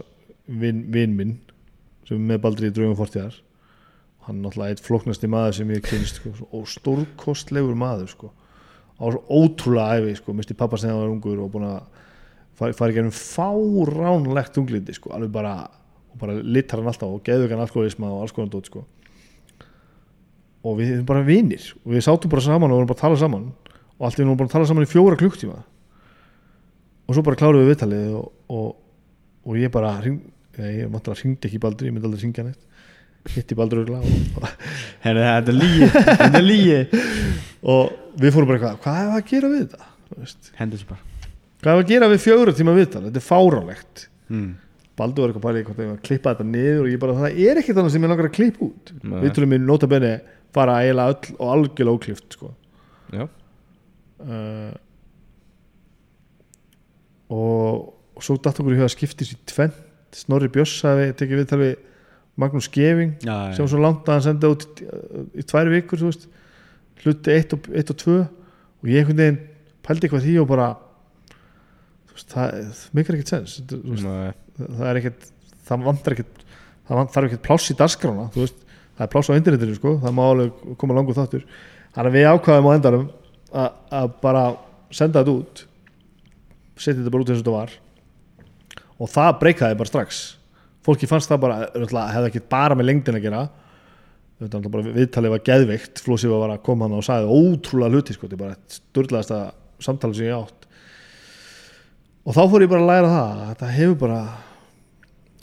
vinn vin minn sem er með Baldri í draugum fortíðar. Hann er náttúrulega eitt flóknasti maður sem ég kynst sko, og stórkostlegur maður sko. Á ótrúlega æfi sko, misti pappa sem hann var ungur og búin að fara, fara í gennum fáránlegt unglindi sko, alveg bara og bara litar hann alltaf og geður hann alkoholisma og alls konar dót sko. Og við erum bara vinir. Og við sátum bara saman og vorum bara að tala saman og allt í vorum bara að tala saman í fjóra klukktíma og svo bara kláruðum við viðtalið og, og, og ég bara hring, ég, mátti að hringdi ekki Baldur, ég myndi aldrei hringja neitt. Hitti Baldur og, Herri, þetta er lígi Þetta er lígi og við fórum bara eitthvað hvað er að gera við þetta? Hendur svo bara. Hvað er að gera við fjóra tíma viðtal? Þetta er fáránlegt. Mm. Baldur var eitthvað pælið hvort ég var að klippa þetta niður og ég bara það er ekkert annað sem ég langar að klippa út. Nei. við tölum uh, og, og svo datt okkur í huga að skiptis í tvent Snorri Björs hafi tekið viðtal við Magnús Geving sem var svo langt að hann senda út í, í tvær vikur veist, hluti 1 og, eitt og 2 og ég einhvern veginn pældi eitthvað því og bara veist, það, mikar ekkert sens veist, það er ekkert það vantar ekkert það þarf ekkert pláss í veist, það er pláss á internetinu sko það má alveg koma langur þáttur. Þannig að við ákvaðum á endanum að- bara senda þetta út setja þetta bara út eins og þetta var og það breykaði bara strax fólki fannst það bara, hefði ekki bara með lengdin að gera er viðtalið var geðveikt Flósi var að koma hann og sagði ótrúlega hluti sko, þetta er bara eitt sturlaðasta samtali sem ég átt og þá fór ég bara að læra það að þetta hefur bara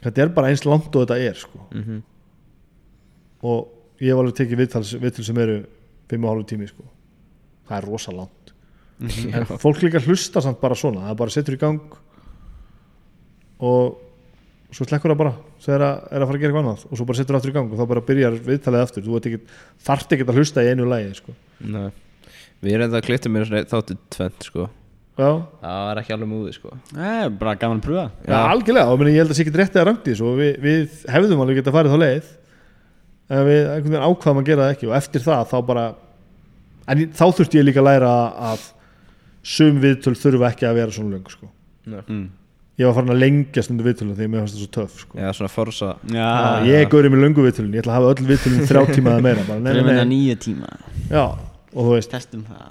þetta er bara eins langt og þetta er sko. Mhm. og ég hef alveg tekið viðtal sem eru 5,5 tími sko. Það er rosa langt. En fólk líka hlusta samt bara svona það bara setur í gang og svo slekkur það bara þegar það er að fara að gera eitthvað annað og svo bara setur það aftur í gang og þá bara byrjar viðtalið aftur. Þú þarft ekkert að hlusta í einu lægi sko. Nei. Við erum enda að klipta mér svona þáttu tvent sko. Já, Það var ekki alveg múði sko. Eh, bara gaman að pröfa. Já. algjörlega. Og meni, ég held að sé ekki rétt eða rangt í þessu og við, við hefðum alveg getað farið þá leið. En við ákvaðum að gera það ekki og eftir það þá bara en þá þurfti ég líka að læra að sum viðtöl þurfa ekki að vera svona löng sko. mm. ég var farin að lengja stundu viðtölu þegar mér fannst það svo töff sko. Já, svona forsa. Já, ég er gaurið með löngu viðtölun, ég ætla að hafa öll viðtölun þrjá tíma eða meira bara, nei, nei, nei. tíma. Já, og það.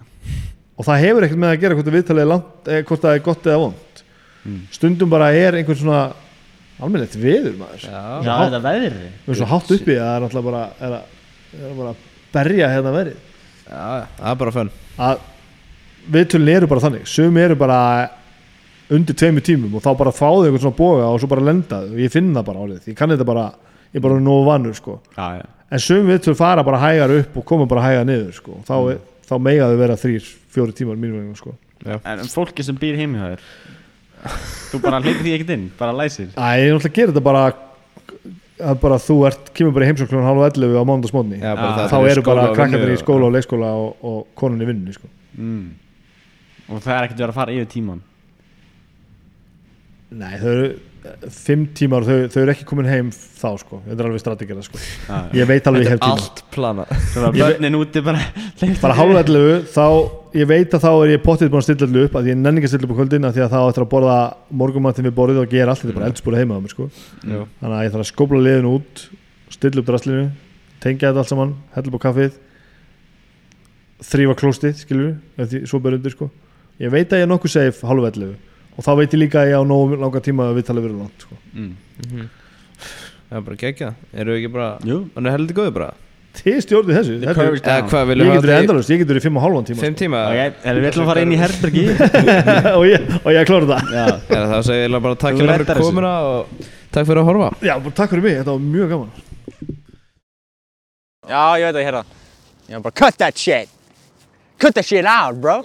Og það hefur ekkert með að gera hvort að viðtalið er langt eða hvort það er gott eða vond Mm. stundum bara er einhver svona almennilegt viður maður. Já, Já, hátt- þetta veðri við erum svo hátt uppi að það er náttúrulega bara er að, er að bara berja hérna verið það er bara fönn að viðtölin eru bara þannig. Sum eru bara undir tveimur tímum og þá bara fáðu einhvern svona boga og svo bara lenda þau og ég finn það bara árið ég kann þetta bara, ég er bara nógu vannur sko. Já, já. En sum viðtöl fara bara hægar upp og koma bara hægar niður sko. Þá, mm. þá mega þau vera þrýr, fjóri tímar mínum sko. En fólki sem býr heimi hjá þér Þú bara hleypir því ekkert inn Bara læsir. Æ, ég er náttúrulega að gera þetta bara að bara þú ert, kemur bara í heimsókn klukkan hálf 11 á Já, það þá eru bara og krakkarnir vinnu í skóla og leikskóla og, og konan í vinnu sko. mm. Og það er ekkert verið að fara yfir tíman Nei, þau eru fimm tímar og þau, þau eru ekki komin heim þá sko, þetta er alveg strategera sko. Ég veit alveg hef tíma Allt Ég- börnin úti bara bara 11 þá, ég veit að þá er ég pottið búin að stilla allu upp að ég nenni ekki að stilla upp á kvöldin af því að þá ættir að borða morgumann við borðið og gera allt, þetta er bara eldspúri heima á mér sko. Jú. þannig að ég þarf að skópla liðin út stilla upp draslinu, tengja þetta allt saman hella upp á kaffið þrýfa klóstið, skilur við svo ber undir sko. Ég veit að ég er nokkuð safe 11 og þá veit ég líka að ég á nógu langa tíma að við tala verið langt sko. mm. Það er bara geggjað Eru við ekki bara Hann er heldur góður bara þið stjórnið þessu Þetta er- hvað, ég getur í endalust, ég getur 5 og hálfan tíma Fimm tíma Ok, erum við ætlum að fara inn í herbergi sko. og ég, og ég klára það Já Já, þá segir ég bara takk fyrir þessu. komuna og takk fyrir að horfa já, bara takk fyrir mig, þetta var mjög gaman Já, ég veit að ég heyrða. Ég var bara, cut that shit. Cut that shit out, bro.